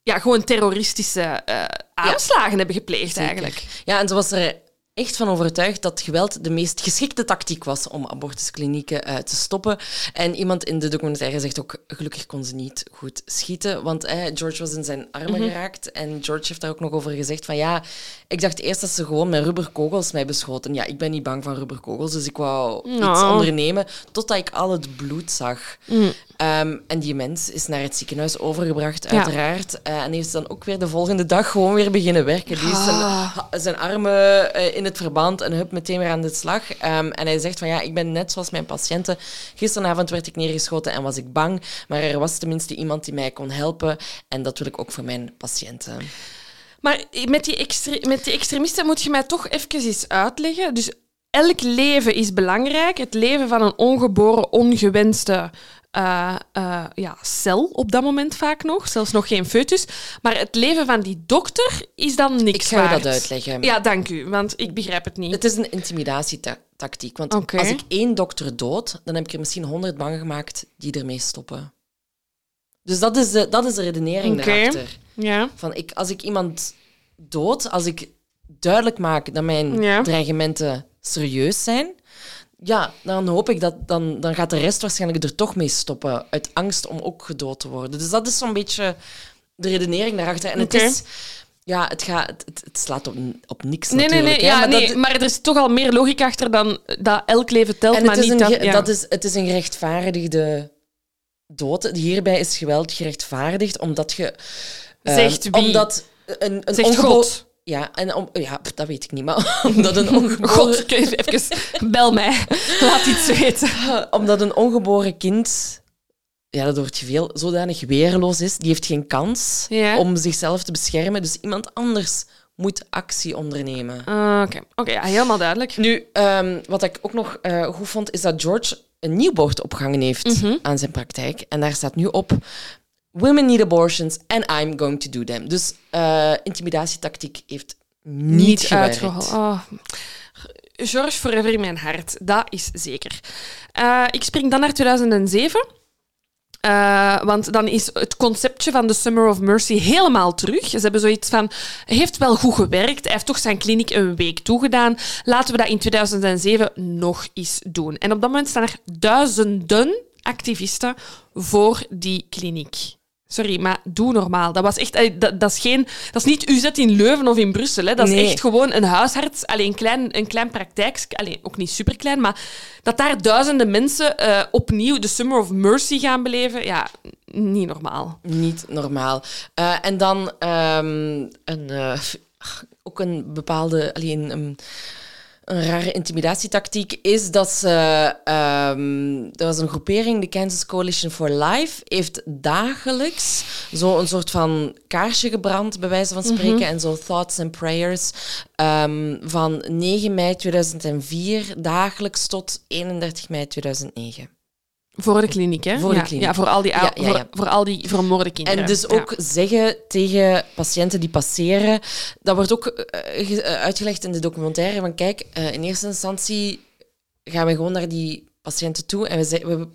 Speaker 2: ja, gewoon terroristische eh, aanslagen hebben gepleegd eigenlijk.
Speaker 1: Ja, en ze was er echt van overtuigd dat geweld de meest geschikte tactiek was om abortusklinieken eh, te stoppen. En iemand in de documentaire zegt ook, gelukkig kon ze niet goed schieten, want eh, George was in zijn armen
Speaker 2: Mhm.
Speaker 1: geraakt. En George heeft daar ook nog over gezegd van, ja, ik dacht eerst dat ze gewoon met rubberkogels mij beschoten. Ja, ik ben niet bang van rubberkogels, dus ik wou iets
Speaker 2: Nou.
Speaker 1: ondernemen, totdat ik al het bloed zag.
Speaker 2: Mm.
Speaker 1: Ehm, en die mens is naar het ziekenhuis overgebracht,
Speaker 2: Ja.
Speaker 1: uiteraard. Eh, en heeft dan ook weer de volgende dag gewoon weer beginnen werken. Die is zijn,
Speaker 2: Ah.
Speaker 1: zijn armen in het verband en hup meteen weer aan de slag. Ehm, en hij zegt van ja, ik ben net zoals mijn patiënten. Gisteravond werd ik neergeschoten en was ik bang. Maar er was tenminste iemand die mij kon helpen. En dat wil ik ook voor mijn patiënten.
Speaker 2: Maar met die, met die extremisten moet je mij toch even eens uitleggen. Dus elk leven is belangrijk. Het leven van een ongeboren, ongewenste eh, eh, ja, cel op dat moment vaak nog. Zelfs nog geen foetus. Maar het leven van die dokter is dan niks
Speaker 1: Ik ga
Speaker 2: waard.
Speaker 1: dat uitleggen.
Speaker 2: Ja, dank u, want ik begrijp het niet.
Speaker 1: Het is een intimidatietactiek. tactiek. Want als ik één dokter dood, dan heb ik er misschien honderd bang gemaakt die ermee stoppen. Dus dat is de, dat is de redenering
Speaker 2: Oké.
Speaker 1: daarachter.
Speaker 2: Ja.
Speaker 1: Van ik, als ik iemand dood, als ik duidelijk maak dat mijn
Speaker 2: Ja.
Speaker 1: dreigementen serieus zijn, ja, dan hoop ik dat dan, dan gaat de rest waarschijnlijk er toch mee stoppen, uit angst om ook gedood te worden. Dus dat is zo'n beetje de redenering daarachter. En het is, ja, het, gaat, het, slaat op, op niks
Speaker 2: Nee, nee,
Speaker 1: natuurlijk.
Speaker 2: nee.
Speaker 1: hè,
Speaker 2: Ja,
Speaker 1: maar
Speaker 2: nee
Speaker 1: dat-
Speaker 2: maar er is toch al meer logica achter dan dat elk leven telt,
Speaker 1: en
Speaker 2: maar
Speaker 1: het is,
Speaker 2: niet
Speaker 1: een,
Speaker 2: dat... ja.
Speaker 1: dat is, het is een gerechtvaardigde dood. Hierbij is geweld gerechtvaardigd omdat je... eh,
Speaker 2: Zegt wie?
Speaker 1: Omdat een, een
Speaker 2: Zegt
Speaker 1: ongebo-
Speaker 2: God.
Speaker 1: Ja, en om, ja, pff, dat weet ik niet, maar omdat een, ongeboren,
Speaker 2: God, kun je even bel mij. Laat iets weten.
Speaker 1: omdat een ongeboren kind, ja, dat hoort je veel, zodanig weerloos is, die heeft geen kans
Speaker 2: Ja.
Speaker 1: om zichzelf te beschermen. Dus iemand anders moet actie ondernemen.
Speaker 2: Ah, Oké, Oké, ja, helemaal duidelijk.
Speaker 1: Nu, ehm, wat ik ook nog eh, goed vond, is dat George een nieuw bord opgehangen heeft
Speaker 2: Mhm.
Speaker 1: aan zijn praktijk. En daar staat nu op... Women need abortions and I'm going to do them. Dus eh, intimidatietactiek heeft niet,
Speaker 2: uitgehaald. Oh. George Forever in mijn hart, dat is zeker. Eh, ik spring dan naar 2007. Eh, want dan is het conceptje van de Summer of Mercy helemaal terug. Ze hebben zoiets van, heeft wel goed gewerkt. Hij heeft toch zijn kliniek een week toegedaan. Laten we dat in 2007 nog eens doen. En op dat moment staan er duizenden activisten voor die kliniek. Sorry, maar doe normaal. Dat, was echt, eh, dat, dat, is geen, dat is niet UZ in Leuven of in Brussel. Hè. Dat is echt gewoon een huisarts, alleen een klein, een klein praktijk, alleen ook niet superklein, maar dat daar duizenden mensen eh, opnieuw de Summer of Mercy gaan beleven, ja, niet normaal.
Speaker 1: Niet normaal. Eh, en dan ehm, een, ook een bepaalde, alleen een, een rare intimidatietactiek is dat ze. ehm, er was een groepering, de Kansas Coalition for Life, heeft dagelijks zo een soort van kaarsje gebrand, bij wijze van spreken, en zo thoughts and prayers ehm, van 9 mei 2004 dagelijks tot 31 mei 2009.
Speaker 2: Voor de kliniek, hè?
Speaker 1: Voor de
Speaker 2: ja,
Speaker 1: kliniek.
Speaker 2: Ja, voor al die,
Speaker 1: Ja, ja,
Speaker 2: Voor, al die vermoorde kinderen.
Speaker 1: En dus ook zeggen tegen patiënten die passeren, dat wordt ook eh, eh, uitgelegd in de documentaire, van kijk, eh, in eerste instantie gaan we gewoon naar die patiënten toe en we, ze- we,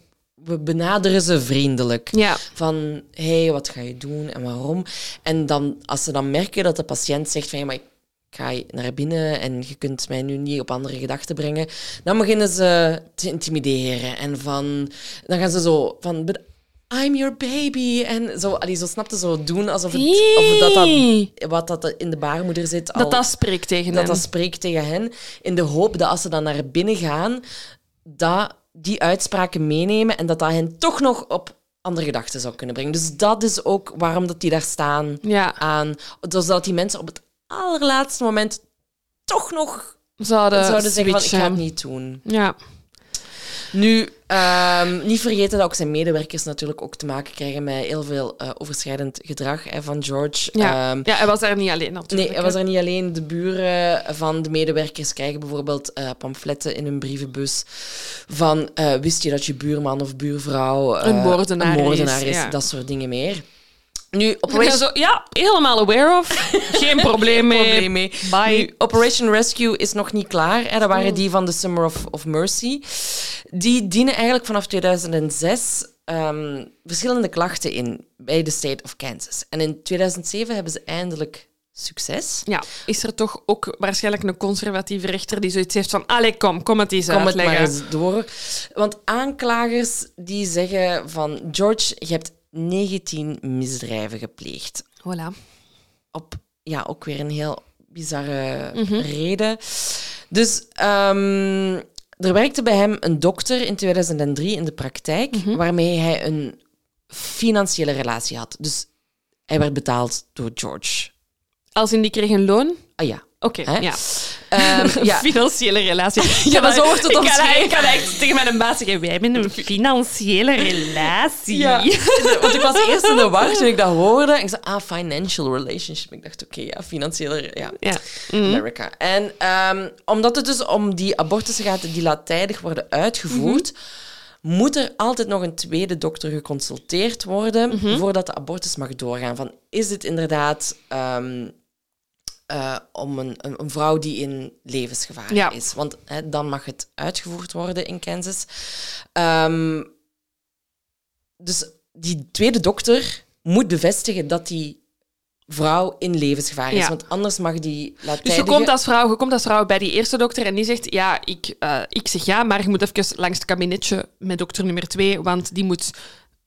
Speaker 1: we benaderen ze vriendelijk.
Speaker 2: Ja,
Speaker 1: Van, hé, hey, wat ga je doen en waarom? En dan, als ze dan merken dat de patiënt zegt van, ja, maar ik ga je naar binnen en je kunt mij nu niet op andere gedachten brengen, dan beginnen ze te intimideren. En van, dan gaan ze zo van, "But I'm your baby. En zo, allee, zo snapte zo doen alsof, het, of dat, dat wat dat in de baarmoeder zit, al,
Speaker 2: dat dat spreekt tegen
Speaker 1: dat,
Speaker 2: hen.
Speaker 1: dat spreekt tegen hen. In de hoop dat als ze dan naar binnen gaan, dat die uitspraken meenemen en dat dat hen toch nog op andere gedachten zou kunnen brengen. Dus dat is ook waarom dat die daar staan
Speaker 2: Ja,
Speaker 1: aan. Dus dat die mensen op het allerlaatste moment toch nog
Speaker 2: zouden,
Speaker 1: zouden zeggen van ik ga het
Speaker 2: switchen.
Speaker 1: niet doen.
Speaker 2: Ja.
Speaker 1: Nu, ehm, niet vergeten dat ook zijn medewerkers natuurlijk ook te maken krijgen met heel veel eh, overschrijdend gedrag hè, van George.
Speaker 2: Ja.
Speaker 1: Ehm,
Speaker 2: ja, hij was daar niet alleen natuurlijk.
Speaker 1: Nee, hij was er niet alleen. De buren van de medewerkers krijgen bijvoorbeeld eh, pamfletten in hun brievenbus van eh, wist je dat je buurman of buurvrouw eh,
Speaker 2: Een moordenaar
Speaker 1: een moordenaar
Speaker 2: is,
Speaker 1: is,
Speaker 2: ja.
Speaker 1: dat soort dingen meer. Nu,
Speaker 2: Ja,
Speaker 1: Operation,
Speaker 2: zo, ja, helemaal aware of. Geen probleem mee.
Speaker 1: probleem mee.
Speaker 2: Bye.
Speaker 1: Nu, Operation Rescue is nog niet klaar. Hè. Dat waren die van de Summer of, of Mercy. Die dienen eigenlijk vanaf 2006 ehm, verschillende klachten in bij de state of Kansas. En in 2007 hebben ze eindelijk succes.
Speaker 2: Ja, is er toch ook waarschijnlijk een conservatieve rechter die zoiets heeft van allee, kom, kom het eens
Speaker 1: Kom het maar
Speaker 2: uitleggen.
Speaker 1: eens door. Want aanklagers die zeggen van... George, je hebt 19 misdrijven gepleegd.
Speaker 2: Voilà.
Speaker 1: Op, ja, ook weer een heel bizarre
Speaker 2: Mhm.
Speaker 1: reden. Dus ehm, er werkte bij hem een dokter in 2003 in de praktijk,
Speaker 2: Mhm.
Speaker 1: waarmee hij een financiële relatie had. Dus hij werd betaald door George.
Speaker 2: Als in die kreeg een loon?
Speaker 1: Ah ja.
Speaker 2: Oké, ja.
Speaker 1: Ehm, ja.
Speaker 2: Financiële relatie.
Speaker 1: Ja, maar zo wordt het
Speaker 2: ik kan, ik kan echt tegen mijn baas zeggen, wij hebben een financiële relatie.
Speaker 1: Ja, want ik was eerst in de war toen ik dat hoorde. Ik zei, ah, financial relationship. Ik dacht, oké, ja, financiële... Ja,
Speaker 2: Ja. Mhm.
Speaker 1: America. En ehm, omdat het dus om die abortussen gaat die laat tijdig worden uitgevoerd, moet er altijd nog een tweede dokter geconsulteerd worden
Speaker 2: Mhm.
Speaker 1: voordat de abortus mag doorgaan. Van, is dit inderdaad... ehm, eh, om een, een, een vrouw die in levensgevaar
Speaker 2: Ja.
Speaker 1: is. Want hè, dan mag het uitgevoerd worden in Kansas. Ehm, dus die tweede dokter moet bevestigen dat die vrouw in levensgevaar is.
Speaker 2: Ja.
Speaker 1: Want anders mag die
Speaker 2: Dus je
Speaker 1: latijdige...
Speaker 2: komt, als vrouw, je komt als vrouw bij die eerste dokter en die zegt, ja, ik, eh, ik zeg ja, maar je moet even langs het kabinetje met dokter nummer twee, want die moet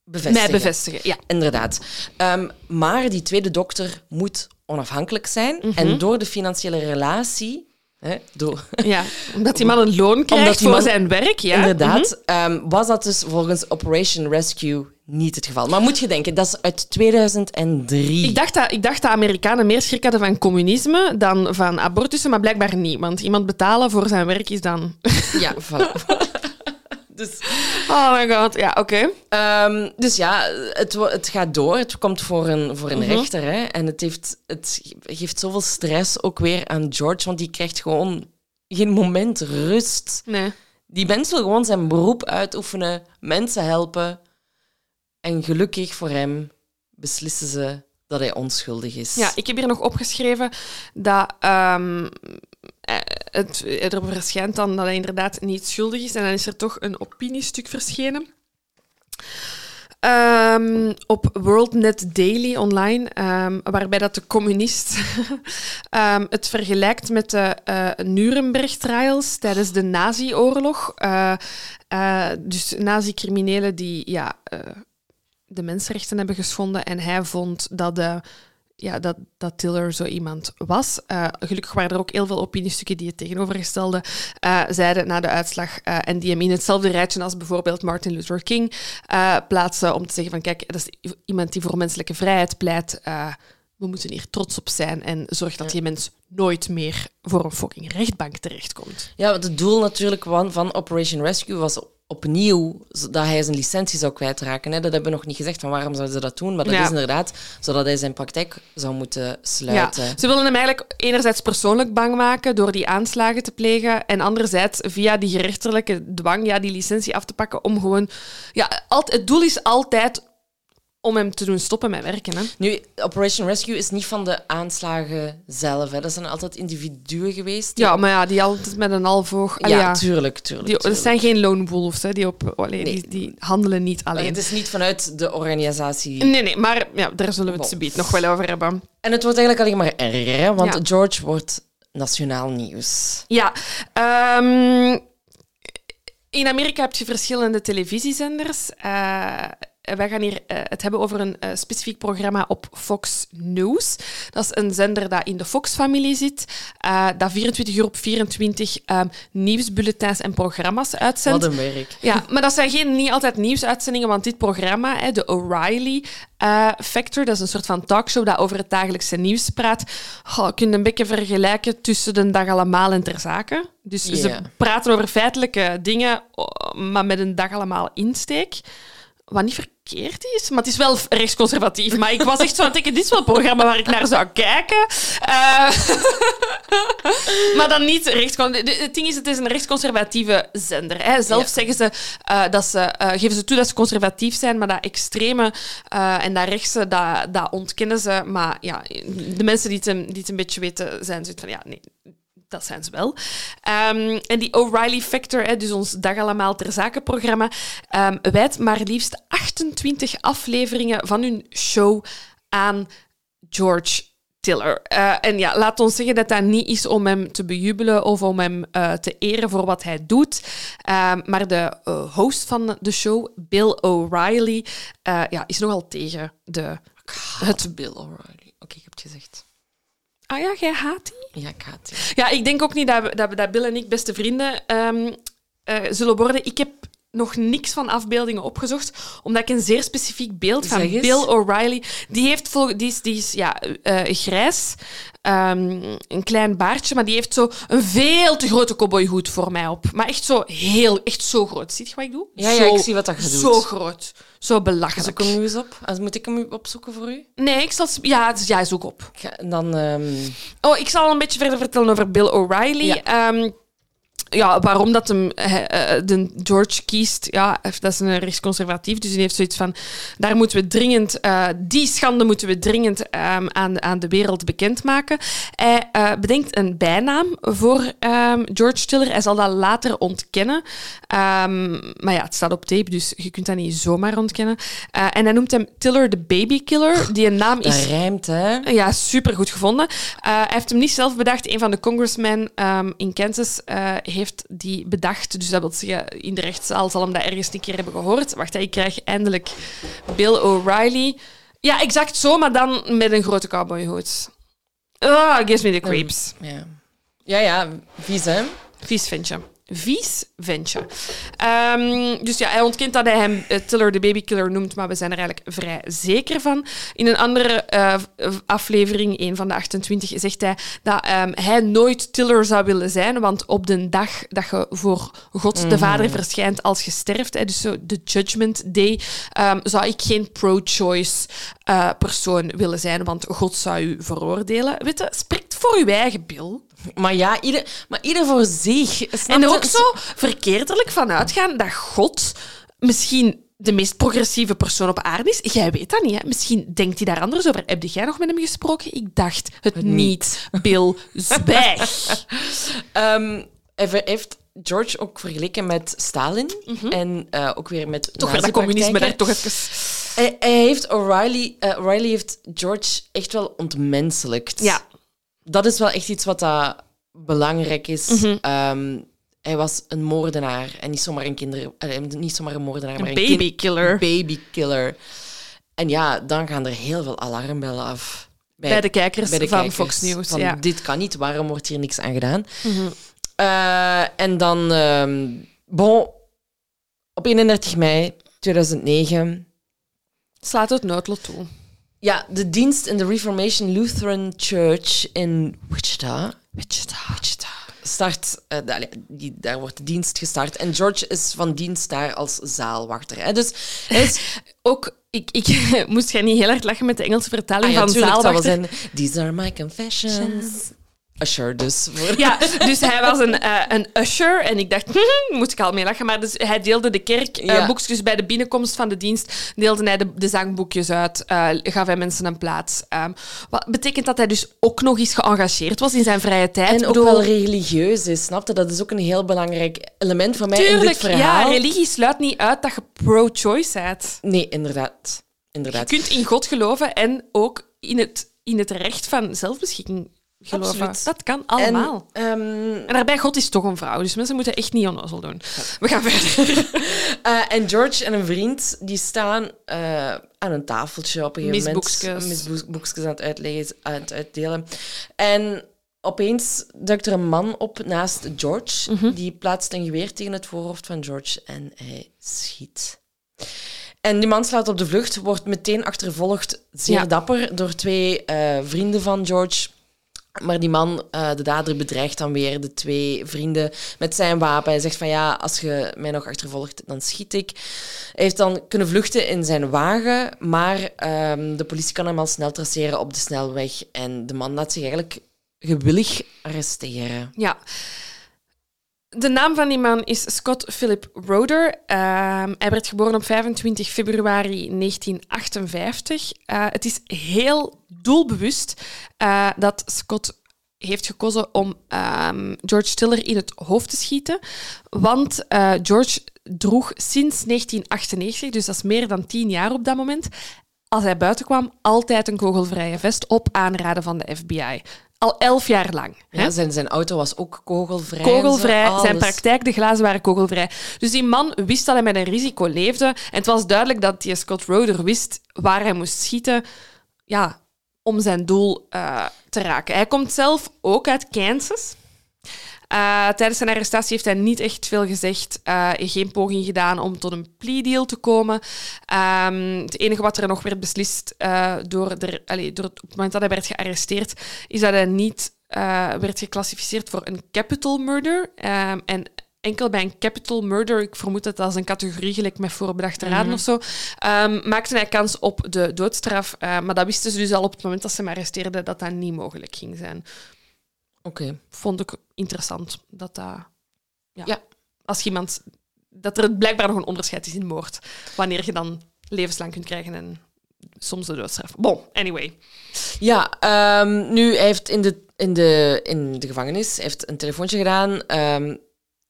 Speaker 1: bevestigen.
Speaker 2: mij bevestigen. Ja.
Speaker 1: Inderdaad. Ehm, maar die tweede dokter moet onafhankelijk zijn.
Speaker 2: Mhm.
Speaker 1: En door de financiële relatie... Hè, door,
Speaker 2: ja, omdat die man een loon krijgt
Speaker 1: Omdat
Speaker 2: voor
Speaker 1: man-
Speaker 2: zijn werk. Ja.
Speaker 1: Inderdaad,
Speaker 2: Mhm.
Speaker 1: ehm, was dat dus volgens Operation Rescue niet het geval. Maar moet je denken, dat is uit 2003.
Speaker 2: Ik dacht, dat, ik dacht dat Amerikanen meer schrik hadden van communisme dan van abortussen, maar blijkbaar niet. Want iemand betalen voor zijn werk is dan...
Speaker 1: Ja, voilà. Dus,
Speaker 2: Oh my god, ja, oké.
Speaker 1: ehm, dus ja, het, het gaat door. Het komt voor een, voor een
Speaker 2: Mhm.
Speaker 1: rechter. Hè, en het, heeft, het geeft zoveel stress ook weer aan George, want die krijgt gewoon geen moment rust.
Speaker 2: Nee.
Speaker 1: Die mens wil gewoon zijn beroep uitoefenen, mensen helpen. En gelukkig voor hem beslissen ze dat hij onschuldig is.
Speaker 2: Ja, ik heb hier nog opgeschreven dat ehm, eh, het erop verschijnt dan dat hij inderdaad niet schuldig is. En dan is er toch een opiniestuk verschenen. Ehm, op WorldNet Daily online, ehm, waarbij dat de communist ehm, het vergelijkt met de eh Nuremberg-trials tijdens de Nazi-oorlog. Eh, eh, dus nazi-criminelen die ja, eh, de mensenrechten hebben geschonden en hij vond dat de ja, dat, dat Tiller zo iemand was. Eh, gelukkig waren er ook heel veel opiniestukken die het tegenovergestelde eh, zeiden na de uitslag eh, en die hem in hetzelfde rijtje als bijvoorbeeld Martin Luther King plaatsen om te zeggen van kijk, dat is iemand die voor menselijke vrijheid pleit. we moeten hier trots op zijn en zorg dat die mens nooit meer voor een fucking rechtbank terechtkomt.
Speaker 1: Ja, want het doel natuurlijk van, van Operation Rescue was opnieuw dat hij zijn licentie zou kwijtraken. Hè. Dat hebben we nog niet gezegd, van waarom zouden ze dat doen? Maar dat
Speaker 2: Ja.
Speaker 1: is inderdaad zodat hij zijn praktijk zou moeten sluiten.
Speaker 2: Ja, ze willen hem eigenlijk enerzijds persoonlijk bang maken door die aanslagen te plegen en anderzijds via die gerechtelijke dwang ja, die licentie af te pakken om gewoon... Ja, het doel is altijd om hem te doen stoppen met werken. Hè.
Speaker 1: Nu, Operation Rescue is niet van de aanslagen zelf. Hè. Dat zijn altijd individuen geweest. die-
Speaker 2: Ja, maar ja, die altijd met een half oog...
Speaker 1: ja, tuurlijk, tuurlijk.
Speaker 2: Die, dat
Speaker 1: tuurlijk.
Speaker 2: zijn geen lone wolves, hè. Die, op, allee,
Speaker 1: Nee.
Speaker 2: die, die handelen niet alleen.
Speaker 1: het is niet vanuit de organisatie.
Speaker 2: Nee, nee, maar ja, daar zullen we het
Speaker 1: Bon.
Speaker 2: zo nog wel over hebben.
Speaker 1: En het wordt eigenlijk alleen maar erger, hè, want
Speaker 2: Ja.
Speaker 1: George wordt nationaal nieuws.
Speaker 2: Ja, ehm, in Amerika heb je verschillende televisiezenders. Eh, wij gaan hier eh, het hebben over een eh, specifiek programma op Fox News. Dat is een zender dat in de Fox-familie zit, eh, dat 24 uur op 24 ehm, nieuwsbulletins en programma's uitzendt.
Speaker 1: Wat een werk.
Speaker 2: Ja, maar dat zijn geen, niet altijd nieuwsuitzendingen, want dit programma, hè, de O'Reilly eh, Factor, dat is een soort van talkshow dat over het dagelijkse nieuws praat. Goh, je kunt een beetje vergelijken tussen de dag allemaal en ter zake. Dus ze praten over feitelijke dingen, oh, maar met een dag allemaal insteek. Wat niet verkeerd is, maar het is wel rechtsconservatief. Maar ik was echt zo aan het denken, dit is wel een programma waar ik naar zou kijken. Eh, maar dan niet rechtsconservatief. Het ding is, het is een rechtsconservatieve zender. Hè. Zelf
Speaker 1: Ja.
Speaker 2: zeggen ze eh, dat ze, eh, geven ze toe dat ze conservatief zijn, maar dat extreme en dat rechtse, dat, dat ontkennen ze. Maar ja, de mensen die het, een- die het een beetje weten, zijn zoiets van, ja, nee, dat zijn ze wel. Ehm, en die O'Reilly Factor, hè, dus ons Dag Allemaal Ter Zake programma, ehm wijdt maar liefst 28 afleveringen van hun show aan George Tiller. Eh, en ja, laat ons zeggen dat dat niet is om hem te bejubelen of om hem eh, te eren voor wat hij doet. Ehm, maar de eh, host van de show, Bill O'Reilly, ja, is nogal tegen de...
Speaker 1: Het Bill O'Reilly. Oké, ik heb het gezegd.
Speaker 2: Ah ja, jij haat die?
Speaker 1: Ja, ik haat die.
Speaker 2: Ja, ik denk ook niet dat, we, dat, dat Bill en ik beste vrienden ehm, eh, zullen worden. Ik heb nog niks van afbeeldingen opgezocht, omdat ik een zeer specifiek beeld van. Bill O'Reilly... Die, heeft die is, die is ja, eh, grijs, ehm, een klein baardje, maar die heeft zo een veel te grote cowboyhoed voor mij op. Maar echt zo heel, echt zo groot. Ziet je wat ik doe?
Speaker 1: Ja, ik zie wat dat je doet.
Speaker 2: Zo groot. Zo belachelijk.
Speaker 1: Zoek hem nu eens op. Ah, Moet ik hem opzoeken voor u?
Speaker 2: Nee, ik zal... Ja, is- ja, zoek op.
Speaker 1: Dan... ehm,
Speaker 2: Oh, ik zal een beetje verder vertellen over Bill O'Reilly.
Speaker 1: Ja.
Speaker 2: Ehm, ja, waarom dat hem eh, de George kiest, ja, dat is een rechtsconservatief, dus hij heeft zoiets van, daar moeten we dringend, eh, die schande moeten we dringend ehm, aan, aan de wereld bekendmaken. Hij eh, bedenkt een bijnaam voor ehm, George Tiller. Hij zal dat later ontkennen. Ehm, maar ja, het staat op tape, dus je kunt dat niet zomaar ontkennen. En hij noemt hem Tiller the Baby Killer. Die een naam
Speaker 1: Dat
Speaker 2: is
Speaker 1: rijmt, hè?
Speaker 2: ja, super goed gevonden. Hij heeft hem niet zelf bedacht. Een van de congressmen in Kansas eh, heeft die bedacht. Dus dat wil zeggen, in de rechtszaal zal hem dat ergens een keer hebben gehoord. Wacht, ik krijg eindelijk Bill O'Reilly. Ja, exact zo, maar dan met een grote cowboyhoed. Ah, gives me the creeps.
Speaker 1: Ja, ja, ja vies, hè?
Speaker 2: Vies ventje. Vies ventje. Ehm, dus ja, hij ontkent dat hij hem eh, Tiller de babykiller noemt, maar we zijn er eigenlijk vrij zeker van. In een andere eh, aflevering, een van de 28, zegt hij dat ehm, hij nooit Tiller zou willen zijn, want op de dag dat je voor God de Vader verschijnt als je sterft, hè, dus zo de Judgment Day, ehm, zou ik geen pro-choice eh, persoon willen zijn, want God zou u veroordelen. Weet je, spreekt voor uw eigen Bill.
Speaker 1: Maar ja, ieder, maar ieder voor zich.
Speaker 2: En er ook zo verkeerdelijk van uitgaan dat God misschien de meest progressieve persoon op aarde is. Jij weet dat niet, hè? Misschien denkt hij daar anders over. Heb jij nog met hem gesproken? Ik dacht het, niet. Bill, zwijg.
Speaker 1: Ehm, heeft George ook vergeleken met Stalin. En eh, ook weer met
Speaker 2: Mhm. Toch weer dat communisme daar toch even...
Speaker 1: Hij, hij heeft O'Reilly... eh, O'Reilly heeft George echt wel ontmenselijkt.
Speaker 2: Ja.
Speaker 1: Dat is wel echt iets wat dat belangrijk is.
Speaker 2: Mhm.
Speaker 1: Ehm, hij was een moordenaar. En niet zomaar een kinder... eh, niet zomaar een moordenaar, maar
Speaker 2: Een
Speaker 1: een kind-
Speaker 2: babykiller.
Speaker 1: babykiller. En ja, dan gaan er heel veel alarmbellen af.
Speaker 2: Bij de kijkers
Speaker 1: bij de
Speaker 2: van
Speaker 1: kijkers.
Speaker 2: Fox News.
Speaker 1: Van,
Speaker 2: ja. Mhm.
Speaker 1: Dit kan niet, waarom wordt hier niks aan gedaan? Eh, en dan, ehm, bon, op 31 mei 2009,
Speaker 2: Slaat het noodlot toe.
Speaker 1: Ja, de dienst in de Reformation Lutheran Church in Wichita,
Speaker 2: Wichita.
Speaker 1: Wichita start, eh, da- allee, die, daar wordt de dienst gestart. En George is van dienst daar als zaalwachter. Hè. Dus hij is,
Speaker 2: Ook, ik, ik moest jij niet heel hard lachen met de Engelse vertaling
Speaker 1: ah, ja,
Speaker 2: van
Speaker 1: tuurlijk,
Speaker 2: zaalwachter.
Speaker 1: zijn, These are my confessions. Usher dus. Voor
Speaker 2: Ja, dus hij was een, eh, een usher en ik dacht, moet ik al mee lachen. Maar dus hij deelde de kerkboekjes
Speaker 1: Ja.
Speaker 2: boekjes bij de binnenkomst van de dienst, deelde hij de, de zangboekjes uit, eh, gaf hij mensen een plaats. Ehm, wat betekent dat hij dus ook nog eens geëngageerd was in zijn vrije tijd.
Speaker 1: En ook
Speaker 2: bedoel,
Speaker 1: wel religieus is, snapte? Dat is ook een heel belangrijk element van mij in dit
Speaker 2: Tuurlijk,
Speaker 1: verhaal.
Speaker 2: ja, religie sluit niet uit dat je pro-choice bent.
Speaker 1: Nee, inderdaad.
Speaker 2: Je
Speaker 1: Inderdaad.
Speaker 2: kunt in God geloven en ook in het, in het recht van zelfbeschikking geloven.
Speaker 1: Absoluut.
Speaker 2: Dat kan allemaal.
Speaker 1: En, ehm,
Speaker 2: En daarbij, God is toch een vrouw, dus mensen moeten echt niet onnozel doen. We gaan verder.
Speaker 1: eh, en George en een vriend die staan eh, aan een tafeltje op een gegeven moment. Misboekjes aan het, uitleggen, aan het uitdelen. En opeens duikt er een man op naast George.
Speaker 2: Mhm.
Speaker 1: Die plaatst een geweer tegen het voorhoofd van George en hij schiet. En die man slaat op de vlucht, wordt meteen achtervolgd, zeer
Speaker 2: Ja.
Speaker 1: dapper, door twee eh, vrienden van George. Maar die man, eh, de dader, bedreigt dan weer de twee vrienden met zijn wapen. Hij zegt van ja, als je mij nog achtervolgt, dan schiet ik. Hij heeft dan kunnen vluchten in zijn wagen, maar ehm, de politie kan hem al snel traceren op de snelweg. En de man laat zich eigenlijk gewillig arresteren.
Speaker 2: Ja. De naam van die man is Scott Philip Roder. Ehm, hij werd geboren op 25 februari 1958. Eh, het is heel doelbewust eh, dat Scott heeft gekozen om ehm, George Tiller in het hoofd te schieten. Want eh, George droeg sinds 1998, dus dat is meer dan tien jaar op dat moment, als hij buiten kwam, altijd een kogelvrije vest op aanraden van de FBI. Al elf jaar lang.
Speaker 1: Ja, zijn, zijn auto was ook kogelvrij. zo,
Speaker 2: Kogelvrij, zijn praktijk, de glazen waren kogelvrij. Dus die man wist dat hij met een risico leefde. En het was duidelijk dat die Scott Roder wist waar hij moest schieten ja, om zijn doel eh, te raken. Hij komt zelf ook uit Kansas. Eh, tijdens zijn arrestatie heeft hij niet echt veel gezegd. eh, geen poging gedaan om tot een plea deal te komen. Ehm, het enige wat er nog werd beslist eh, door, de, door het, op het moment dat hij werd gearresteerd, is dat hij niet werd geclassificeerd voor een capital murder. Ehm, en enkel bij een capital murder, ik vermoed dat dat als een categorie gelijk met voorbedachte raden of zo, ehm, maakte hij kans op de doodstraf. Maar dat wisten ze dus al op het moment dat ze hem arresteerden, dat dat niet mogelijk ging zijn
Speaker 1: Oké.
Speaker 2: vond ik interessant dat dat ja,
Speaker 1: Ja.
Speaker 2: als iemand dat er blijkbaar nog een onderscheid is in moord, wanneer je dan levenslang kunt krijgen en soms de doodstraf. Bon, anyway.
Speaker 1: Ja, ehm, nu hij heeft in de, in, de, in de gevangenis heeft een telefoontje gedaan ehm,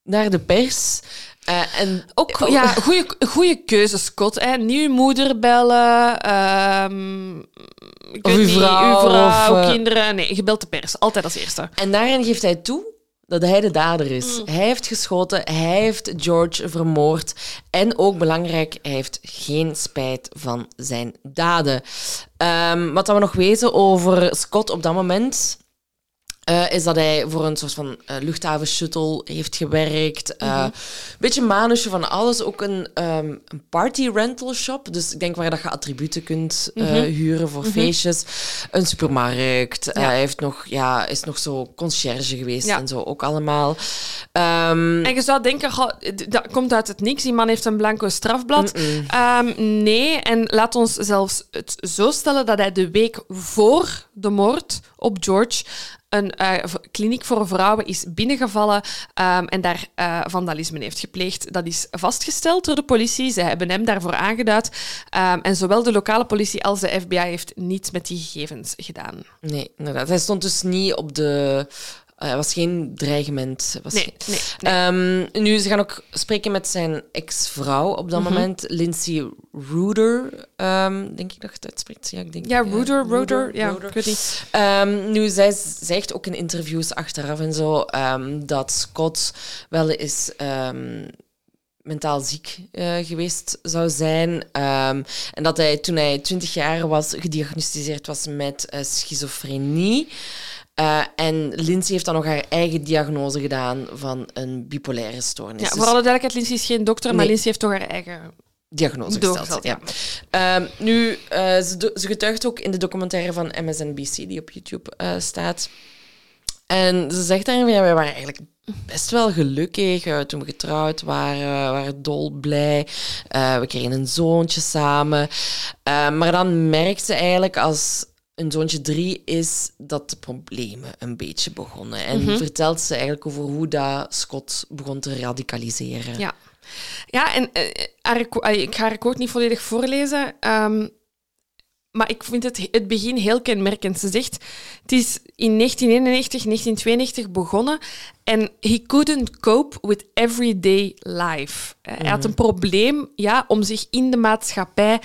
Speaker 1: naar de pers. Eh, en
Speaker 2: Ook
Speaker 1: Oh.
Speaker 2: ja, goede, goede keuze, Scott. Hè. Niet uw moeder bellen, ehm, ik
Speaker 1: Of
Speaker 2: niet, uw vrouw,
Speaker 1: of, eh,
Speaker 2: kinderen. Nee, je belt de pers. Altijd als eerste.
Speaker 1: En daarin geeft hij toe dat hij de dader is.
Speaker 2: Mm.
Speaker 1: Hij heeft geschoten, hij heeft George vermoord. En ook belangrijk, hij heeft geen spijt van zijn daden. Ehm, wat dan we nog weten over Scott op dat moment... eh, is dat hij voor een soort van eh luchthaven-shuttle heeft gewerkt.
Speaker 2: Mhm.
Speaker 1: Eh, Een beetje manusje van alles. Ook een, ehm, een party rental shop. Dus ik denk waar dat je attributen kunt eh,
Speaker 2: Mhm.
Speaker 1: huren voor feestjes. Een supermarkt.
Speaker 2: Ja.
Speaker 1: hij heeft nog, ja, is nog zo conciërge geweest
Speaker 2: Ja.
Speaker 1: en zo ook allemaal. Ehm,
Speaker 2: En je zou denken, goh, dat komt uit het niks. Die man heeft een blanco strafblad. Ehm, nee, en laat ons zelfs het zo stellen dat hij de week voor de moord op George een eh, kliniek voor vrouwen is binnengevallen ehm, en daar eh, vandalisme heeft gepleegd. Dat is vastgesteld door de politie. Ze hebben hem daarvoor aangeduid. Ehm, en zowel de lokale politie als de FBI heeft niets met die gegevens gedaan.
Speaker 1: Nee, inderdaad. Hij stond dus niet op de... Hij was geen dreigement. Was
Speaker 2: Nee, nee, nee.
Speaker 1: Ehm, nu, ze gaan ook spreken met zijn ex-vrouw op dat
Speaker 2: Mhm.
Speaker 1: moment, Lindsay Ruder, ehm, denk ik dat je het uitspreekt. Ja, ik denk,
Speaker 2: ja, Ruder, Ruder, ja,
Speaker 1: Ruder.
Speaker 2: ik weet niet.
Speaker 1: Ehm, nu, zij zegt ook in interviews achteraf en zo dat Scott wel eens mentaal ziek eh, geweest zou zijn. En dat hij toen hij 20 jaar was, gediagnosticeerd was met eh, schizofrenie. Eh, en Lindsay heeft dan nog haar eigen diagnose gedaan van een bipolaire stoornis.
Speaker 2: Ja,
Speaker 1: Dus
Speaker 2: voor alle duidelijkheid, Lindsay is geen dokter, maar. Lindsay heeft toch haar eigen...
Speaker 1: diagnose gesteld. Ja. Ehm, nu, eh, ze, ze getuigt ook in de documentaire van MSNBC, die op YouTube eh, staat. En ze zegt daarin van, ja, wij waren eigenlijk best wel gelukkig toen we getrouwd waren. We waren dolblij. We kregen een zoontje samen. Eh, maar dan merkt ze eigenlijk als een zoontje drie is dat de problemen een beetje begonnen. En
Speaker 2: Mhm.
Speaker 1: vertelt ze eigenlijk over hoe dat Scott begon te radicaliseren.
Speaker 2: Ja. Ja, en eh, ik ga haar quote niet volledig voorlezen, ehm, maar ik vind het, het begin heel kenmerkend. Ze zegt, het is in 1991, 1992 begonnen en he couldn't cope with everyday life. Eh, Hij had een probleem ja, om zich in de maatschappij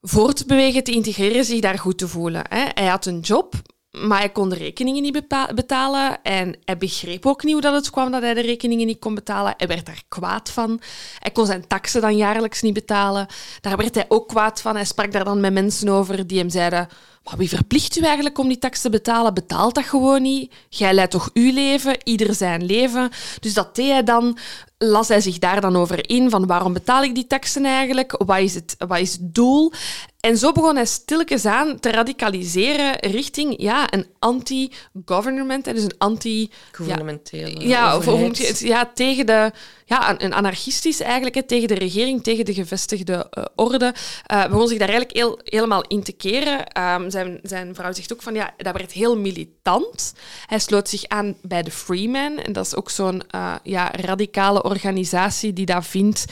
Speaker 2: voor te bewegen, te integreren, zich daar goed te voelen. Hè. Hij had een job, maar hij kon de rekeningen niet betalen. En hij begreep ook niet hoe dat het kwam dat hij de rekeningen niet kon betalen. Hij werd daar kwaad van. Hij kon zijn taxen dan jaarlijks niet betalen. Daar werd hij ook kwaad van. Hij sprak daar dan met mensen over die hem zeiden... Wie verplicht u eigenlijk om die tax te betalen? Betaalt dat gewoon niet. Jij leidt toch uw leven, ieder zijn leven. Dus dat deed hij dan. Las hij zich daar dan over in van waarom betaal ik die taxen eigenlijk? Wat is het, wat is het doel? En zo begon hij stilletjes aan te radicaliseren richting ja, een anti-government, dus een anti... Ja,
Speaker 1: Gouvernementele
Speaker 2: ja, of? Ja, tegen de... Ja, een- anarchistisch eigenlijk, hè, tegen de regering, tegen de gevestigde eh, orde. eh begon zich daar eigenlijk heel, helemaal in te keren. Ehm, zijn, zijn vrouw zegt ook van, ja, dat werd heel militant. Hij sloot zich aan bij de Freeman. En dat is ook zo'n eh, ja, radicale organisatie die dat vindt...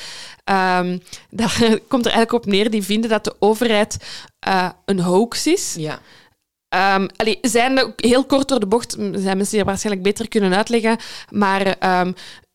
Speaker 2: ehm dat komt er eigenlijk op neer, die vinden dat de overheid een hoax is.
Speaker 1: Ja.
Speaker 2: Ehm allee, zijn heel kort door de bocht, zijn mensen die waarschijnlijk beter kunnen uitleggen, maar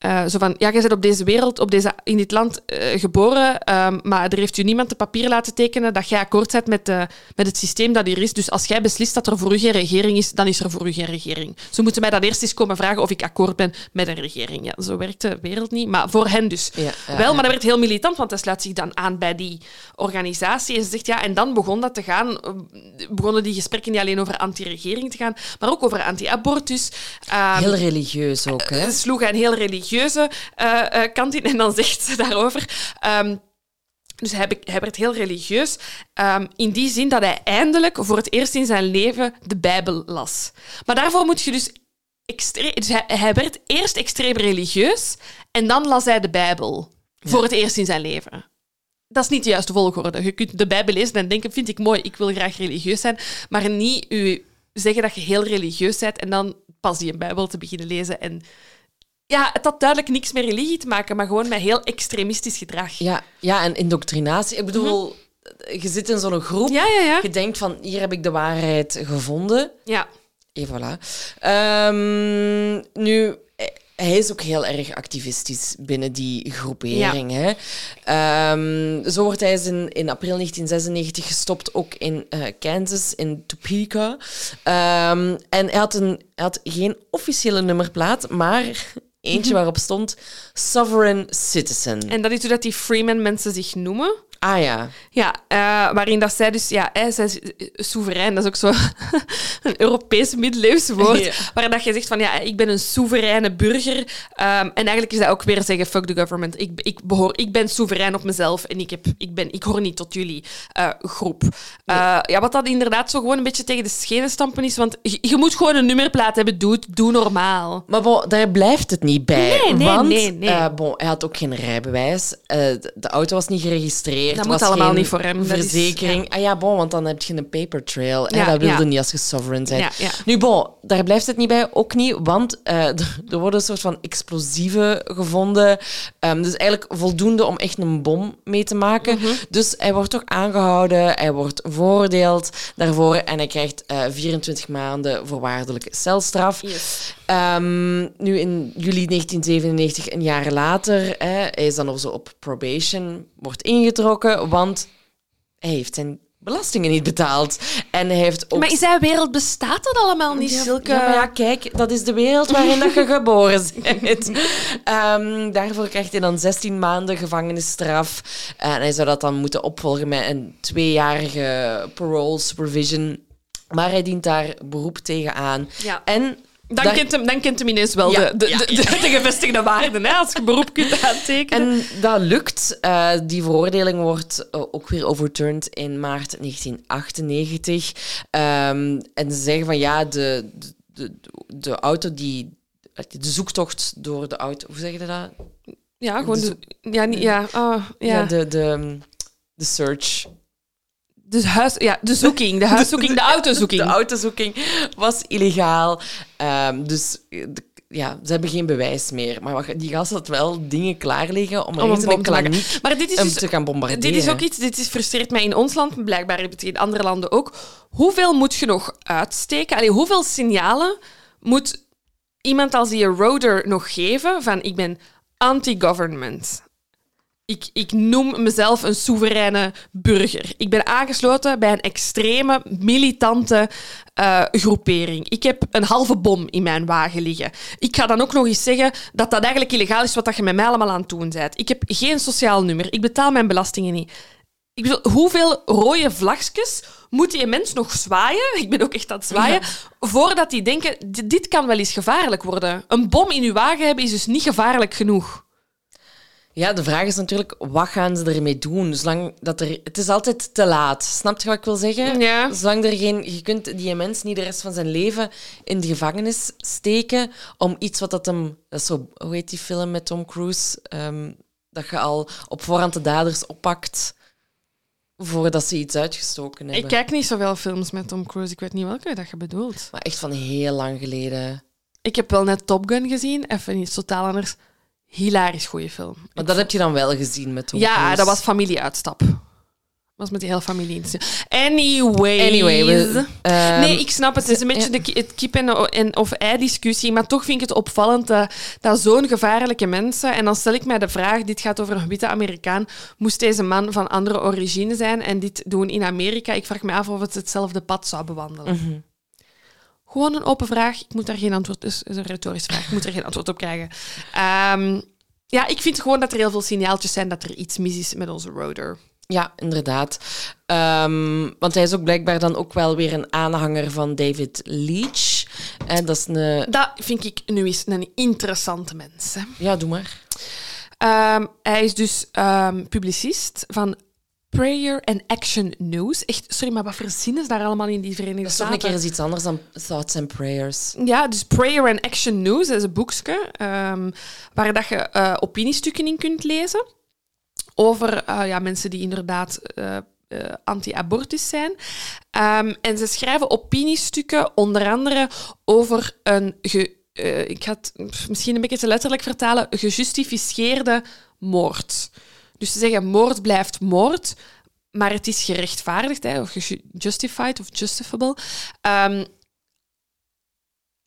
Speaker 2: eh, zo van, ja, jij bent op deze wereld, op deze, in dit land eh, geboren, ehm, maar er heeft u niemand de papier laten tekenen dat jij akkoord bent met, de, met het systeem dat hier is. Dus als jij beslist dat er voor u geen regering is, dan is er voor u geen regering. Ze moeten mij dan eerst eens komen vragen of ik akkoord ben met een regering. Ja, zo werkt de wereld niet, maar voor hen dus.
Speaker 1: Ja, ja,
Speaker 2: Wel, maar dat werd heel militant, want hij sluit zich dan aan bij die organisatie. En ze zegt, ja, en dan begon dat te gaan, eh, begonnen die gesprekken niet alleen over anti-regering te gaan, maar ook over anti-abortus. Ehm,
Speaker 1: Heel religieus ook, hè?
Speaker 2: ze sloeg een heel religieuze eh, eh, kant in en dan zegt ze daarover. ehm, dus hij, werd heel religieus. ehm, in die zin dat hij eindelijk voor het eerst in zijn leven de Bijbel las. Maar daarvoor moet je dus. Extre- dus hij, hij werd eerst extreem religieus en dan las hij de Bijbel. Voor het eerst in zijn leven. Dat is niet de juiste volgorde. Je kunt de Bijbel lezen en denken: vind ik mooi, ik wil graag religieus zijn. Maar niet u zeggen dat je heel religieus bent en dan pas die een Bijbel te beginnen lezen en ja, het had duidelijk niks met religie te maken, maar gewoon met heel extremistisch gedrag.
Speaker 1: Ja, ja, en indoctrinatie. Ik bedoel, je zit in zo'n groep.
Speaker 2: Mhm. Ja, ja, ja.
Speaker 1: Je denkt van, hier heb ik de waarheid gevonden.
Speaker 2: Ja.
Speaker 1: Et voilà. Ehm, nu, eh, hij is ook heel erg activistisch binnen die groepering. Hè? Ehm, zo wordt hij eens in, in april 1996 gestopt, ook in eh, Kansas, in Topeka. Ehm, en hij had, een, hij had geen officiële nummerplaat, maar eentje waarop stond Sovereign Citizen.
Speaker 2: En dat is hoe dat die Freeman mensen zich noemen.
Speaker 1: Ah ja.
Speaker 2: Ja, eh, waarin dat zij dus, ja, hè, zij is eh, soeverein, dat is ook zo een Europees middeleeuws woord,
Speaker 1: Ja.
Speaker 2: waar dat je zegt van, ja, ik ben een soevereine burger. Ehm, en eigenlijk is dat ook weer zeggen, fuck the government. Ik, ik, behoor, ik ben soeverein op mezelf en ik, heb, ik, ben, ik hoor niet tot jullie eh, groep. Ja, wat dat inderdaad zo gewoon een beetje tegen de schenen stampen is, want je, je moet gewoon een nummerplaat hebben, doe, doe normaal.
Speaker 1: Maar bon, daar blijft het niet bij.
Speaker 2: Nee, nee,
Speaker 1: want
Speaker 2: nee, nee.
Speaker 1: bon, hij had ook geen rijbewijs. De auto was niet geregistreerd.
Speaker 2: Dat moet allemaal
Speaker 1: geen
Speaker 2: niet voor hem. Is-
Speaker 1: Verzekering. Ah ja, bon, want dan heb je een paper trail.
Speaker 2: Ja,
Speaker 1: en dat wilde
Speaker 2: ja.
Speaker 1: niet als je sovereign bent.
Speaker 2: Ja, ja.
Speaker 1: Nu, bon, daar blijft het niet bij. Ook niet, want eh, er worden een soort van explosieven gevonden. Ehm, dus eigenlijk voldoende om echt een bom mee te maken.
Speaker 2: Mhm.
Speaker 1: Dus hij wordt ook aangehouden. Hij wordt veroordeeld daarvoor. En hij krijgt eh, 24 maanden voorwaardelijke celstraf.
Speaker 2: Yes.
Speaker 1: Ehm, nu in juli 1997, een jaar later, hè, hij is dan of zo op probation, wordt ingetrokken, want hij heeft zijn belastingen niet betaald. En hij heeft ook...
Speaker 2: Maar in zijn wereld bestaat dat allemaal niet,
Speaker 1: Ja,
Speaker 2: zulke...
Speaker 1: ja, maar ja, kijk, dat is de wereld waarin dat je geboren bent. Ehm, daarvoor krijgt hij dan 16 maanden gevangenisstraf. En hij zou dat dan moeten opvolgen met een tweejarige parole supervision. Maar hij dient daar beroep tegen aan.
Speaker 2: Ja.
Speaker 1: En
Speaker 2: Dan, kent hem, dan kent hem ineens wel
Speaker 1: Ja,
Speaker 2: de, de,
Speaker 1: ja,
Speaker 2: de, de, de gevestigde waarden, hè, als je beroep kunt aantekenen.
Speaker 1: En dat lukt. Eh, die veroordeling wordt eh, ook weer overturned in maart 1998. Ehm, en ze zeggen van ja, de, de, de, auto die. De zoektocht door de auto. Hoe zeg je dat?
Speaker 2: ja, gewoon...
Speaker 1: de
Speaker 2: ja, niet, ja, ah, ja.
Speaker 1: de, de, de search.
Speaker 2: Dus huis, ja, de zoeking, de huiszoeking, de autozoeking.
Speaker 1: De autozoeking was illegaal. Ehm, dus de- ja, ze hebben geen bewijs meer. Maar die gasten had wel dingen klaar liggen om,
Speaker 2: om een bom te maken. Maar dit is dus
Speaker 1: te gaan bombarderen.
Speaker 2: Dit is ook iets, dit is frustreert mij in ons land, blijkbaar het in andere landen ook. Hoeveel moet je nog uitsteken? Allee, hoeveel signalen moet iemand als die roader nog geven van ik ben anti-government? Ik, ik noem mezelf een soevereine burger. Ik ben aangesloten bij een extreme, militante eh, groepering. Ik heb een halve bom in mijn wagen liggen. Ik ga dan ook nog eens zeggen dat dat eigenlijk illegaal is wat dat je met mij allemaal aan het doen bent. Ik heb geen sociaal nummer. Ik betaal mijn belastingen niet. Ik bedoel, hoeveel rode vlagjes moet die mens nog zwaaien? Ik ben ook echt aan het zwaaien. Voordat die denken, "D- dit kan wel eens gevaarlijk worden. Een bom in uw wagen hebben is dus niet gevaarlijk genoeg.
Speaker 1: Ja, de vraag is natuurlijk, wat gaan ze ermee doen? Zolang dat er... Het is altijd te laat. Snap je wat ik wil zeggen?
Speaker 2: Ja.
Speaker 1: Zolang er geen... Je kunt die mens niet de rest van zijn leven in de gevangenis steken om iets wat dat hem... Dat is zo... Hoe heet die film met Tom Cruise? Ehm, dat je al op voorhand de daders oppakt voordat ze iets uitgestoken hebben.
Speaker 2: Ik kijk niet zoveel films met Tom Cruise. Ik weet niet welke dat je bedoelt.
Speaker 1: Maar echt van heel lang geleden.
Speaker 2: Ik heb wel net Top Gun gezien. Even iets totaal anders. Hilarisch goede film.
Speaker 1: Maar dat heb je dan wel gezien met Tom
Speaker 2: ja,
Speaker 1: Cruise.
Speaker 2: dat was familieuitstap. was met die hele familie in. Anyway.
Speaker 1: Anyway, we, ehm,
Speaker 2: nee, ik snap het. Het is een beetje
Speaker 1: ja.
Speaker 2: de het kip en, en of ei discussie. Maar toch vind ik het opvallend dat, dat zo'n gevaarlijke mensen... En dan stel ik mij de vraag, dit gaat over een witte Amerikaan. Moest deze man van andere origine zijn en dit doen in Amerika? Ik vraag me af of het hetzelfde pad zou bewandelen.
Speaker 1: Mhm.
Speaker 2: Gewoon een open vraag. Ik moet daar geen antwoord... Dus is een retorische vraag. Ik moet er geen antwoord op krijgen. Ehm, ja, ik vind gewoon dat er heel veel signaaltjes zijn dat er iets mis is met onze roader.
Speaker 1: Ja, inderdaad. Ehm, want hij is ook blijkbaar dan ook wel weer een aanhanger van David Leach. En dat is een...
Speaker 2: Dat vind ik nu eens een interessante mens. Hè.
Speaker 1: Ja, doe maar.
Speaker 2: Ehm, hij is dus ehm, publicist van Prayer and Action News. Echt, sorry, maar wat verzinnen ze daar allemaal in die Verenigde
Speaker 1: Dat is toch
Speaker 2: Staten?
Speaker 1: een keer eens iets anders dan Thoughts and Prayers.
Speaker 2: Ja, dus Prayer and Action News dat is een boekje ehm, waar dat je eh, opiniestukken in kunt lezen over eh, ja, mensen die inderdaad eh, anti-abortus zijn. Ehm, en ze schrijven opiniestukken onder andere over een eh, ik ga het misschien een beetje te letterlijk vertalen, gejustificeerde moord. Dus ze zeggen moord blijft moord, maar het is gerechtvaardigd, hè, of justified of justifiable. Ehm,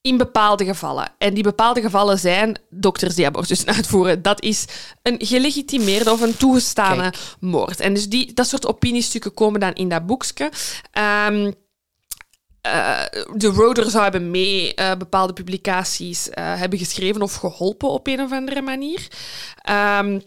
Speaker 2: in bepaalde gevallen. En die bepaalde gevallen zijn dokters die abortus uitvoeren. Dat is een gelegitimeerde of een toegestane moord. En dus die, dat soort opiniestukken komen dan in dat boekje. Ehm, eh, de Roder zou hebben mee eh, bepaalde publicaties eh, hebben geschreven of geholpen op een of andere manier. Ehm,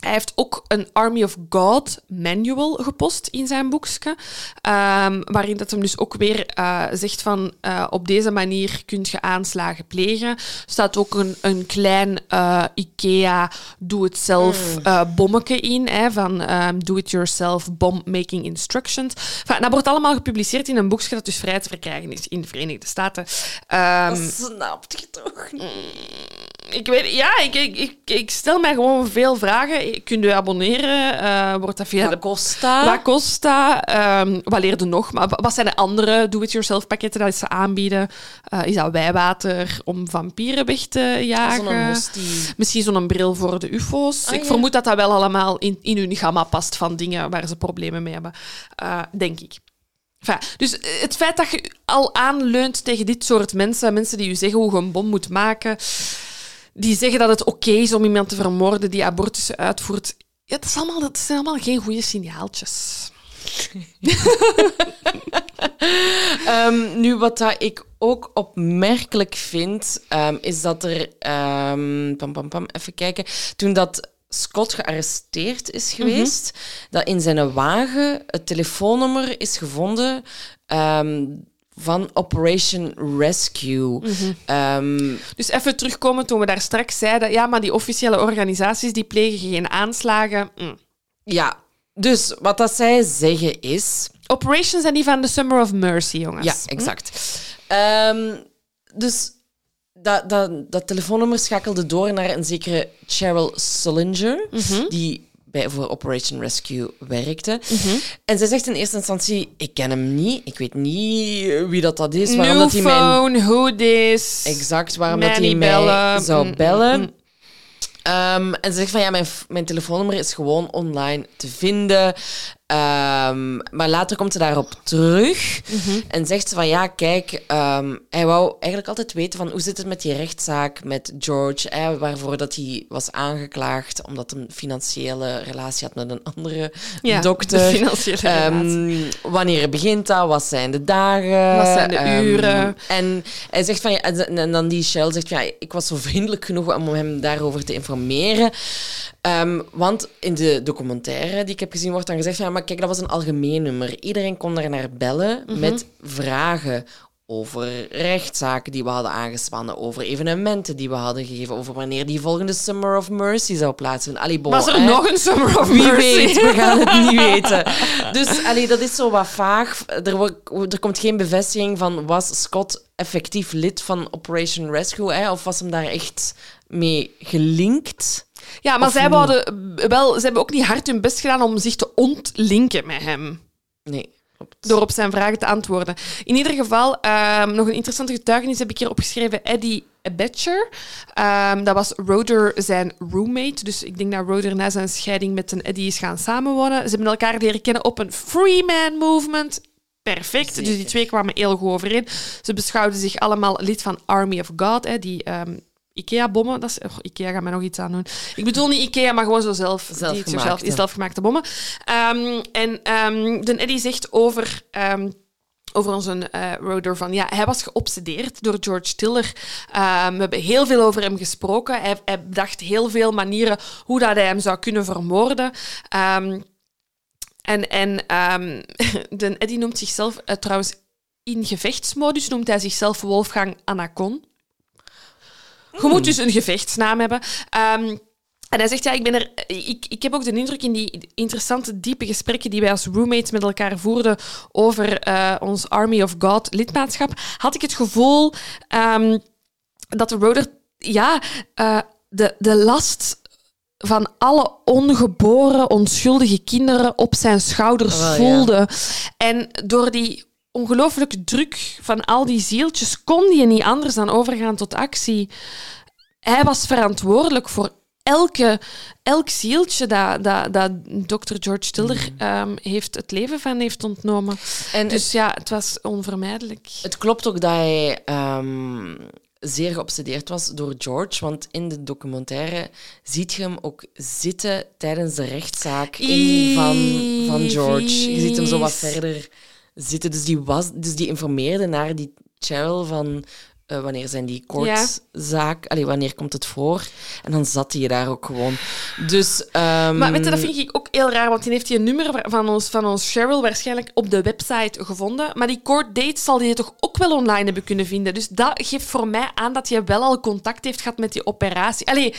Speaker 2: hij heeft ook een Army of God manual gepost in zijn boekje, ehm, waarin dat hem dus ook weer eh, zegt van eh, op deze manier kun je aanslagen plegen. Er staat ook een, een klein eh, IKEA doe-het-zelf eh, bommetje in, hè, van ehm, do-it-yourself bomb making instructions. Enfin, dat wordt allemaal gepubliceerd in een boekje dat dus vrij te verkrijgen is in de Verenigde Staten. Ehm,
Speaker 1: Dat snapt je toch niet?
Speaker 2: Ik weet, ja, ik, ik, ik, ik stel mij gewoon veel vragen. Kunt u abonneren? Eh, wordt dat via
Speaker 1: Wat
Speaker 2: de? Wat kost dat? Ehm, wat leerde nog? Maar wa- wat zijn de andere do-it-yourself pakketten dat ze aanbieden? Eh, is dat wijwater om vampieren weg te jagen?
Speaker 1: Zo'n.
Speaker 2: Misschien zo'n bril voor de ufo's.
Speaker 1: Ah,
Speaker 2: ik
Speaker 1: ja.
Speaker 2: vermoed dat dat wel allemaal in, in hun gamma past van dingen waar ze problemen mee hebben. Eh, denk ik. Enfin, dus het feit dat je al aanleunt tegen dit soort mensen, mensen die je zeggen hoe je een bom moet maken, die zeggen dat het oké is om iemand te vermoorden die abortussen uitvoert, ja, dat, is allemaal, dat zijn allemaal geen goede signaaltjes.
Speaker 1: Ehm, nu, wat dat ik ook opmerkelijk vind, ehm, is dat er... ehm, pam, pam, pam, even kijken. Toen dat Scott gearresteerd is geweest, dat in zijn wagen het telefoonnummer is gevonden van Operation Rescue. Ehm,
Speaker 2: Dus even terugkomen toen we daar straks zeiden, ja, maar die officiële organisaties die plegen geen aanslagen. Mm.
Speaker 1: ja, dus wat dat zij zeggen is...
Speaker 2: Operations zijn die van de Summer of Mercy, jongens.
Speaker 1: Ja, exact. Ehm, dus dat, dat, dat telefoonnummer schakelde door naar een zekere Cheryl Sullinger, die bij, voor Operation Rescue werkte. En zij zegt in eerste instantie, ik ken hem niet, ik weet niet wie dat, dat is, waarom
Speaker 2: New
Speaker 1: dat hij mijn...
Speaker 2: phone, who this.
Speaker 1: Exact, waarom dat hij mij
Speaker 2: bellen.
Speaker 1: zou
Speaker 2: Mm, mm,
Speaker 1: bellen.
Speaker 2: mm.
Speaker 1: Ehm, en ze zegt van ja, mijn, mijn telefoonnummer is gewoon online te vinden. Ehm, maar later komt ze daarop terug
Speaker 2: Mhm.
Speaker 1: en zegt ze van ja, kijk, ehm, hij wou eigenlijk altijd weten van hoe zit het met die rechtszaak met George, hè, waarvoor dat hij was aangeklaagd omdat hij een financiële relatie had met een andere
Speaker 2: Ja,
Speaker 1: dokter.
Speaker 2: financiële.
Speaker 1: Ehm, wanneer begint dat? Wat zijn de dagen?
Speaker 2: Wat zijn de uren?
Speaker 1: En hij zegt van ja, en en dan die Shell zegt van ja, ik was zo vriendelijk genoeg om hem daarover te informeren. Want in de documentaire die ik heb gezien wordt dan gezegd van ja, maar kijk, dat was een algemeen nummer. Iedereen kon daar naar bellen
Speaker 2: Mhm.
Speaker 1: met vragen over rechtszaken die we hadden aangespannen, over evenementen die we hadden gegeven, over wanneer die volgende Summer of Mercy zou plaatsvinden. Allee, bon,
Speaker 2: Was er
Speaker 1: hè.
Speaker 2: nog een Summer of
Speaker 1: Wie
Speaker 2: Mercy?
Speaker 1: weet, we gaan het niet weten. Dus allee, dat is zo wat vaag. Er, wordt- er komt geen bevestiging van was Scott effectief lid van Operation Rescue, hè? of was hem daar echt mee gelinkt?
Speaker 2: Ja, maar
Speaker 1: Of
Speaker 2: zij, wel, ze hebben ook niet hard hun best gedaan om zich te ontlinken met hem.
Speaker 1: Nee. klopt.
Speaker 2: Door op zijn vragen te antwoorden. In ieder geval, ehm, nog een interessante getuigenis heb ik hier opgeschreven. Eddie Betcher. Ehm, dat was Roder zijn roommate. Dus ik denk dat Roder na zijn scheiding met een Eddie is gaan samenwonen. Ze hebben elkaar leren kennen op een free man movement. Perfect. Dus die twee kwamen heel goed overeen. Ze beschouwden zich allemaal lid van Army of God. Hè, die ehm, Ikea-bommen. Dat is, oh, Ikea gaat mij nog iets aan doen. Ik bedoel niet Ikea, maar gewoon zo zelf. Die,
Speaker 1: Zelfgemaakte.
Speaker 2: zelf, die zelfgemaakte bommen. Ehm, en ehm, de Eddie zegt over... ehm, over onze eh Roder van ja, hij was geobsedeerd door George Tiller. We hebben heel veel over hem gesproken. Hij, hij bedacht heel veel manieren hoe dat hij hem zou kunnen vermoorden. En en ehm, de Eddie noemt zichzelf eh, trouwens in gevechtsmodus noemt hij zichzelf Wolfgang Anacon. Je moet dus een gevechtsnaam hebben. Ehm, en hij zegt, ja, ik, ben er, ik, ik heb ook de indruk in die interessante, diepe gesprekken die wij als roommates met elkaar voerden over eh, ons Army of God lidmaatschap, had ik het gevoel ehm, dat de Roder ja, eh, de, de last van alle ongeboren, onschuldige kinderen op zijn schouders
Speaker 1: ja.
Speaker 2: voelde. En door die ongelooflijk druk van al die zieltjes kon hij niet anders dan overgaan tot actie. Hij was verantwoordelijk voor elke, elk zieltje dat, dat, dat Dr. George Tiller ehm, heeft het leven van heeft ontnomen.
Speaker 1: En
Speaker 2: Dus ja, het was onvermijdelijk.
Speaker 1: Het klopt ook dat hij ehm, zeer geobsedeerd was door George, want in de documentaire ziet je hem ook zitten tijdens de rechtszaak in van, van George. Je ziet hem zo wat verder zitten. Dus die, was, dus die informeerde naar die Cheryl van eh, wanneer zijn die courtzaak, allee, wanneer komt het voor? En dan zat hij daar ook gewoon. Dus, ehm,
Speaker 2: Maar weet je, dat vind ik ook heel raar, want die heeft die nummer van ons, van ons Cheryl waarschijnlijk op de website gevonden. Maar die court dates zal die toch ook wel online hebben kunnen vinden. Dus dat geeft voor mij aan dat je wel al contact heeft gehad met die operatie. Allee,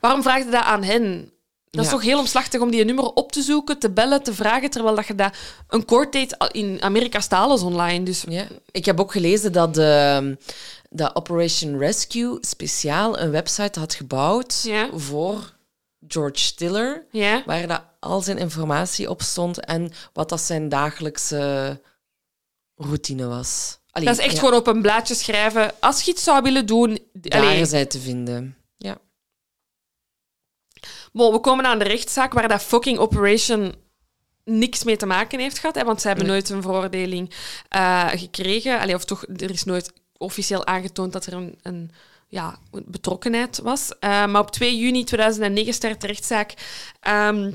Speaker 2: waarom vraag je dat aan hen? Dat is
Speaker 1: Ja.
Speaker 2: toch heel omslachtig om die nummer op te zoeken, te bellen, te vragen, terwijl dat je dat... Een court date in Amerika staat alles online, dus...
Speaker 1: Ja. Ik heb ook gelezen dat, de, dat Operation Rescue speciaal een website had gebouwd
Speaker 2: Ja.
Speaker 1: voor George Tiller,
Speaker 2: Ja.
Speaker 1: waar dat al zijn informatie op stond en wat dat zijn dagelijkse routine was. Allee,
Speaker 2: Dat is echt gewoon op een blaadje schrijven. Als je iets zou willen doen...
Speaker 1: Daar
Speaker 2: allee,
Speaker 1: is hij te vinden.
Speaker 2: Bon, we komen aan de rechtszaak waar dat fucking Operation niks mee te maken heeft gehad. Hè, want ze hebben
Speaker 1: Nee.
Speaker 2: nooit een veroordeling eh, gekregen. Allee, of toch, er is nooit officieel aangetoond dat er een, een ja, betrokkenheid was. Eh, maar op 2 juni 2009 start de rechtszaak ehm,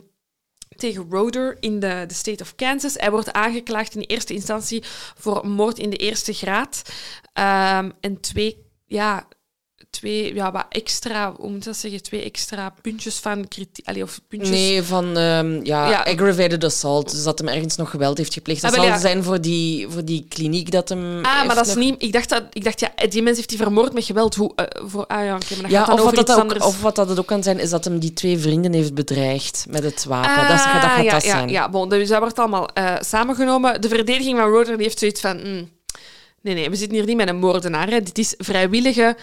Speaker 2: tegen Roder in de, de state of Kansas. Hij wordt aangeklaagd in eerste instantie voor moord in de eerste graad. Ehm, en twee, ja, twee, ja, wat extra, hoe moet dat zeggen, twee extra puntjes van kritiek, allee, of puntjes.
Speaker 1: Nee, van ehm, ja,
Speaker 2: Ja.
Speaker 1: aggravated assault. Dus dat hem ergens nog geweld heeft gepleegd. Dat
Speaker 2: Ah,
Speaker 1: zal
Speaker 2: ja.
Speaker 1: zijn voor die, voor die kliniek dat hem.
Speaker 2: Ah, maar dat is
Speaker 1: nog-
Speaker 2: niet... Ik dacht, dat, ik dacht ja, die mens heeft die vermoord met geweld. Hoe, eh, voor, ah ja, oké, maar dat
Speaker 1: Ja,
Speaker 2: gaat dan
Speaker 1: of
Speaker 2: over
Speaker 1: wat, dat ook, of wat dat het ook kan zijn, is dat hem die twee vrienden heeft bedreigd met het wapen. dat, is- dat
Speaker 2: Ah,
Speaker 1: gaat
Speaker 2: ja,
Speaker 1: dat
Speaker 2: ja,
Speaker 1: zijn.
Speaker 2: Ja, bon, dus dat wordt allemaal eh, samengenomen. De verdediging van Roder heeft zoiets van... mm, nee, nee, we zitten hier niet met een moordenaar. Hè. Dit is vrijwillige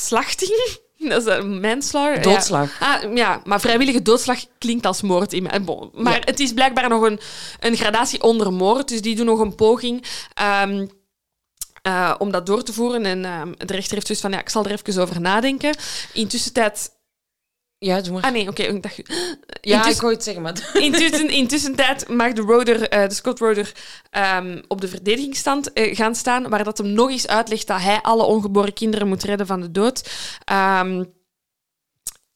Speaker 2: slachting. Dat is een manslaughter. Ja.
Speaker 1: Doodslag.
Speaker 2: Ah, ja, maar vrijwillige doodslag klinkt als moord. in mijn- bon, Maar
Speaker 1: Ja.
Speaker 2: het is blijkbaar nog een, een gradatie onder moord. Dus die doen nog een poging ehm, eh, om dat door te voeren. En ehm, de rechter heeft dus van, ja, ik zal er even over nadenken. Intussen tijd...
Speaker 1: Ja, doe maar.
Speaker 2: Ah nee, oké. ik dacht...
Speaker 1: ja,
Speaker 2: intussen-
Speaker 1: ik wou het zeggen, maar...
Speaker 2: Intussen, intussen tijd mag de, Roder, eh, de Scott Roder ehm, op de verdedigingsstand eh, gaan staan, waar dat hem nog eens uitlegt dat hij alle ongeboren kinderen moet redden van de dood. Ehm,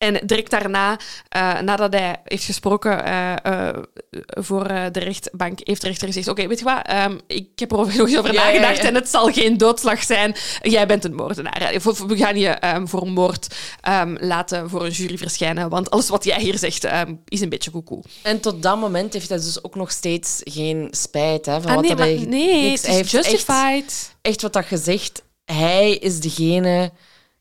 Speaker 2: en direct daarna, eh, nadat hij heeft gesproken eh, eh, voor de rechtbank, heeft de rechter gezegd: Oké, weet je wat? Ehm, ik heb er nog eens over
Speaker 1: Ja,
Speaker 2: nagedacht
Speaker 1: ja.
Speaker 2: en het zal geen doodslag zijn. Jij bent een moordenaar. We gaan je ehm, voor moord ehm, laten voor een jury verschijnen, want alles wat jij hier zegt is een beetje koekoe.
Speaker 1: En tot dat moment heeft hij dus ook nog steeds geen spijt hè, van
Speaker 2: Ah,
Speaker 1: wat
Speaker 2: nee, maar,
Speaker 1: hij...
Speaker 2: nee
Speaker 1: niks- hij heeft echt-
Speaker 2: justified.
Speaker 1: Echt wat dat gezegd, hij is degene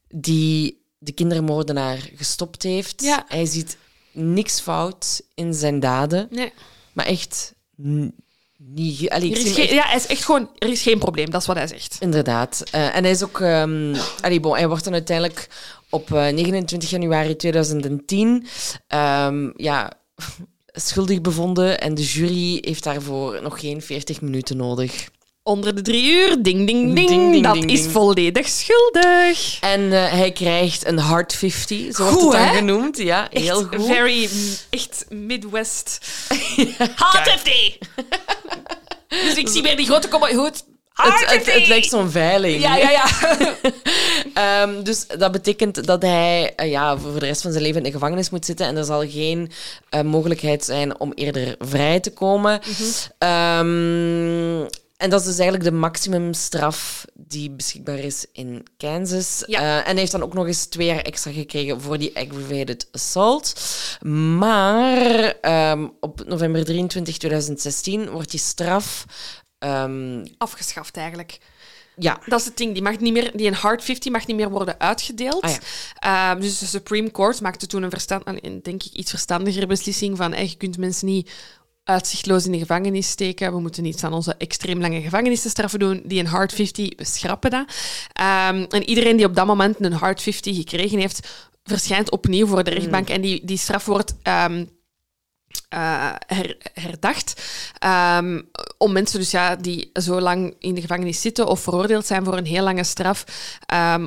Speaker 1: die de kindermoordenaar gestopt heeft.
Speaker 2: Ja.
Speaker 1: Hij ziet niks fout in zijn daden,
Speaker 2: Nee.
Speaker 1: maar echt niet... Allee,
Speaker 2: Er is
Speaker 1: hem
Speaker 2: geen,
Speaker 1: echt-
Speaker 2: ja, hij is echt gewoon, er is geen probleem, dat is wat hij zegt.
Speaker 1: Inderdaad. Eh, en hij is ook... ehm allee, bon, hij wordt dan uiteindelijk op eh, 29 januari 2010 ehm, ja, schuldig bevonden en de jury heeft daarvoor nog geen 40 minuten nodig.
Speaker 2: Onder de drie uur, ding, ding, ding,
Speaker 1: Ding, ding,
Speaker 2: dat
Speaker 1: ding,
Speaker 2: is volledig schuldig.
Speaker 1: En eh, hij krijgt een hard 50, zo wordt het dan
Speaker 2: hè?
Speaker 1: genoemd. Ja,
Speaker 2: Echt
Speaker 1: heel goed.
Speaker 2: very, mm, echt Midwest. Hard 50! dus ik zie weer die grote kom goed. Hard
Speaker 1: Het, het,
Speaker 2: 50!
Speaker 1: het lijkt zo'n veiling.
Speaker 2: Ja, ja, ja.
Speaker 1: Ehm, dus dat betekent dat hij eh, ja, voor de rest van zijn leven in de gevangenis moet zitten en er zal geen eh, mogelijkheid zijn om eerder vrij te komen. Ehm, en dat is dus eigenlijk de maximumstraf die beschikbaar is in Kansas.
Speaker 2: Ja.
Speaker 1: Eh, en hij heeft dan ook nog eens twee jaar extra gekregen voor die aggravated assault. Maar ehm, op november 23, 2016 wordt die straf... ehm,
Speaker 2: Afgeschaft eigenlijk.
Speaker 1: ja,
Speaker 2: Dat is het ding. Die, mag niet meer, die een hard 50 mag niet meer worden uitgedeeld.
Speaker 1: Ah,
Speaker 2: Ehm, dus de Supreme Court maakte toen een, verstand, denk ik, iets verstandigere beslissing van hey, je kunt mensen niet uitzichtloos in de gevangenis steken. We moeten iets aan onze extreem lange gevangenisstraffen doen. Die een hard 50, we schrappen dat. Ehm, en iedereen die op dat moment een hard 50 gekregen heeft, verschijnt opnieuw voor de rechtbank. En die, die straf wordt... ehm, eh, her- herdacht. Ehm, om mensen dus ja, die zo lang in de gevangenis zitten of veroordeeld zijn voor een heel lange straf,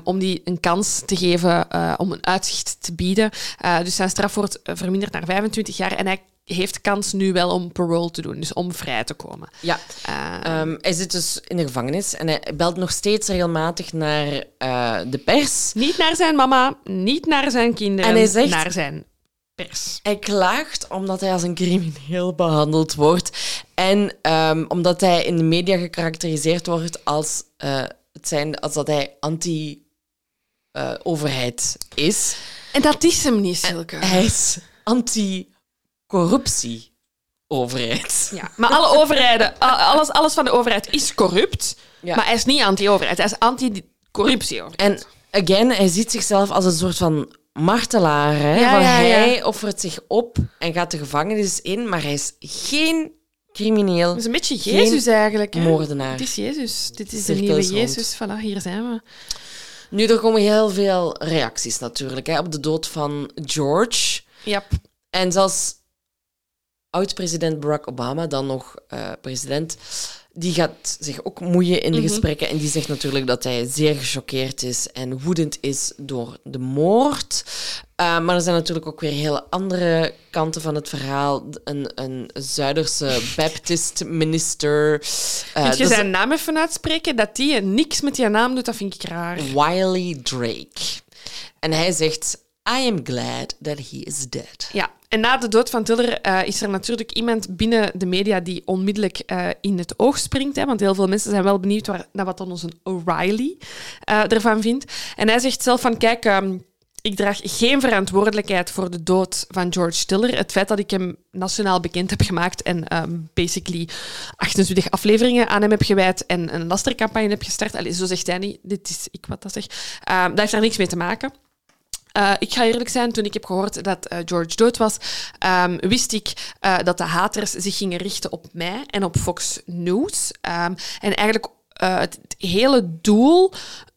Speaker 2: om die een kans te geven eh, om een uitzicht te bieden. Eh, dus zijn straf wordt verminderd naar 25 jaar en hij heeft kans nu wel om parole te doen, dus om vrij te komen.
Speaker 1: Ja.
Speaker 2: Eh,
Speaker 1: Ehm, hij zit dus in de gevangenis en hij belt nog steeds regelmatig naar eh, de pers.
Speaker 2: niet naar zijn mama, niet naar zijn kinderen,
Speaker 1: En hij zegt-
Speaker 2: naar zijn pers.
Speaker 1: Hij klaagt omdat hij als een crimineel behandeld wordt. En ehm, omdat hij in de media gekarakteriseerd wordt als, eh, het zijn, als dat hij anti-overheid is.
Speaker 2: En dat is hem niet, Silke.
Speaker 1: Hij is anti-corruptie-overheid.
Speaker 2: Ja, maar alle overheden, alles, alles van de overheid is corrupt,
Speaker 1: Ja.
Speaker 2: maar hij is niet anti-overheid, hij is anti-corruptie.
Speaker 1: En again, hij ziet zichzelf als een soort van martelaar. Hè?
Speaker 2: Ja, ja.
Speaker 1: Hij offert zich op en gaat de gevangenis in, maar hij is geen crimineel,
Speaker 2: Dat is een beetje Jezus eigenlijk. Hè?
Speaker 1: moordenaar.
Speaker 2: Het is Jezus. Dit is de nieuwe. Jezus. Voilà, hier zijn we.
Speaker 1: Nu, er komen heel veel reacties natuurlijk hè, op de dood van George.
Speaker 2: Ja.
Speaker 1: En zelfs oud-president Barack Obama, dan nog eh, president, die gaat zich ook moeien in de
Speaker 2: Mhm.
Speaker 1: gesprekken. En die zegt natuurlijk dat hij zeer gechoqueerd is en woedend is door de moord. Uh, maar er zijn natuurlijk ook weer hele andere kanten van het verhaal. Een, een Zuiderse Baptist minister. Uh,
Speaker 2: Kun je zijn naam even uitspreken? Dat die niks met die naam doet, dat vind ik raar.
Speaker 1: Wiley Drake. En hij zegt: I am glad that he is dead.
Speaker 2: Ja, en na de dood van Tiller eh, is er natuurlijk iemand binnen de media die onmiddellijk eh, in het oog springt. Hè, want heel veel mensen zijn wel benieuwd naar wat dan onze O'Reilly eh, ervan vindt. En hij zegt zelf van, kijk... ehm, ik draag geen verantwoordelijkheid voor de dood van George Tiller. Het feit dat ik hem nationaal bekend heb gemaakt en ehm, basically 28 afleveringen aan hem heb gewijd en een lastercampagne heb gestart. Allee, zo zegt hij niet. Dit is ik wat dat zeg. Ehm, dat heeft daar niks mee te maken. Uh, ik ga eerlijk zijn, toen ik heb gehoord dat uh, George dood was, um, wist ik uh, dat de haters zich gingen richten op mij en op Fox News. Um, en eigenlijk het, hele doel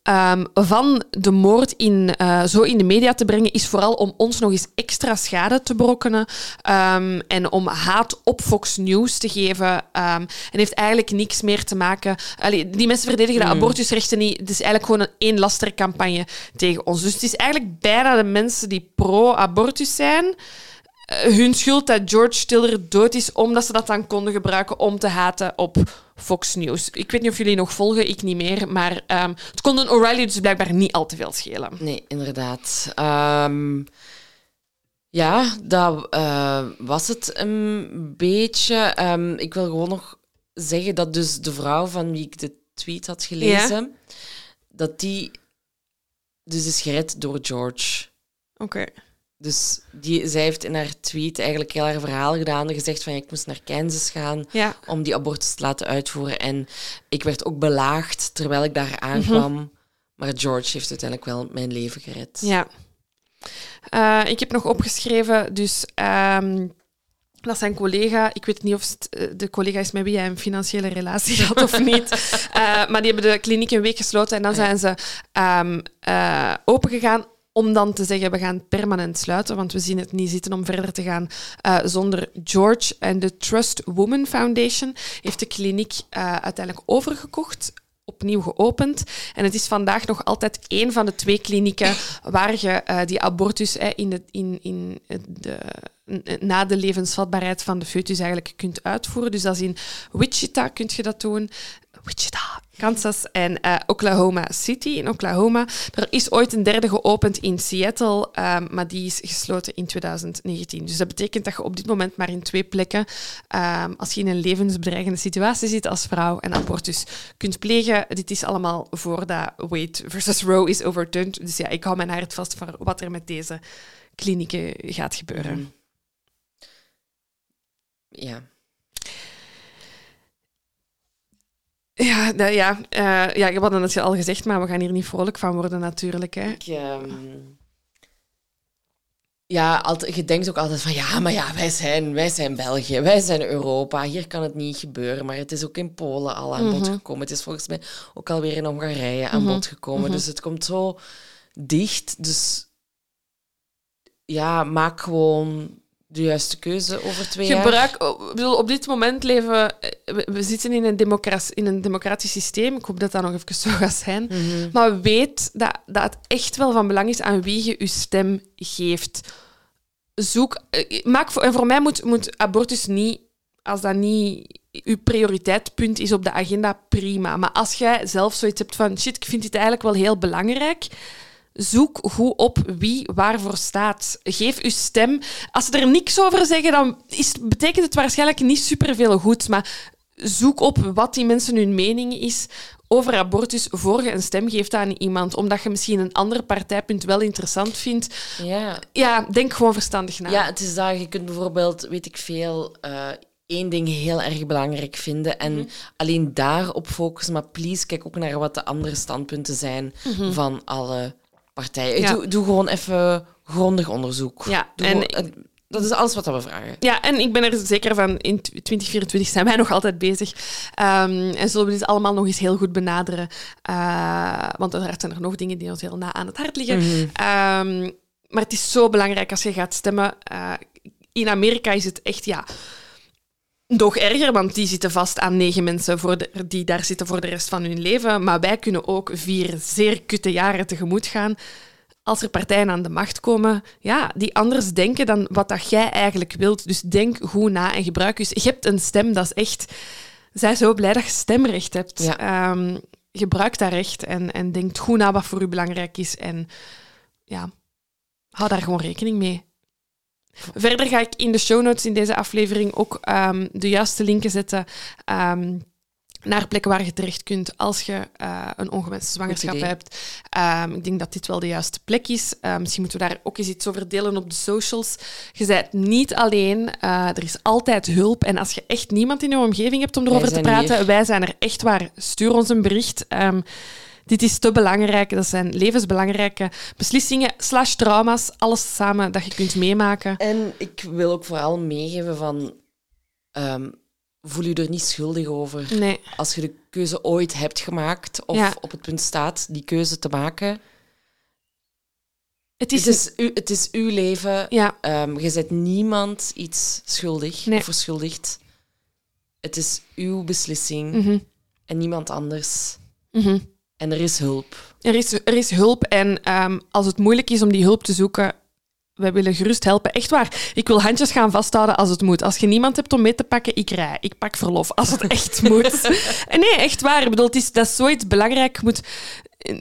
Speaker 2: um, van de moord in, uh, zo in de media te brengen is vooral om ons nog eens extra schade te brokkenen um, en om haat op Fox News te geven. Um, en heeft eigenlijk niks meer te maken... Allee, die mensen verdedigen de abortusrechten niet. Het is eigenlijk gewoon een één lastercampagne tegen ons. Dus het is eigenlijk bijna de mensen die pro-abortus zijn hun schuld dat George Tiller dood is, omdat ze dat dan konden gebruiken om te haten op Fox News. Ik weet niet of jullie nog volgen, ik niet meer, maar um, het kon een O'Reilly dus blijkbaar niet al te veel schelen.
Speaker 1: Nee, inderdaad. Um, ja, dat uh, was het een beetje. Um, ik wil gewoon nog zeggen dat dus de vrouw van wie ik de tweet had gelezen, ja? dat die dus is gered door George.
Speaker 2: Oké. Okay.
Speaker 1: Dus die, zij heeft in haar tweet eigenlijk heel haar verhaal gedaan. Gezegd van, ik moest naar Kansas gaan
Speaker 2: ja.
Speaker 1: om die abortus te laten uitvoeren. En ik werd ook belaagd terwijl ik daar aankwam. Mm -hmm. Maar George heeft uiteindelijk wel mijn leven gered.
Speaker 2: Ja. Uh, ik heb nog opgeschreven, dus... Um, dat zijn collega, ik weet niet of het de collega is met wie hij een financiële relatie had of niet, uh, maar die hebben de kliniek een week gesloten en dan zijn ze um, uh, opengegaan om dan te zeggen, we gaan permanent sluiten, want we zien het niet zitten om verder te gaan uh, zonder George. En de Trust Woman Foundation heeft de kliniek uh, uiteindelijk overgekocht opnieuw geopend. En het is vandaag nog altijd één van de twee klinieken waar je uh, die abortus eh, in de, in, in de, na de levensvatbaarheid van de foetus eigenlijk kunt uitvoeren. Dus is in Wichita kun je dat doen. Kansas en uh, Oklahoma City in Oklahoma. Er is ooit een derde geopend in Seattle, um, maar die is gesloten in 2019. Dus dat betekent dat je op dit moment maar in twee plekken, um, als je in een levensbedreigende situatie zit als vrouw en abortus kunt plegen. Dit is allemaal voordat Wade versus Roe is overturned. Dus ja, ik hou mijn hart vast voor wat er met deze klinieken gaat gebeuren.
Speaker 1: Ja.
Speaker 2: Ja, dat, ja, uh, ja, we hadden het al gezegd, maar we gaan hier niet vrolijk van worden natuurlijk. Hè.
Speaker 1: Ik, um... Ja, altijd, je denkt ook altijd van ja, maar ja, wij zijn, wij zijn België, wij zijn Europa, hier kan het niet gebeuren. Maar het is ook in Polen al aan bod mm -hmm. gekomen. Het is volgens mij ook alweer in Hongarije aan mm -hmm. bod gekomen. Mm -hmm. Dus het komt zo dicht. Dus ja, maak gewoon de juiste keuze over twee jaar?
Speaker 2: Gebruik, oh, ik bedoel, op dit moment leven eh, we, we zitten in een, in een democratisch systeem. Ik hoop dat dat nog even zo gaat zijn.
Speaker 1: Mhm.
Speaker 2: Maar weet dat, dat het echt wel van belang is aan wie je je stem geeft. Zoek, eh, maak voor, en voor mij moet, moet abortus niet, als dat niet uw prioriteitpunt is op de agenda, prima. Maar als jij zelf zoiets hebt van shit, ik vind dit eigenlijk wel heel belangrijk. Zoek goed op wie waarvoor staat. Geef uw stem. Als ze er niks over zeggen, dan is, betekent het waarschijnlijk niet superveel goed. Maar zoek op wat die mensen hun mening is over abortus voor je een stem geeft aan iemand. Omdat je misschien een ander partijpunt wel interessant vindt.
Speaker 1: Ja.
Speaker 2: Ja, denk gewoon verstandig na.
Speaker 1: ja, het is dat je kunt bijvoorbeeld, weet ik veel, eh, één ding heel erg belangrijk vinden en
Speaker 2: Mhm.
Speaker 1: alleen daarop focussen. Maar please, kijk ook naar wat de andere standpunten zijn van alle partijen.
Speaker 2: Mhm. Ja.
Speaker 1: Doe, doe gewoon even grondig onderzoek.
Speaker 2: Ja,
Speaker 1: Doe
Speaker 2: en-
Speaker 1: gewoon- dat is alles wat we vragen.
Speaker 2: Ja, en ik ben er zeker van, in 2024 zijn wij nog altijd bezig. Ehm, en zullen we dit allemaal nog eens heel goed benaderen. Eh, want uiteraard zijn er nog dingen die ons heel na aan het hart liggen. Ehm, maar het is zo belangrijk als je gaat stemmen. Eh, in Amerika is het echt, ja... Nog erger, want die zitten vast aan negen mensen voor de, die daar zitten voor de rest van hun leven. Maar wij kunnen ook vier zeer kutte jaren tegemoet gaan als er partijen aan de macht komen, ja, die anders denken dan wat dat jij eigenlijk wilt. Dus denk goed na en gebruik dus. Je hebt een stem, dat is echt... Zij zo blij dat je stemrecht hebt.
Speaker 1: Ja.
Speaker 2: Ehm, gebruik dat recht en, en denk goed na wat voor u belangrijk is. En ja, hou daar gewoon rekening mee. Verder ga ik in de show notes in deze aflevering ook ehm, de juiste linken zetten ehm, naar plekken waar je terecht kunt als je eh, een ongewenste zwangerschap hebt. Ehm, ik denk dat dit wel de juiste plek is. Misschien moeten we daar ook eens iets over delen op de socials. Je bent niet alleen. eh, er is altijd hulp. En als je echt niemand in je omgeving hebt om erover te praten,
Speaker 1: hier.
Speaker 2: wij zijn er echt waar. Stuur ons een bericht. Dit is te belangrijk. Dat zijn levensbelangrijke beslissingen slash trauma's. Alles samen dat je kunt meemaken.
Speaker 1: En ik wil ook vooral meegeven van... ehm, voel je er niet schuldig over.
Speaker 2: Nee.
Speaker 1: Als je de keuze ooit hebt gemaakt of
Speaker 2: Ja.
Speaker 1: op het punt staat die keuze te maken.
Speaker 2: Het is...
Speaker 1: Het is, u, het is uw leven.
Speaker 2: Ja,
Speaker 1: Ehm, je zet niemand iets schuldig
Speaker 2: Nee.
Speaker 1: of verschuldigd. Het is uw beslissing
Speaker 2: mhm,
Speaker 1: en niemand anders.
Speaker 2: mhm.
Speaker 1: En er is hulp.
Speaker 2: Er is, er is hulp en ehm, als het moeilijk is om die hulp te zoeken, wij willen gerust helpen. Echt waar. Ik wil handjes gaan vasthouden als het moet. Als je niemand hebt om mee te pakken, ik rij. Ik pak verlof als het echt moet. En nee, echt waar. Ik bedoel, het is, dat is zoiets belangrijk. Je moet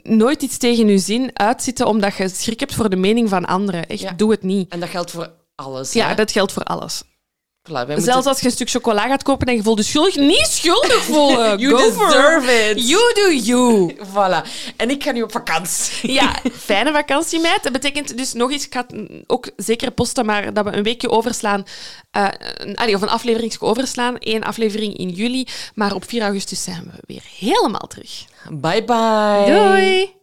Speaker 2: nooit iets tegen je zin uitzitten omdat je schrik hebt voor de mening van anderen. Echt,
Speaker 1: Ja.
Speaker 2: doe het niet.
Speaker 1: En dat geldt voor alles.
Speaker 2: Ja,
Speaker 1: hè?
Speaker 2: dat geldt voor alles.
Speaker 1: Voilà,
Speaker 2: Zelfs
Speaker 1: moeten-
Speaker 2: als je een stuk chocola gaat kopen en je voelt je schuldig, niet schuldig voelen.
Speaker 1: You
Speaker 2: Go
Speaker 1: deserve it.
Speaker 2: You do you.
Speaker 1: Voilà. En ik ga nu op vakantie.
Speaker 2: Ja, fijne vakantie, meid. Dat betekent dus nog eens, ik ga ook zeker posten, maar dat we een weekje overslaan, eh, een- of een aflevering overslaan. Eén aflevering in juli, maar op 4 augustus zijn we weer helemaal terug.
Speaker 1: Bye bye.
Speaker 2: Doei!